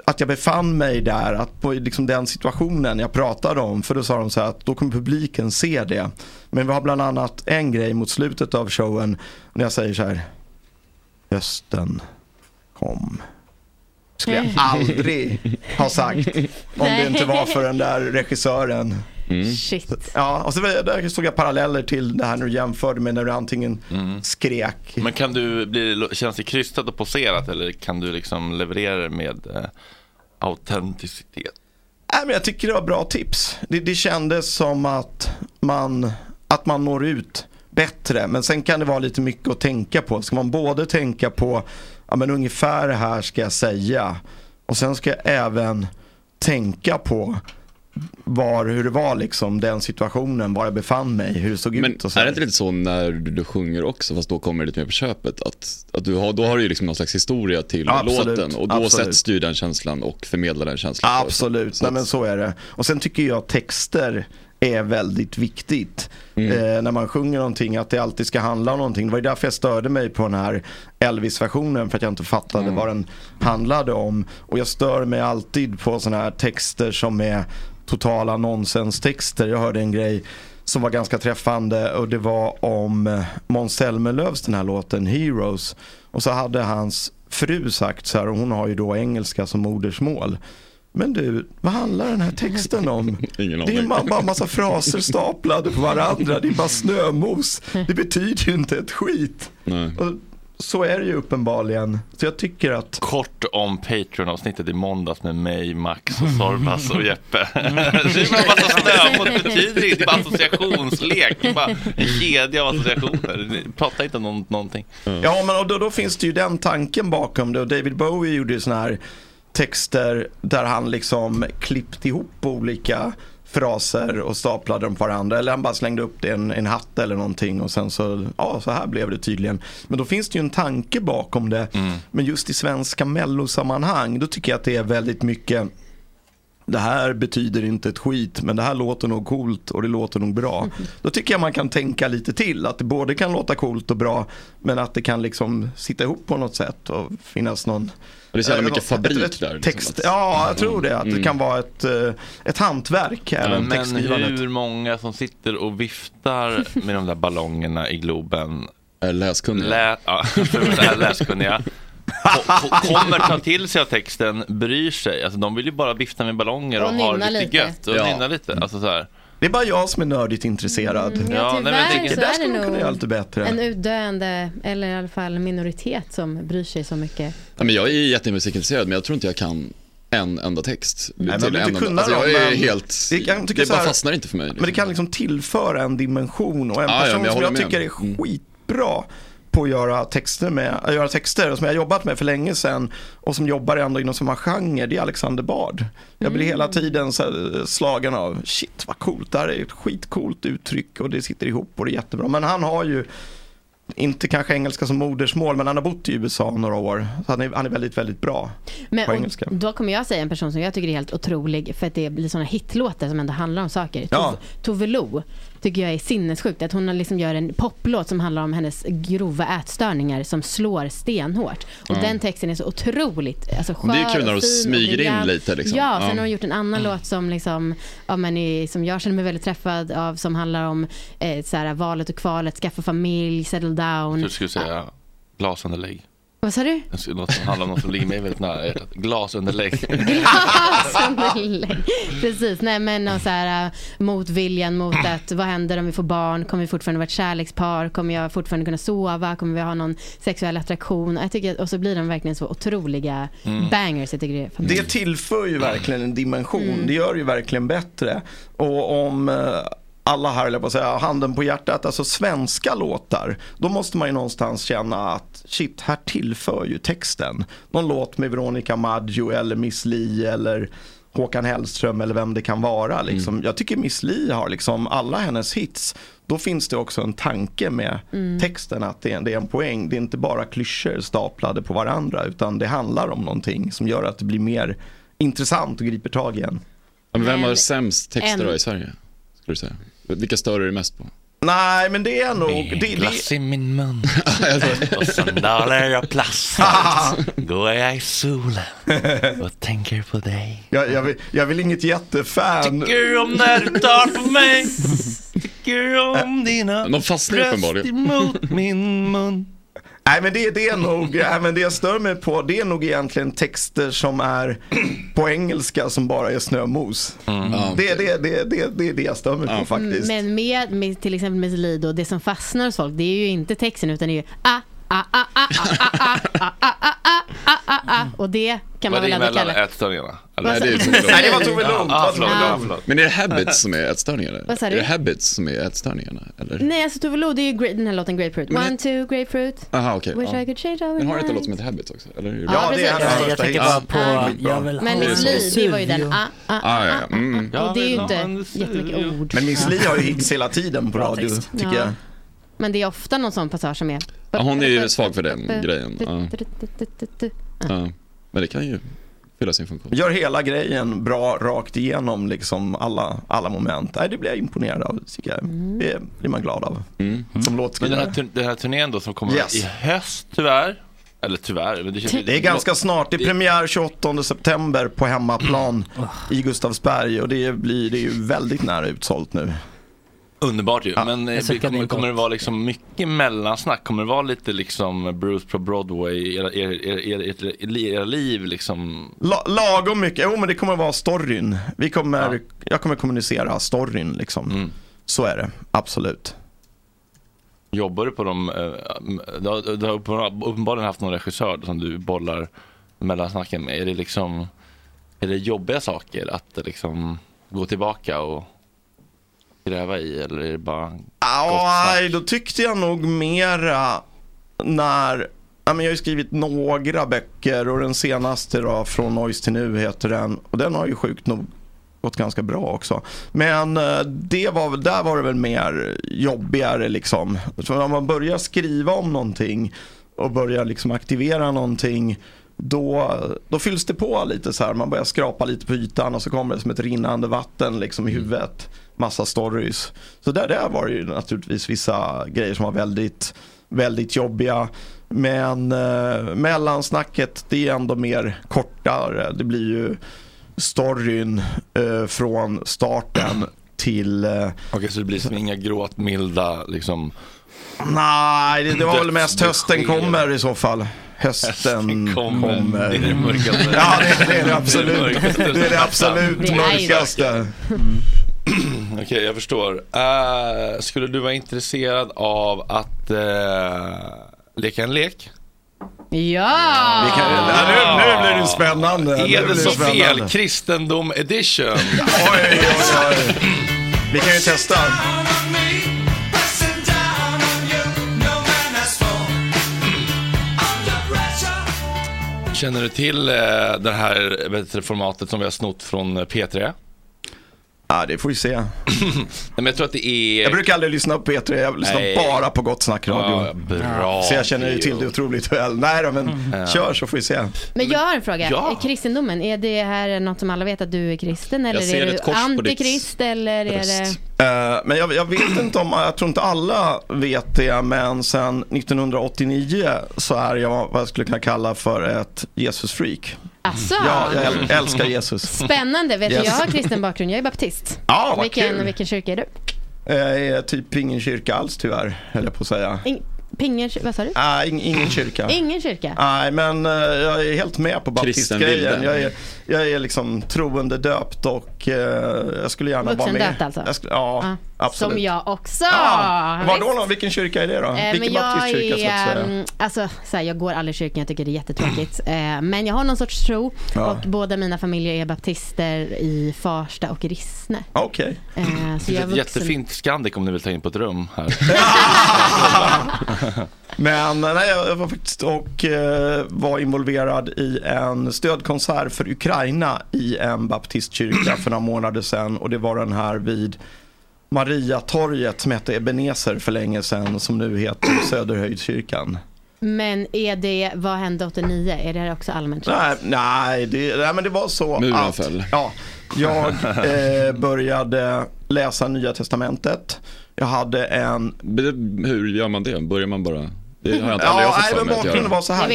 att jag befann mig där, att på liksom den situationen jag pratade om. För då sa de så här att då kommer publiken se det. Men vi har bland annat en grej mot slutet av showen när jag säger så här. Hösten kom. Skulle jag aldrig ha sagt om det inte var för den där regissören. Shit. Ja, och så där såg jag paralleller till det här när du jämförde med när du antingen skrek. Men kan du bli, känns det krystat och poserat eller kan du liksom leverera det med eh, autenticitet? Nej, men jag tycker det var bra tips. Det, det kändes som att man, att man når ut bättre. Men sen kan det vara lite mycket att tänka på. Ska man både tänka på, ja men ungefär det här ska jag säga. Och sen ska jag även tänka på var, hur det var liksom, den situationen, var jag befann mig, hur det såg Men ut och så. är det inte lite så när du, du sjunger också, fast då kommer det lite mer på köpet, att, att du har, då har du ju liksom någon slags historia till Absolut, låten och då absolut. sätts du den känslan och förmedlar den känslan. Absolut, Nej, men så är det. Och sen tycker jag texter är väldigt viktigt. Mm. Eh, när man sjunger någonting, att det alltid ska handla om någonting. Det var ju därför jag störde mig på den här Elvis-versionen, för att jag inte fattade Mm. vad den handlade om. Och jag stör mig alltid på sådana här texter som är totala nonsenstexter. Jag hörde en grej som var ganska träffande och det var om eh, Måns Zelmerlöws den här låten Heroes. Och så hade hans fru sagt så här, och hon har ju då engelska som modersmål. Men du, vad handlar den här texten om? Ingen Det är ma- bara en massa fraser staplade på varandra, det är bara snömos. Det betyder ju inte ett skit. Nej. Och så är det ju uppenbarligen. Så jag tycker att Kort om Patreon-avsnittet i måndags med mig, Max och Sorbas och Jeppe. det är bara massa snömos, det betyder inte, det är bara associationslek. Det är bara en kedja av associationer. Prata inte om någon, någonting. Ja, men och då, då finns det ju den tanken bakom det. Och David Bowie gjorde ju sådana här texter där han liksom klippte ihop olika fraser och staplade dem på varandra. Eller han bara slängde upp det i en, en hatt eller någonting och sen så, ja så här blev det tydligen. Men då finns det ju en tanke bakom det. Men just i svenska mellosammanhang, då tycker jag att det är väldigt mycket det här betyder inte ett skit men det här låter nog coolt och det låter nog bra. Då tycker jag man kan tänka lite till att det både kan låta coolt och bra men att det kan liksom sitta ihop på något sätt och finnas någon Och det är så jävla eh, mycket fabrik ett- ett där, liksom, Text. att- Ja, jag tror det. Att det Mm. kan vara ett, eh, ett hantverk även Men textskrivandet. hur många som sitter och viftar med de där ballongerna i Globen? Läskunniga. Lä, ja, det läskunniga. Ko- ko- Kommer ta till sig av texten, bryr sig. Alltså, de vill ju bara vifta med ballonger och, Och ha nynna lite, lite. gött och Ja. nynna lite. Alltså, så här. Det är bara jag som är nördigt intresserad. Mm, ja, nej, men jag tyvärr tänker- så Där är skulle det de kunna göra lite bättre. en utdöende, eller i alla fall minoritet som bryr sig så mycket. Ja, men jag är jättemusikintresserad men jag tror inte jag kan en enda text. Nej, till men en inte enda- kunna alltså, dem, jag är men helt, det bara här- fastnar inte för mig. Men det kan liksom tillföra en dimension och en Ja, ja, person men jag som jag tycker är med. Mm. På att göra texter med, att göra texter som jag har jobbat med för länge sedan och som jobbar ändå inom samma genre, det är Alexander Bard. Jag blir hela tiden här slagen av, shit vad coolt, det här är ett skitcoolt uttryck och det sitter ihop och det är jättebra. Men han har ju inte kanske engelska som modersmål, men han har bott i USA några år. Så han är, han är väldigt, väldigt bra Men på engelska. då kommer jag säga en person som jag tycker är helt otrolig för att det blir sådana hitlåtar som ändå handlar om saker. Ja. Tove Lo tycker jag är sinnessjukt. Att hon liksom gör en poplåt som handlar om hennes grova ätstörningar som slår stenhårt. Och Ja. den texten är så otroligt alltså, skör Det är kul när och smyger in lite, liksom. Ja, sen Ja. har hon gjort en annan låt som, liksom, ja, men som jag känner mig väldigt träffad av som handlar om eh, så här, valet och kvalet, skaffa familj, settle down. Du skulle säga glasunderlägg. Vad sa du? Låta som handlar om något som ligger mig väldigt nära hjärtat. Glasunderlägg. Glasunderlägg. Precis, nej men och så här, äh, motviljan mot att vad händer om vi får barn? Kommer vi fortfarande vara ett kärlekspar? Kommer jag fortfarande kunna sova? Kommer vi ha någon sexuell attraktion? Jag tycker, att- och så blir de verkligen så otroliga Mm. bangers. Jag tycker det är Det tillför ju verkligen en dimension. Mm. Det gör det ju verkligen bättre. Och om eh, alla här, på att säga, handen på hjärtat, alltså svenska låtar, då måste man ju någonstans känna att shit, här tillför ju texten. Någon låt med Veronica Maggio eller Miss Li eller Håkan Hellström eller vem det kan vara. Liksom. Jag tycker Miss Li har liksom alla hennes hits. Då finns det också en tanke med Mm. texten att det är, det är en poäng. Det är inte bara klyschor staplade på varandra utan det handlar om någonting som gör att det blir mer intressant och griper tag. Ja, men vem har sämst texter en- då i Sverige? Skulle du säga? Vilka stör du dig mest på? Nej, men det är nog... Det, det, Glass i min mun och sandaler av plast. Går jag i solen och tänker på dig. jag, jag, vill, jag vill inget jättefan. Tycker om när du tar på mig. Tycker om dina De fastnar bröst uppenbarligen. emot min mun. Nej men det, det är nog, nej, men det jag stör mig på det är nog egentligen texter som är på engelska som bara är snömos. Det, det, det, det, det är det jag stör mig på faktiskt. Men med, med till exempel med Lido, det som fastnar hos folk, det är ju inte texten utan det är ju ah, och det kan man väl ändå kalla... Var det ätstörningarna? Nej, det, Nej, det var Tove Lund. Ah, förlåt, ah. förlåt. Men är det habits som är ätstörningarna? Vad sa du? Är det habits som är ätstörningarna? Eller? Nej, alltså Tove Lo, det är ju den här låten Grapefruit. Men... One, two, grapefruit. Aha, okay, Wish ja. I could change our Men har inte låt som heter Habits också? Eller? Ja, ja, det är hennes första Jag tänker bara på... Jag vill men Miss Li, det var ju den. Ah, ah, ah, ah, ja, ja. Mm. Och det är ju inte jättemycket ord. Men Miss Li har ju hits hela tiden på radio, tycker jag. Men det är ofta någon sån passage som är... Ja, hon är ju svag för den grejen. Ja. Men det kan ju fylla sin funktion. Gör hela grejen bra rakt igenom liksom alla, alla moment. Nej, det blir jag imponerad av tycker jag. Det blir man glad av. Som Men den här, låtskrivare. den här turnén då som kommer Yes. i höst tyvärr. Eller tyvärr. Men det, Det är ganska snart. Det är premiär 28 september på hemmaplan i Gustavsberg och det, blir, det är ju väldigt nära utsålt nu. Underbart ju. Men eh, kommer, kommer det vara liksom mycket mellansnack? Kommer det vara lite liksom Bruce på Broadway, era, era, era, era, era, era liv liksom? La, lagom mycket, jo men det kommer vara storyn. Vi kommer, Jag kommer kommunicera storyn liksom. Så är det, absolut. Jobbar du på dem? eh, Du har, du har uppenbar- uppenbarligen haft någon regissör som du bollar mellansnacken med. Är det liksom är det jobbiga saker att liksom gå tillbaka och gräva i eller är det bara Ja, då tyckte jag nog mera när, ja, men jag har ju skrivit några böcker och den senaste då, Från Noise till nu heter den. Och den har ju sjukt nog gått ganska bra också. Men eh, det var, där var det väl mer jobbigare liksom. Så om man börjar skriva om någonting och börjar liksom aktivera någonting då, då fylls det på lite så här. Man börjar skrapa lite på ytan och så kommer det som ett rinnande vatten liksom i huvudet. Massa stories. Så där, där var det ju naturligtvis vissa grejer som var väldigt, väldigt jobbiga. Men eh, mellansnacket det är ändå mer kortare. Det blir ju storyn eh, från starten till... Eh, Okej, så det blir inga gråtmilda liksom nej, det, det var väl mest hösten kommer i så fall. Hösten kommer. kommer. Det är det mörkaste. Ja, det, det är det absolut. Det är det absolut mörkaste. Okej, jag förstår. Eh, skulle du vara intresserad av att eh, leka en lek? Ja! Vi kan, ja, nu, nu blir det spännande. Är det så fel? Kristendom edition. Oj, oj, oj. Vi kan ju testa. Känner du till eh, det här formatet som vi har snott från eh, P3? Ja, det får vi se. Nej, men jag tror att det är... Jag brukar aldrig lyssna på P3, jag lyssnar Nej. bara på Gott Snack Radio. Ja, bra, så jag känner ju till det otroligt väl. Nej då, men Ja. kör så får vi se. Men jag har en fråga. Ja. Är Kristendomen, är det här något som alla vet att du är kristen? Eller är du ditt antikrist? Eller är det... Eh, men jag, jag vet inte om, jag tror inte alla vet det, men sen 1989 så är jag vad jag skulle kunna kalla för ett Jesus-freak. Asså? Ja, jag äl- älskar Jesus. Spännande. Vet Yes. du, jag har kristen bakgrund. Jag är baptist. Ja, vad vilken, kul. vilken kyrka är du? Jag är typ ingen kyrka alls tyvärr, höll jag på att säga. In, Pinger, vad sa du? Nej, ing, ingen kyrka. Ingen kyrka? Nej, men eh, jag är helt med på baptistgrejen. Jag är, jag är liksom troende döpt och eh, jag skulle gärna vara med. Vuxendöpt alltså? Jag skulle, ja, absolut. Som jag också. Ja, var då, då? Vilken kyrka är det då? Eh, Vilken men jag baptistkyrka så att säga? mm, alltså, så här, jag går aldrig i kyrkan, jag tycker det är jättetråkigt. Eh, men jag har någon sorts tro Ja. och båda mina familjer är baptister i Farsta och Rissne. Okej. Eh, så Det jag finns är ett vuxen. jättefint Scandic om ni vill ta in på ett rum här. Men nej, jag var faktiskt och eh, var involverad i en stödkonsert för Ukraina i en baptistkyrka för några månader sedan och det var den här vid Mariatorget som hette Ebenezer för länge sedan som nu heter Söderhöjdskyrkan. Men är det, vad hände 89? Är det här också allmänt känt? Nej, nej, det, nej men det var så Muren att föll. Ja, jag eh, började läsa Nya Testamentet. Jag hade en... Hur gör man det? Börjar man bara? Det har jag inte aldrig Ja, fått nej, för men bakgrunden var så här.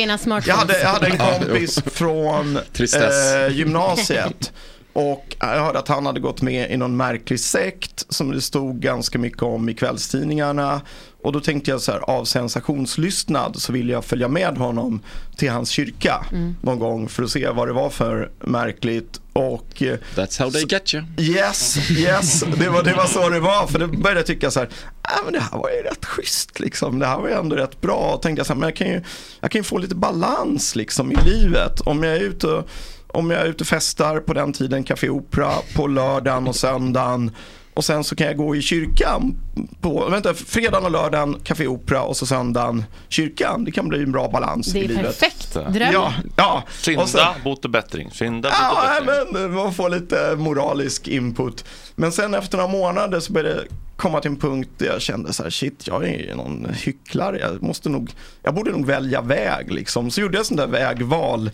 Jag hade, jag hade en kompis från eh, gymnasiet. Och jag hörde att han hade gått med i någon märklig sekt som det stod ganska mycket om i kvällstidningarna. Och då tänkte jag så här, av sensationslystnad så vill jag följa med honom till hans kyrka Mm. någon gång för att se vad det var för märkligt. Och, eh, That's how they get you. Yes, yes, det var, det var så det var. För då började jag tycka så här, äh, men det här var ju rätt schysst liksom. Det här var ju ändå rätt bra. Och tänkte jag så här, men jag kan ju, jag kan ju få lite balans liksom i livet. Om jag är ute och, om jag är ute och festar på den tiden, Café Opera, på lördagen och söndagen. Och sen så kan jag gå i kyrkan på, vänta, fredagen och lördagen, Café Opera och så söndagen kyrkan. Det kan bli en bra balans Det i är livet. perfekt. Dröm. Ja, ja. Synda, Och sen- bot och bättring. Synda, bot och Ja, bättring. men man får lite moralisk input. Men sen efter några månader så började det komma till en punkt där jag kände så här, shit, jag är någon hycklare. Jag måste nog, jag borde nog välja väg liksom. Så gjorde jag sånt där vägval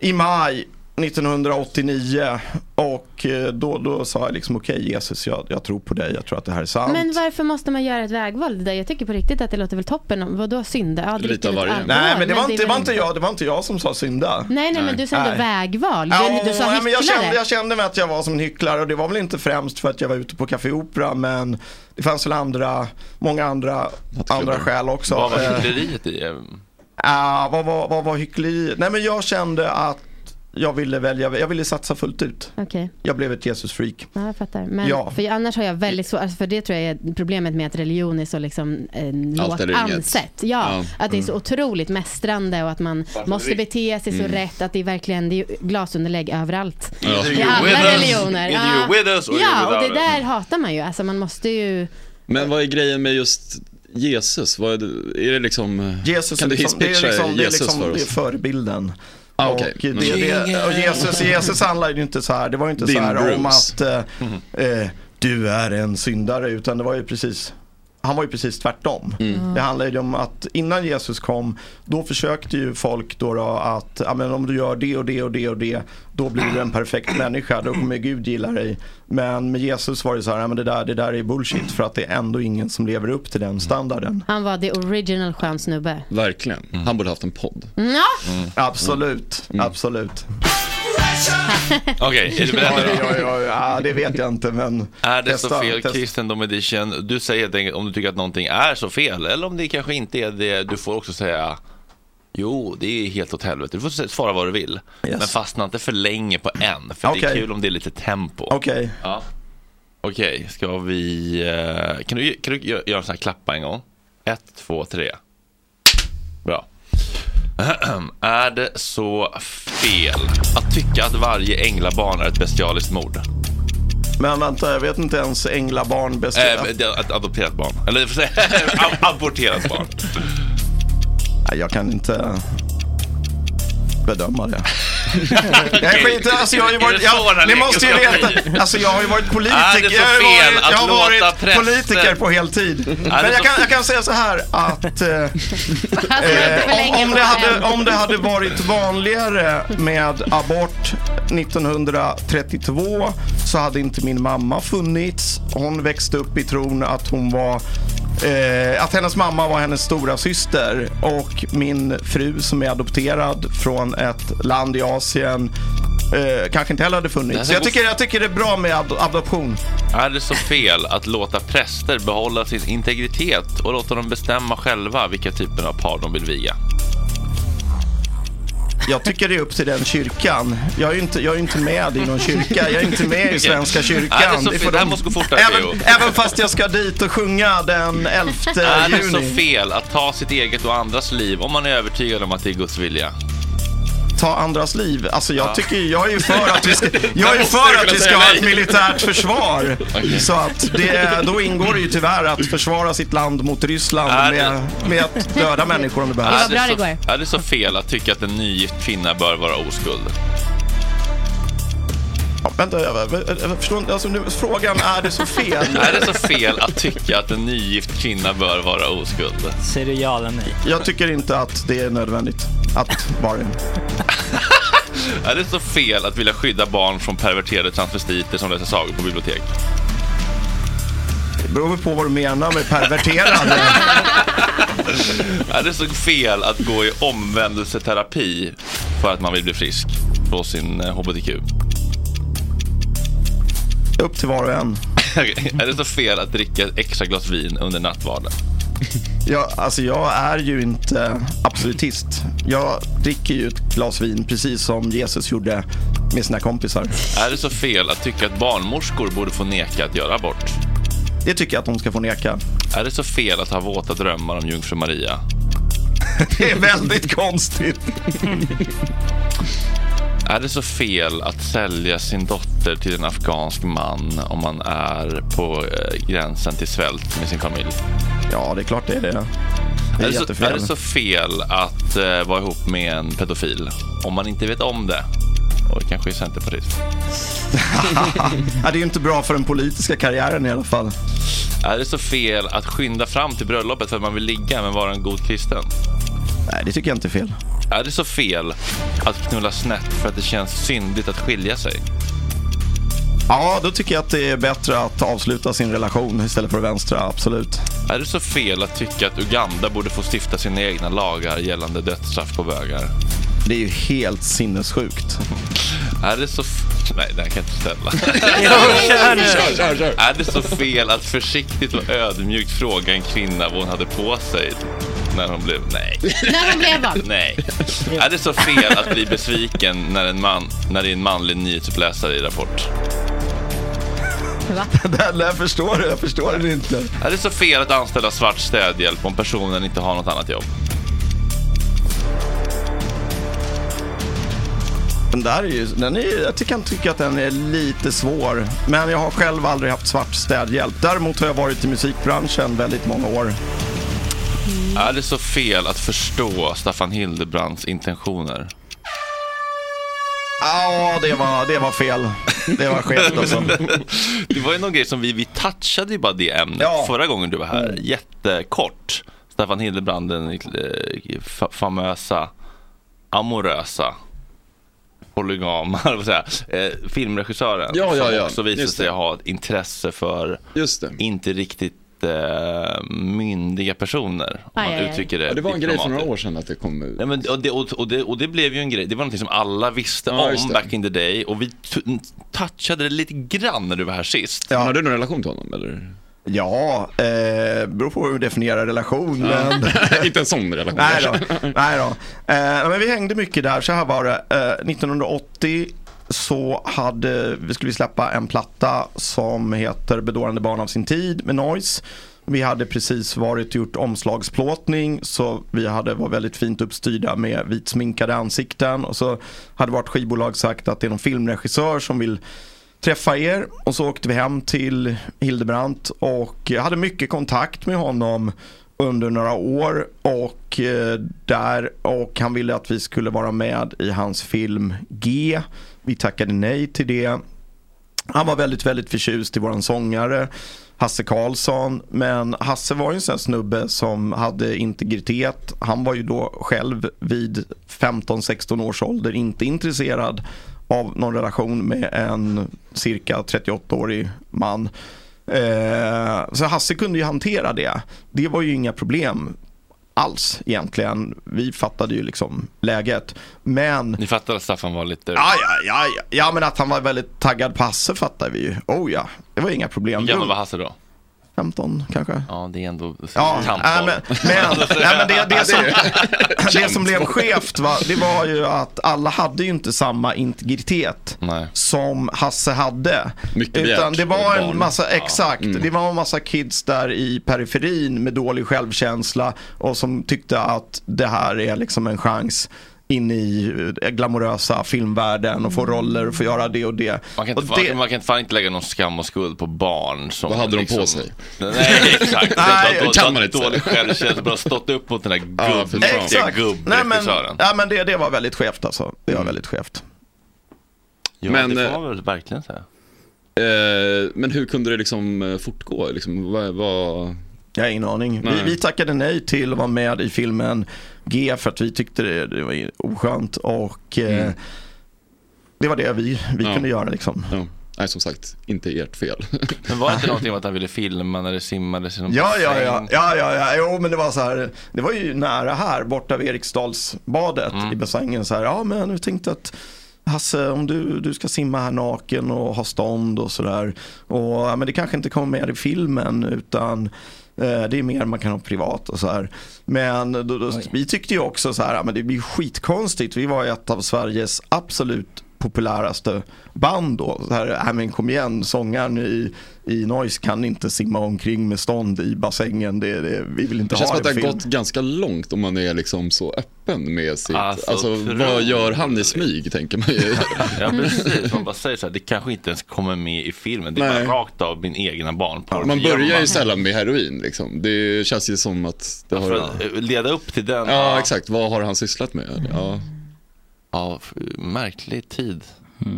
i maj 1989 och eh, då, då sa jag liksom okej Jesus, jag, jag tror på dig, jag tror att det här är sant. Men varför måste man göra ett vägval? Det där, jag tycker på riktigt att det låter väl toppen. Vadå synda? Ja, dricka av varje. Nej, men det var, är inte, det, var inte jag, det var inte jag som sa synda. Nej, nej, men du sa ändå Nej. vägval. Du, Ja, du sa nej, men jag, hycklare. kände, jag kände mig att jag var som en hycklare och det var väl inte främst för att jag var ute på Café Opera men det fanns väl andra, många andra, andra skäl också. Vad var Eh, hyckleriet i? ah, vad, var, vad var hyckleri? Nej men jag kände att jag ville välja, jag ville satsa fullt ut. Okej. Jag blev ett Jesus-freak. Ja, jag fattar. Men Ja. för annars har jag väldigt svårt, alltså för det tror jag är problemet med att religion är så liksom eh, lågt ansett. Ja, Ja. att det är så Mm. otroligt mästrande och att man måste bete sig så Mm. rätt, att det är verkligen det är ju glasunderlägg överallt. Ja. I alla religioner. ja, you're och det där hatar man ju. Alltså man måste ju... Men vad är grejen med just Jesus? Vad är, det, är det liksom... Jesus kan du liksom, hisspitcha liksom, är Jesus liksom för det är oss? förebilden. Ah, okej. och, det, Mm. det, och Jesus, Jesus handlar ju inte så här, det var ju inte Din så här om Bruce. att eh, eh, du är en syndare utan det var ju precis han var ju precis tvärtom. Mm. Det handlar ju om att innan Jesus kom, då försökte ju folk då, då att, ja men om du gör det och det och det och det, då blir du en perfekt människa, då kommer Gud gilla dig. Men med Jesus var det så här, ja men det där, det där är bullshit för att det är ändå ingen som lever upp till den standarden. Han var the original skön snubbe. Verkligen. Han borde haft en podd. Ja. Absolut, absolut. Okej, är du beredd då? oj, oj, ja, det vet jag inte men Är det så Testa, fel, testa. Kristendom Edition? Du säger helt enkelt om du tycker att någonting är så fel, eller om det kanske inte är det. Du får också säga Jo, det är helt åt helvete. Du får svara vad du vill. Men fastna inte för länge på en, för det är kul om det är lite tempo. Okej. Ja. Okej, ska vi... eh, Kan du, kan du gö- göra en sån här klappa en gång? Ett, två, tre. Är det så fel att tycka att varje änglabarn är ett bestialiskt mord? Men vänta, jag vet inte ens änglabarn bäst. Eh, är ett adopterat barn. Eller aborterat barn. Nej, jag kan inte bedöma det. Jag skiter, alltså jag har ju varit, jag, ni måste ju veta, alltså jag har ju varit politiker. Jag har varit, jag har varit politiker på heltid. Men jag kan, jag kan säga så här att eh, eh, om, om, det hade, om det hade varit vanligare med abort 1932 så hade inte min mamma funnits. Hon växte upp i tron att hon var Eh, att hennes mamma var hennes stora syster och min fru som är adopterad från ett land i Asien eh, kanske inte heller hade funnits. Så jag tycker, jag tycker det är bra med ad- adoption. Är det så fel att låta präster behålla sin integritet och låta dem bestämma själva vilka typer av par de vill viga? Jag tycker det är upp till den kyrkan. Jag är ju inte, jag är inte med i någon kyrka. Jag är inte med i Svenska kyrkan. Är det så fel- får det här måste gå fortare, även, även fast jag ska dit och sjunga den 11 Är det så juni. fel att ta sitt eget och andras liv om man är övertygad om att det är Guds vilja? Ta andras liv. Alltså jag Ja. tycker, jag är ju för att vi ska, jag är för att vi ska ha ett militärt försvar. Okej. Så att det, då ingår det ju tyvärr att försvara sitt land mot Ryssland Är med, med att döda människor om det behövs. Är det, så, är det så fel att tycka att en nygift kvinna bör vara oskuld? Ja, vänta, jag, jag, jag förstår inte. Alltså, nu, frågan, är det så fel? Är det så fel att tycka att en nygift kvinna bör vara oskuld? Säger du ja eller nej? Jag tycker inte att det är nödvändigt att vara. Är det så fel att vilja skydda barn från perverterade transvestiter som läser sagor på bibliotek? Det beror på vad du menar med perverterade. Är det så fel att gå i omvändelseterapi för att man vill bli frisk på sin eh, HBTQ? Upp till var och en. är det så fel att dricka ett extra glas vin under nattvarden? Jag, alltså jag är ju inte absolutist. Jag dricker ju ett glas vin precis som Jesus gjorde med sina kompisar. Är det så fel att tycka att barnmorskor borde få neka att göra abort? Det tycker jag att de ska få neka. Är det så fel att ha våta drömmar om jungfru Maria? Det är väldigt konstigt. Är det så fel att sälja sin dotter till en afghansk man om man är på eh, gränsen till svält med sin familj? Ja, det är klart det är det. Det är, Är det, så, är det så fel att eh, vara ihop med en pedofil om man inte vet om det? Och kanske är centerpartist. ja, det är ju inte bra för den politiska karriären i alla fall. Är det så fel att skynda fram till bröllopet för att man vill ligga men vara en god kristen? Nej, det tycker jag inte är fel. Är det så fel att knulla snett för att det känns syndigt att skilja sig? Ja, då tycker jag att det är bättre att avsluta sin relation istället för att vänstra, absolut. Är det så fel att tycka att Uganda borde få stifta sina egna lagar gällande dödsstraff på bögar? Det är ju helt sinnessjukt. Är det så... Nej, det här kan jag inte ställa. Kör nu. Kör, kör, kör. Är det så fel att försiktigt och ödmjukt fråga en kvinna vad hon hade på sig när hon blev... Nej. När hon blev vad? Nej. Är det så fel att bli besviken när, en man, när det är en manlig nyhetsuppläsare i Rapport? Va? det där förstår du, jag förstår det inte. Är det så fel att anställa svart städhjälp om personen inte har något annat jobb? Den där är ju, den är, jag kan tycka att den är lite svår. Men jag har själv aldrig haft svart städhjälp. Däremot har jag varit i musikbranschen väldigt många år. Är det så fel att förstå Staffan Hildebrands intentioner? Ja, det var, det var fel. Det var skevt alltså. det var ju någon grej som vi, vi touchade ju bara det ämnet förra gången du var här. Mm. Jättekort. Staffan Hildebrand, den eh, fa- famösa, amorösa, polygama, eh, filmregissören. Ja, ja, som ja. också visade Just sig ha ett intresse för inte riktigt eh, myndiga personer. Om man uttrycker det Ja, det var en grej för några år sedan att det kom ut. Nej, men, och, det, och, och, det, och det blev ju en grej, det var något som alla visste Ja, om back in the day och vi touchade det lite grann när du var här sist. Ja. Har du någon relation till honom eller? Ja, eh, beror på hur du definierar relation. Inte en sån relation. Nej då. Nej då. Eh, men vi hängde mycket där. Så här var det. Eh, 1980 så hade, vi skulle vi släppa en platta som heter Bedårande barn av sin tid med Noise. Vi hade precis varit och gjort omslagsplåtning så vi hade var väldigt fint uppstyrda med vitsminkade ansikten och så hade vårt skivbolag sagt att det är någon filmregissör som vill träffa er och så åkte vi hem till Hildebrandt och jag hade mycket kontakt med honom under några år och eh, där och han ville att vi skulle vara med i hans film G. Vi tackade nej till det. Han var väldigt, väldigt förtjust i våran sångare Hasse Karlsson. Men Hasse var ju en sån snubbe som hade integritet. Han var ju då själv vid 15-16 års ålder inte intresserad av någon relation med en cirka 38-årig man. Eh, så Hasse kunde ju hantera det. Det var ju inga problem alls egentligen. Vi fattade ju liksom läget. Men Ni fattar att Staffan var lite... Ja, ja, ja, ja. men att han var väldigt taggad på Hasse fattar vi ju. Oh ja, det var inga problem. Hur gammal var Hasse då? 15 kanske. Ja, det är ändå Ja, kampval. nej, men, men, nej, men det, det, som, det som blev skevt va, det var ju att alla hade ju inte samma integritet som Hasse hade. Mycket Utan begärt det var en barn. massa, Ja. exakt, Mm. det var en massa kids där i periferin med dålig självkänsla och som tyckte att det här är liksom en chans in i eh, glamorösa filmvärlden och få roller och få göra det och det. Man kan, och inte, det man kan inte fan inte lägga någon skam och skuld på barn som Vad hade de liksom, på sig? Nej, exakt. Nej, De- de- kan de- man inte Dålig självkänsla, bara stått upp mot den där Ja, gubb, fan. riktiga Nej, men, ja, det, det var väldigt skevt alltså. Det var Mm. väldigt skevt. Ja, Men, det eh, får man väl verkligen säga. Eh, men hur kunde det liksom eh, fortgå? Liksom, vad, vad... Jag har ingen aning. Vi, vi tackade nej till att vara med i filmen G för att vi tyckte det, det var oskönt och eh, Mm. det var det vi, vi Ja. kunde göra liksom. Ja. Nej, som sagt, inte ert fel. Men var det inte någonting om att han ville filma när det simmades någon Ja, ja, ja, ja, ja, ja, jo men det var så här, det var ju nära här, borta vid Eriksdalsbadet Mm. i bassängen så här, ja men jag tänkte att Hasse, om du, du ska simma här naken och ha stånd och sådär. Och ja, men det kanske inte kommer med i filmen utan eh, det är mer man kan ha privat och så här. Men då, då, vi tyckte ju också så här, ja, men det blir skitkonstigt. Vi var ett av Sveriges absolut populäraste band då. Så här, ja, men kom igen, sångaren i, i Noise kan inte simma omkring med stånd i bassängen. Det, det, vi vill inte Det känns ha som att det har gått ganska långt om man är liksom så öppen med sitt... Alltså, Alltså, vad gör han i smyg, tänker man ju. Ja precis, man bara säger så här, det kanske inte ens kommer med i filmen. Det är Nej. bara rakt av min egna barnporr. Man börjar ju sällan med heroin liksom. Det känns ju som att det Ja, har... att eh, leda upp till den. Ja, exakt. Vad har han sysslat med? Ja. Ja, märklig tid.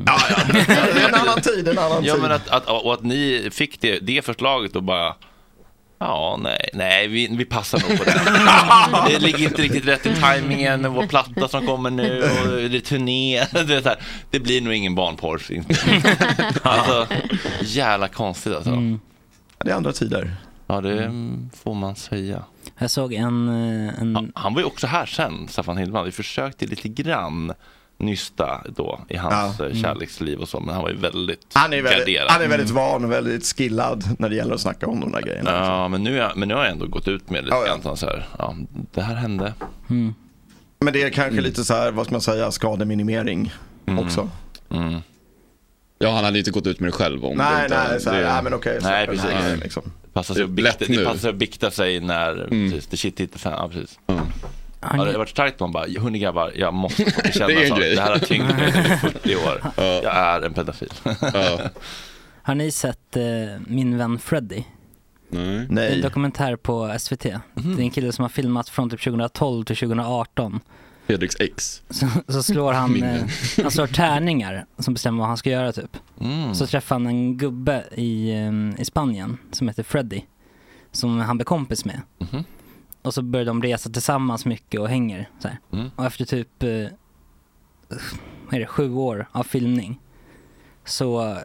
Ja, ja, det är en annan tid, en annan Ja, tid. men att, att, och att ni fick det, det förslaget och bara Ja, nej, nej, vi, vi passar nog på det. det ligger inte riktigt rätt i tajmingen med vår platta som kommer nu och det är turné. Det, är så här, det blir nog ingen barnporr. Alltså, jävla konstigt alltså. Mm. Det är andra tider. Ja, det mm, får man säga. Jag såg en... eh, en... Han var ju också här sen, Staffan Hildman. Vi försökte lite grann nysta då i hans Ja. eh, kärleksliv och så, men han var ju väldigt Han är, väldigt, garderad. han är väldigt van och väldigt skillad när det gäller att snacka om de där grejerna. Ja, men nu, är, men nu har jag ändå gått ut med lite Ja, ja. grann så här, ja, det här hände. Men det är kanske lite så här, vad ska man säga, skademinimering också. Mm. Ja, han hade ju inte gått ut med det själv om Nej, det inte... nej, så här, det- ja, men okej, så Nej, precis. grejen, liksom. Det passar sig Det bikta, det passar sig att bikta sig när Mm. precis, the shit hittar fan. Ja, precis. Ja. Ja, det har varit starkt man bara, hörni grabbar, jag måste få bekänna Det grej. Det här har tyngt mig i 40 år. Ja. Jag är en pedofil. Ja. Har ni sett eh, Min vän Freddy? Nej. Det är en dokumentär på SVT. Det är en kille som har filmat från typ 2012 till 2018. Fredriks ex. Så, så slår han, eh, han slår tärningar som bestämmer vad han ska göra typ. Mm. Så träffar han en gubbe i, eh, i Spanien som heter Freddy. Som han blir kompis med. Mhm. Och så börjar de resa tillsammans mycket och hänger så. Mm. Och efter typ, eh, vad är det, sju år av filmning. Så,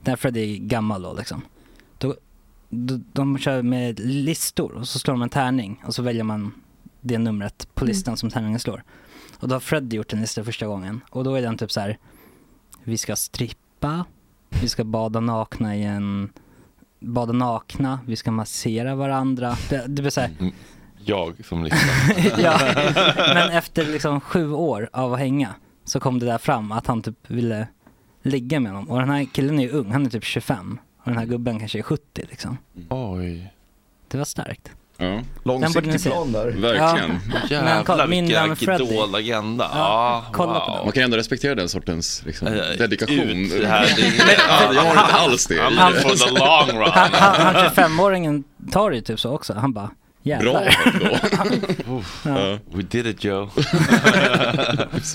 när Freddy är gammal då liksom. Då, då, de kör med listor och så slår de en tärning och så väljer man det numret på listan som tärningen slår. Och då har Freddy gjort en lista första gången. Och då är den typ så här. vi ska strippa, vi ska bada nakna i en, bada nakna, vi ska massera varandra. Det, det blir så här, Mm. Jag som lyssnar. ja. Men efter liksom sju år av att hänga så kom det där fram att han typ ville ligga med honom. Och den här killen är ju ung, han är typ 25. Och den här gubben kanske är 70 liksom. Oj. Det var starkt. Ja. Långsiktig plan där. Verkligen. Men Jävlar vilken idolagenda. Ja, Ja, på wow. Man kan ändå respektera den sortens liksom, Eh, dedikation. ut det här, det- ja, jag har inte alls det. I'm for the long run. Han, han, han 25-åringen tar det ju typ så också. Han bara, jävlar. Bra då. Ja. We did it Joe.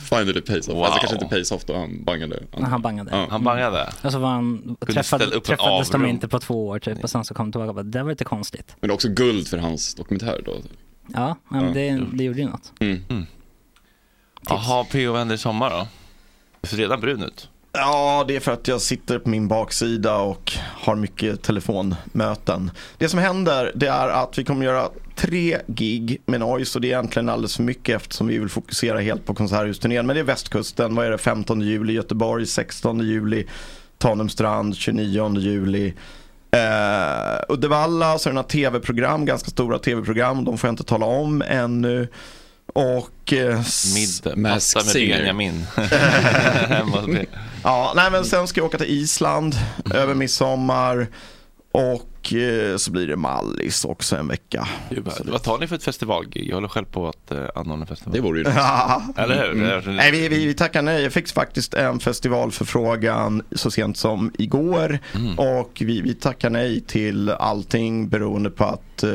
Finally pays off. Wow. Alltså kanske inte pays off då, han bangade. Men han bangade. Ja. Han bangade. Och så var han, träffade, träffades de inte på två år typ. Och sen så kom de tillbaka och bara, det var lite konstigt. Men det är också guld för hans dokumentär då. Ja, men Ja. Det, det gjorde ju något. Mm. Jaha, PO vänner i sommar då? Det ser redan brun ut. Ja, det är för att jag sitter på min baksida och har mycket telefonmöten. Det som händer det är att vi kommer göra tre gig med Noise och det är egentligen alldeles för mycket eftersom vi vill fokusera helt på konserthusturnén. Men det är västkusten, vad är det, 15 juli Göteborg, 16 juli Tanumstrand, 29 juli Eh, Uddevalla så är det några tv-program, ganska stora tv-program. De får jag inte tala om ännu. Och... Eh, Middag, med Benjamin. Ja, nej men sen ska jag åka till Island över midsommar. Och eh, så blir det Mallis också en vecka. Vad- tar ni för ett festivalgig? Jag håller själv på att uh, anordna festival. Det vore ju Ja. Eller hur? Mm. Nej, vi, vi, vi tackar nej. Jag fick faktiskt en festivalförfrågan så sent som igår. Mm. Och vi, vi tackar nej till allting beroende på att eh,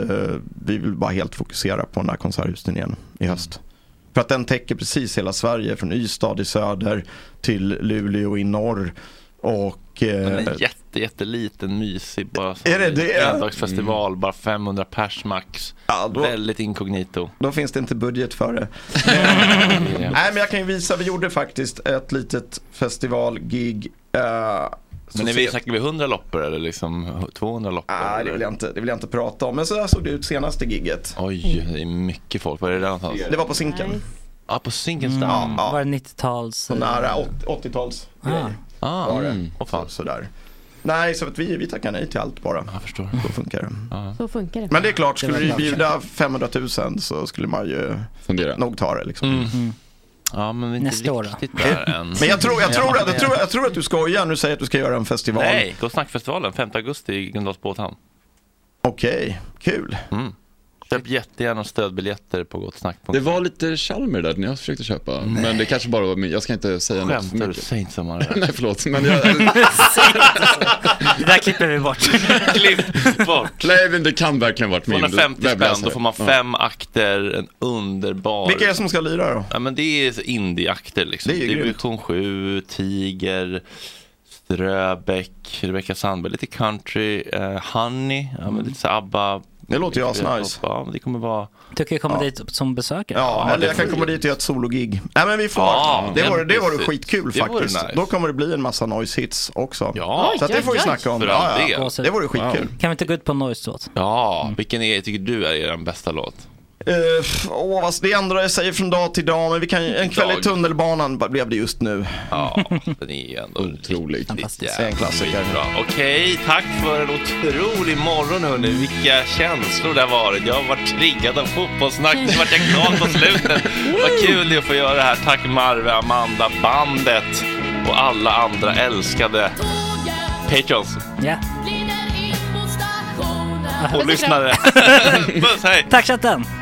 vi vill bara helt fokusera på den här konserthusturnén i höst. För att den täcker precis hela Sverige från Ystad i söder till Luleå i norr. Och... Den Eh, är jätte, jätteliten, mysig. Bara som Är det en det? Endagsfestival, bara 500 pers max. Väldigt inkognito. Då finns det inte budget för det. Nej men jag kan ju visa, vi gjorde faktiskt ett litet festivalgig. så Men är vi, snackar vi 100 loppor eller liksom 200 loppor? Nej, det vill, jag inte, det vill jag inte prata om. Men så där såg det ut senaste gigget. Oj, det är mycket folk. Var är det där någonstans? Det var på Zinken. Ja, på Zinkens Mm. Ja, ja. Var det 90-tals? Så nära åt- 80-tals Ah. Ah, var det. mm. Så, sådär. Nej, så att vi, vi tackar nej till allt bara. Jag förstår. Så funkar det. Så funkar det. Men det är klart, skulle klart. bjuda 500 000 så skulle man ju Fundera. nog ta det liksom. Mm. Ja, men vi är inte Nästa år då? riktigt där än. Men jag tror, jag, tror, att- jag, tror, jag tror att du skojar du säger att du ska göra en festival. Nej, Gå snackfestivalen 5 augusti i Gröndals båthamn. Okej, kul. Mm. Köp jättegärna stödbiljetter på Gott Snack. Det var lite Chalmer där när jag försökte köpa. Men det kanske bara var min, jag ska inte säga något för Skämtar du? mycket. Säg inte samma. Nej förlåt, men jag... Det där klipper vi bort. Klipp bort. Nej men det kan verkligen varit min 250 spänn, då får man Ja. fem akter, en underbar... Vilka är det som ska lira då? Ja men det är indie-akter liksom. Det är. Division 7, Tiger, Ströbeck, Rebecca Sandberg, lite country, eh, Honey, ja, men lite så ABBA. Det låter ju asnice. Ja, det kommer vara... Tycker jag kommer dit som besökare? Ja, eller jag kan komma dit och göra ett sologig. Nej men vi får. Ja, det vore, det precis. skitkul Det faktiskt. nice. Då kommer det bli en massa noise hits också. Ja, så att det får vi snacka om. Ja, ja. Det vore skitkul. Kan vi inte gå ut på Noise låt? Ja, vilken är, tycker du är er bästa låt? Uh, åh, vad, det ändrar sig från dag till dag, men vi kan, en kväll i Dag. tunnelbanan blev det just nu. Ja, den är ju ändå Otrolig. Det är en klassiker. Okej, tack för en otrolig morgon hörni. Vilka känslor det har varit. Jag har varit triggad av fotbollssnack. Nu vart jag glad på slutet. Vad kul det är att få göra det här. Tack Marve, Amanda, bandet och alla andra älskade Patrons Ja. och lyssnare. Puss, hej! Tack chatten!